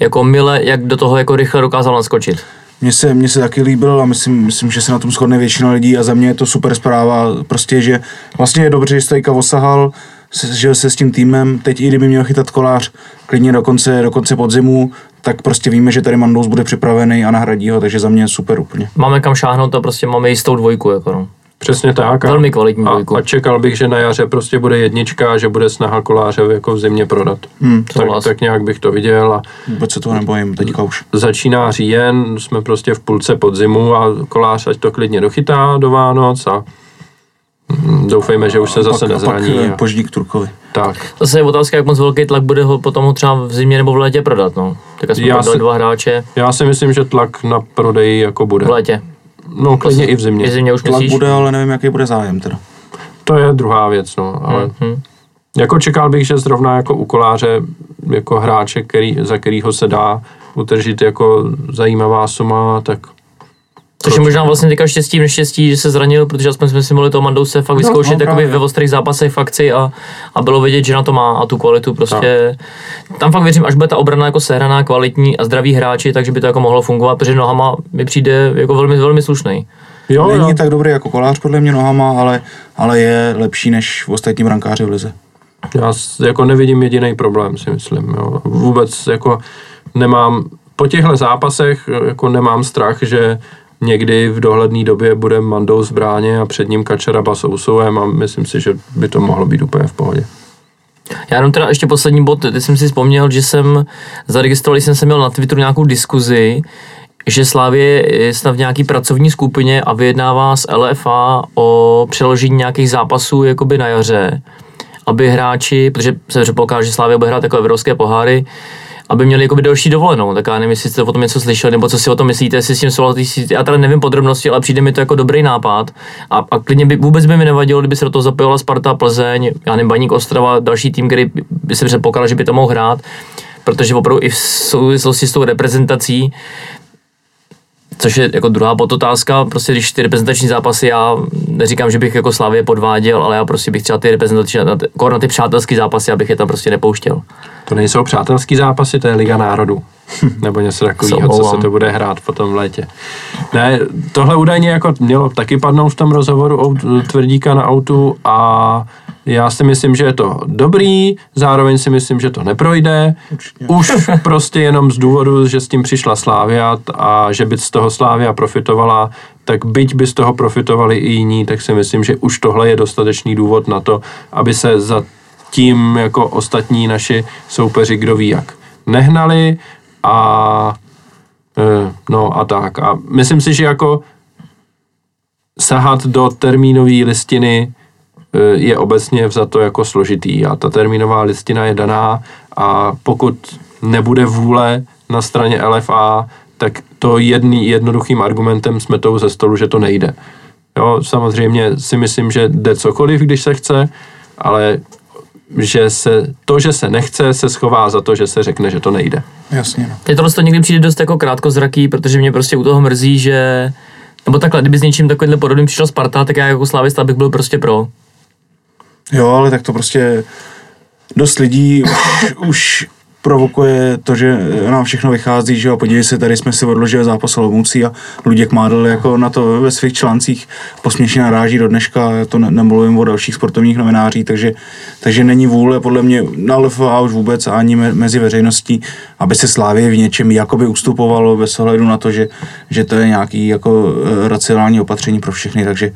S3: jako mile, jak do toho jako rychle dokázal naskočit.
S2: Mně se, mně se taky líbil a myslím, myslím, že se na tom shodne většina lidí a za mě je to super zpráva, prostě, že vlastně je dobře, že Stojka osahal, se- žil se s tím týmem, teď i kdyby měl chytat kolář klidně do konce, do konce podzimu, tak prostě víme, že tady Mandous bude připravený a nahradí ho, takže za mě super úplně.
S3: Máme kam šáhnout a prostě máme jistou dvojku. Jako no.
S1: Přesně tak. A,
S3: Velmi kvalitní
S1: a,
S3: dvojku.
S1: a čekal bych, že na jaře prostě bude jednička a že bude snaha koláře jako v zimě prodat.
S2: Hmm,
S1: tak, tak nějak bych to viděl a
S2: vůbec se toho nebojím teďka už.
S1: začíná říjen, jsme prostě v půlce podzimu a kolář ať to klidně dochytá do Vánoc a mm, doufejme, že už se zase
S2: pak,
S1: nezraní.
S2: a pak eh,
S1: A,
S2: poždí k Turkovi.
S1: tak.
S3: Zase je otázka, jak moc velký tlak bude ho potom ho třeba v zimě nebo v létě prodat. No. Tak jsme
S1: Já si-
S3: dva hráče
S1: Já si myslím, že tlak na prodej jako bude.
S3: v létě.
S1: No klidně i v
S3: V
S1: zimě.
S3: zimě už
S2: Tlak
S3: myslíš?
S2: bude, ale nevím, jaký bude zájem teda.
S1: To je druhá věc, no. Ale
S3: Mhm.
S1: jako čekal bych, že zrovna jako u koláře, jako hráče, který, za kterýho se dá utržit jako zajímavá suma, tak
S3: Což je možná vlastně teďka štěstí v neštěstí, že se zranil, protože aspoň jsme si mohli toho Mandouse fakt vyzkoušet
S2: no, právě.
S3: ve ostrých zápasech v akci a, a bylo vidět, že na to má a tu kvalitu prostě. Tam fakt věřím, až bude ta obrana jako sehraná, kvalitní a zdraví hráči, takže by to jako mohlo fungovat, protože nohama mi přijde jako velmi, velmi slušný.
S1: jo,
S2: Není
S1: jo.
S2: tak dobrý jako kolář podle mě nohama, ale, ale je lepší než ostatní brankáři v lize.
S1: Já jako nevidím jediný problém, si myslím. Jo. Vůbec jako nemám, po těchto zápasech jako nemám strach, že někdy v dohledné době bude Mandou z bráně a před ním Kačaraba s Ousouem a myslím si, že by to mohlo být úplně v pohodě.
S3: Já jenom teda ještě poslední bod, teď jsem si vzpomněl, že jsem zaregistroval, jsem se měl na Twitteru nějakou diskuzi, že Slávě je snad v nějaký pracovní skupině a vyjednává s LFA o přeložení nějakých zápasů jakoby na jaře, aby hráči, protože se předpokládá, že Slávě bude hrát takové evropské poháry, aby měli jakoby delší dovolenou. Tak já nevím, jestli jste o tom něco slyšeli, nebo co si o tom myslíte, jestli s tím souhlasíte. Já teda nevím podrobnosti, ale přijde mi to jako dobrý nápad. A, a klidně by vůbec by mi nevadilo, kdyby se do toho zapojila Sparta, Plzeň, já nevím, Baník Ostrava, další tým, který by- se předpokládal, že by to mohl hrát, protože opravdu i v souvislosti s tou reprezentací Což je jako druhá podotázka, prostě když ty reprezentační zápasy, já neříkám, že bych jako Slavě podváděl, ale já prostě bych třeba ty reprezentační, jako na ty přátelské zápasy, abych je tam prostě nepouštěl.
S1: To nejsou přátelský zápasy, to je Liga národů. Nebo něco takového, co se to bude hrát potom v létě. Ne, tohle údajně jako mělo taky padnout v tom rozhovoru o tvrdíka na autu a já si myslím, že je to dobrý, zároveň si myslím, že to neprojde. Už prostě jenom z důvodu, že s tím přišla Slávia a že by z toho Slávia profitovala, tak byť by z toho profitovali i jiní, tak si myslím, že už tohle je dostatečný důvod na to, aby se za tím jako ostatní naši soupeři, kdo ví jak, nehnali a eh, no a tak. A myslím si, že jako sahat do termínové listiny je obecně vzato jako složitý a ta termínová listina je daná a pokud nebude vůle na straně LFA, tak to jedný, jednoduchým argumentem jsme tou ze stolu, že to nejde. Jo, samozřejmě si myslím, že jde cokoliv, když se chce, ale že se, to, že se nechce, se schová za to, že se řekne, že to nejde.
S2: Jasně. No.
S3: Teď tohle to někdy přijde dost jako krátkozraký, protože mě prostě u toho mrzí, že nebo takhle, kdyby s něčím takovým podobným přišel Sparta, tak já jako slavista bych byl prostě pro.
S2: Jo, ale tak to prostě dost lidí už, už provokuje to, že nám všechno vychází, že jo, podívej se, tady jsme si odložili zápas Olomoucí a Luděk Mádl jako na to ve svých článcích posměšně naráží do dneška, to ne, nemluvím o dalších sportovních novinářích, takže, takže není vůle podle mě na LFA už vůbec ani me, mezi veřejností, aby se Slávě v něčem jakoby ustupovalo bez ohledu na to, že, že to je nějaký jako eh, racionální opatření pro všechny, takže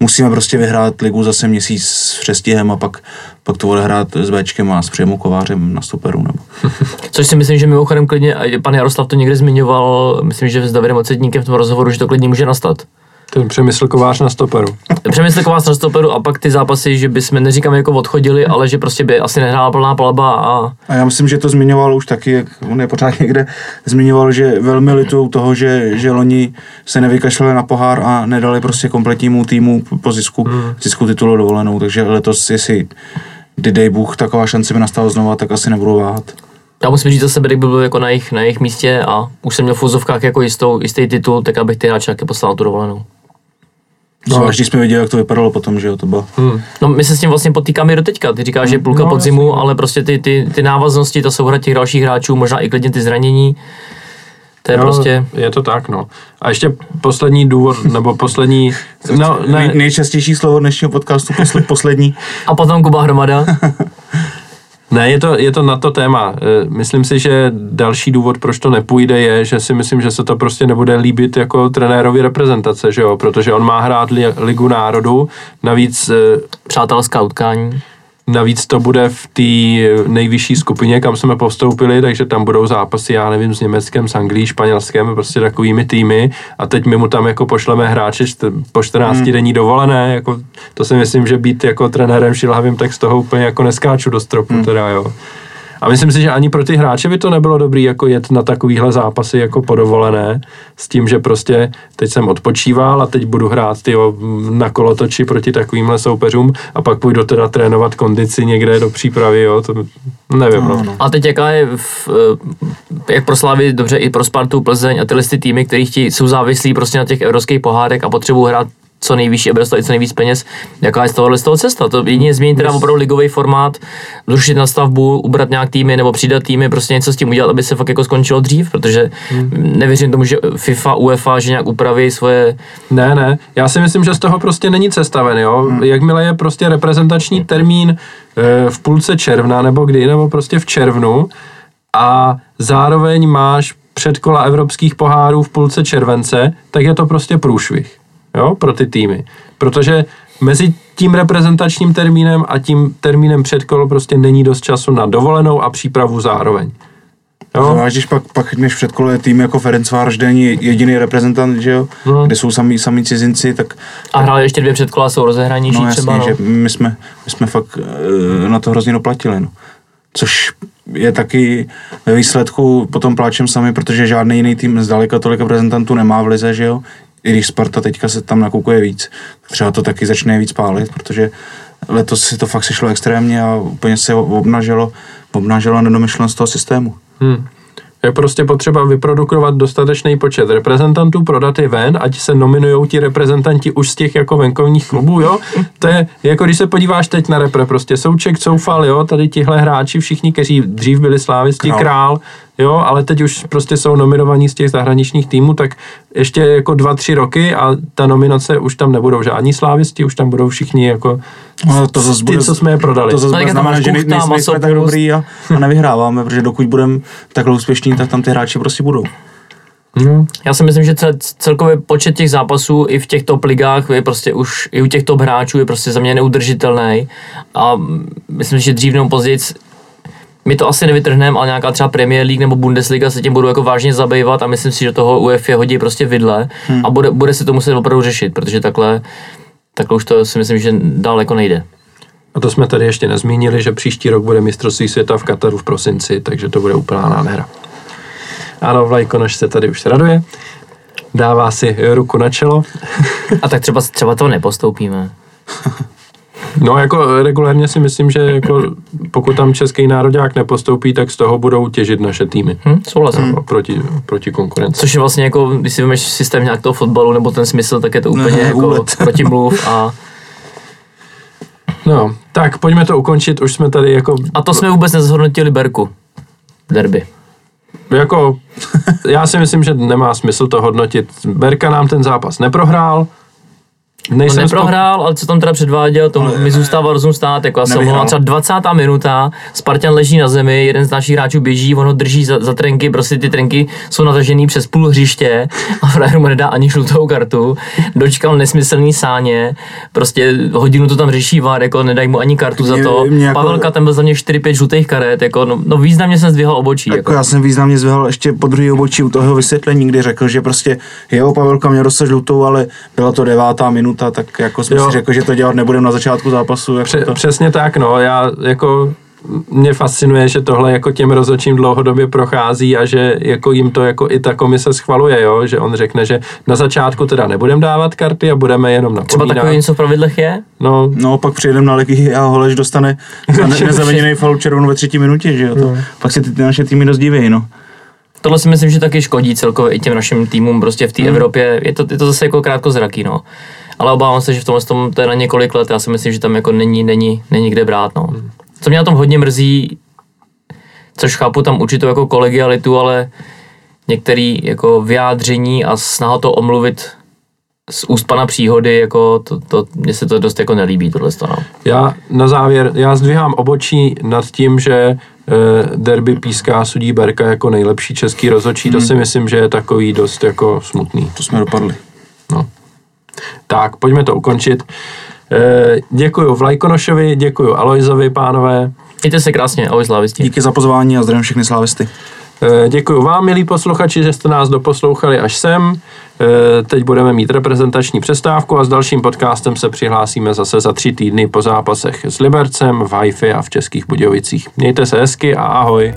S2: musíme prostě vyhrát ligu zase měsíc s přestihem a pak, pak to odehrát s Bčkem a s Příjemou Kovářem na stoperu. Nebo.
S3: Což si myslím, že mimochodem klidně, pan Jaroslav to někde zmiňoval, myslím, že s Davidem Ocetníkem v tom rozhovoru, že to klidně může nastat.
S1: Ten přemysl kovář na stoperu.
S3: Přemysl kovář na stoperu a pak ty zápasy, že bychom neříkám jako odchodili, ale že prostě by asi nehrála plná palba a...
S2: A já myslím, že to zmiňoval už taky, jak on je pořád někde, zmiňoval, že velmi litou toho, že, že loni se nevykašlali na pohár a nedali prostě kompletnímu týmu po zisku, hmm. zisku titulu dovolenou, takže letos, jestli kdy dej Bůh taková šance by nastala znova, tak asi nebudou váhat.
S3: Já musím říct za sebe, kdyby byl jako na jejich, na jejich místě a už jsem měl v fuzovkách jako jistou, jistý titul, tak abych ty hráče taky poslal tu dovolenou.
S2: No, až když jsme viděli, jak to vypadalo potom, že jo, to bylo.
S3: Hmm. No my se s tím vlastně potýkáme i do teďka. Ty říkáš, že půlka
S1: No,
S3: podzimu,
S1: jasně.
S3: ale prostě ty, ty, ty návaznosti, ta souhra těch dalších hráčů, možná i klidně ty zranění, to je
S1: Jo,
S3: prostě...
S1: Je to tak, no. A ještě poslední důvod, nebo poslední, no,
S2: Nej,
S1: ne,
S2: nejčastější slovo dnešního podcastu, posle, poslední.
S3: A potom Kuba Hromada.
S1: ne je, to, je to na to téma. Eh, Myslím si, že další důvod, proč to nepůjde, je, že si myslím, že se to prostě nebude líbit jako trenérovi reprezentace, že jo, protože on má hrát li, Ligu národů, navíc eh,
S3: Přátelská utkání.
S1: Navíc to bude v té nejvyšší skupině, kam jsme postoupili, takže tam budou zápasy, já nevím, s Německem, s Anglií, Španělskem, prostě takovými týmy a teď my mu tam jako pošleme hráče po 14 hmm. denní dovolené, jako, to si myslím, že být jako trenérem šilhavým, tak z toho úplně jako neskáču do stropu hmm. teda, jo. A myslím si, že ani pro ty hráče by to nebylo dobrý jako jet na takovýhle zápasy jako podovolené, s tím, že prostě teď jsem odpočíval a teď budu hrát tyjo, na kolotoči proti takovýmhle soupeřům a pak půjdu teda trénovat kondici někde do přípravy, jo, to nevím, no. no.
S3: A teď jaká je, v, eh, jak pro Slávy, dobře i pro Spartu, Plzeň a tyhle ty týmy, chtějí, jsou závislí prostě na těch evropských pohárech a potřebují hrát co nejvyšší a bude stojí co nejvíc peněz, jaká je z tohohle z toho cesta. To jedině změnit teda opravdu ligový formát, zrušit nastavbu, ubrat nějak týmy nebo přidat týmy, prostě něco s tím udělat, aby se fakt jako skončilo dřív, protože hmm. nevěřím tomu, že FIFA, UEFA, že nějak upraví svoje
S1: Ne, ne, já si myslím, že z toho prostě není cesta ven, jo. Hmm. Jakmile je prostě reprezentační termín e, v půlce června nebo kdy, nebo prostě v červnu a zároveň máš předkola evropských pohárů v půlce července, tak je to prostě průšvih, jo, pro ty týmy. Protože mezi tím reprezentačním termínem a tím termínem předkol prostě není dost času na dovolenou a přípravu zároveň. Jo?
S2: Zvlášť, když pak, pak než v předkole je tým jako Ferencvář, kde není jediný reprezentant, že jo,
S1: No.
S2: kde jsou samý, samý cizinci, tak
S3: a hráli ještě dvě předkola, jsou rozehranější
S2: no jasně,
S3: třeba. No.
S2: že my jsme, my jsme fakt eh, na to hrozně doplatili, no. Což je taky ve výsledku potom pláčem sami, protože žádný jiný tým zdaleka tolik reprezentantů nemá v lize, že jo. I když Sparta teďka se tam nakukuje víc, třeba to taky začne víc pálit, protože letos si to fakt sešlo extrémně a úplně se obnažilo, obnažilo nedomyšlenost toho systému.
S1: Hmm. Je prostě potřeba vyprodukovat dostatečný počet reprezentantů, prodat je ven, ať se nominují ti reprezentanti už z těch jako venkovních klubů, jo. To je, jako když se podíváš teď na repre, prostě Souček, Soufal, jo, tady tihle hráči, všichni, kteří dřív byli slávisti,
S2: Král.
S1: král, jo, ale teď už prostě jsou nominovaní z těch zahraničních týmů, tak ještě jako dva, tři roky a ta nominace už tam nebudou žádní slávisti, už tam budou všichni jako
S2: No, to zase
S1: ty,
S2: bude,
S1: co jsme je prodali.
S2: To zase
S3: No,
S2: bude znamená, že nejsme, nejsme tak dobrý a, a nevyhráváme, protože dokud budeme takhle úspěšní, tak tam ty hráči prostě budou.
S1: No.
S3: Já si myslím, že cel, celkově počet těch zápasů i v těch top ligách je prostě už, i u těch top hráčů je prostě za mě neudržitelný a myslím, že dřív nebo později my to asi nevytrhneme, ale nějaká třeba Premier League nebo Bundesliga se tím budou jako vážně zabývat a myslím si, že toho UEFA hodí prostě vidle a bude, bude se to muset opravdu řešit, protože takhle, takhle už to si myslím, že dál jako nejde.
S1: A to jsme tady ještě nezmínili, že příští rok bude mistrovství světa v Kataru v prosinci, takže to bude úplná nádhera. Ano, Vlajkonoš se tady už raduje. Dává si ruku na čelo.
S3: A tak třeba, třeba to nepostoupíme.
S1: No jako regulérně si myslím, že jako pokud tam český národák nepostoupí, tak z toho budou těžit naše týmy.
S3: Hm, souhlasím.
S1: Hmm. Proti, proti konkurenci.
S3: Což je vlastně jako, když si vymeš systém nějak toho fotbalu nebo ten smysl, tak je to úplně
S2: Ne,
S3: jako
S2: úlet.
S3: protimluv a,
S1: No, tak pojďme to ukončit, už jsme tady jako...
S3: a to jsme vůbec nezhodnotili Berku. Derby.
S1: Jako, já si myslím, že nemá smysl to hodnotit. Berka nám ten zápas neprohrál.
S3: On
S1: Nejsem
S3: neprohrál, ale co tam teda předváděl, to mi zůstává rozum stát, jako já jsem třeba 20. minuta, Spartan leží na zemi, jeden z našich hráčů běží, on ho drží za, za trenky, prostě ty trenky jsou natažený přes půl hřiště a frajer mu nedá ani žlutou kartu, dočkal nesmyslný sáně, prostě hodinu to tam řeší VAR, jako nedají mu ani kartu za
S2: Mě-
S3: to,
S2: mě jako-
S3: Pavelka tam byl za mě 4-5 žlutých karet, jako no, no významně jsem zdvihal obočí,
S2: Jako
S3: jako.
S2: já jsem významně zvihal ještě po druhý obočí u toho jeho vysvětlení, kdy řekl, že prostě jo, Pavelka měl dostat žlutou, ale byla to devátá minuta, tak jako jsme
S1: Jo.
S2: si řekli, že to dělat nebudeme na začátku zápasu. Jako
S1: Pře-
S2: to.
S1: přesně tak, no. Já jako mě fascinuje, že tohle jako těm rozhodčím dlouhodobě prochází a že jako jim to jako i ta komise schvaluje, jo? že on řekne, že na začátku teda nebudeme dávat karty a budeme jenom
S3: Třeba
S1: napomínat.
S3: takový něco v pravidlech je?
S1: No,
S2: No, pak přijedeme na legy a Holeš dostane za ne- nezaviněný faul červenou ve třetí minutě, že jo. To,
S1: No.
S2: Pak se ty, ty naše týmy dost diví, no.
S3: Tohle si myslím, že taky škodí celkově i těm našim týmům prostě v té
S1: Hmm.
S3: Evropě. Je to, je to zase jako krátkozraký, no. Ale obávám se, že v tomhle tom to je na několik let. Já si myslím, že tam jako není, není, není kde brát, no.
S1: Hmm.
S3: Co mě na tom hodně mrzí, což chápu tam určitou jako kolegialitu, ale některé jako vyjádření a snaha to omluvit z úst pana příhody, jako to, to, mně se to dost jako nelíbí, tohle to, no.
S1: já na závěr, já zdvihám obočí nad tím, že eh, derby píská sudí Berka jako nejlepší český rozhodčí, to si myslím, že je takový dost jako smutný.
S2: To jsme dopadli.
S1: No. Tak, pojďme to ukončit. Eh, děkuju Vlajkonošovi, děkuju Alojzovi, pánové.
S3: Mějte se krásně, ahoj slávisti.
S2: Díky za pozvání a zdravím všechny slávisty.
S1: Eh, Děkuji vám, milí posluchači, že jste nás doposlouchali až sem. Eh, Teď budeme mít reprezentační přestávku a s dalším podcastem se přihlásíme zase za tři týdny po zápasech s Libercem, v Haifi a v Českých Budějovicích. Mějte se hezky a ahoj.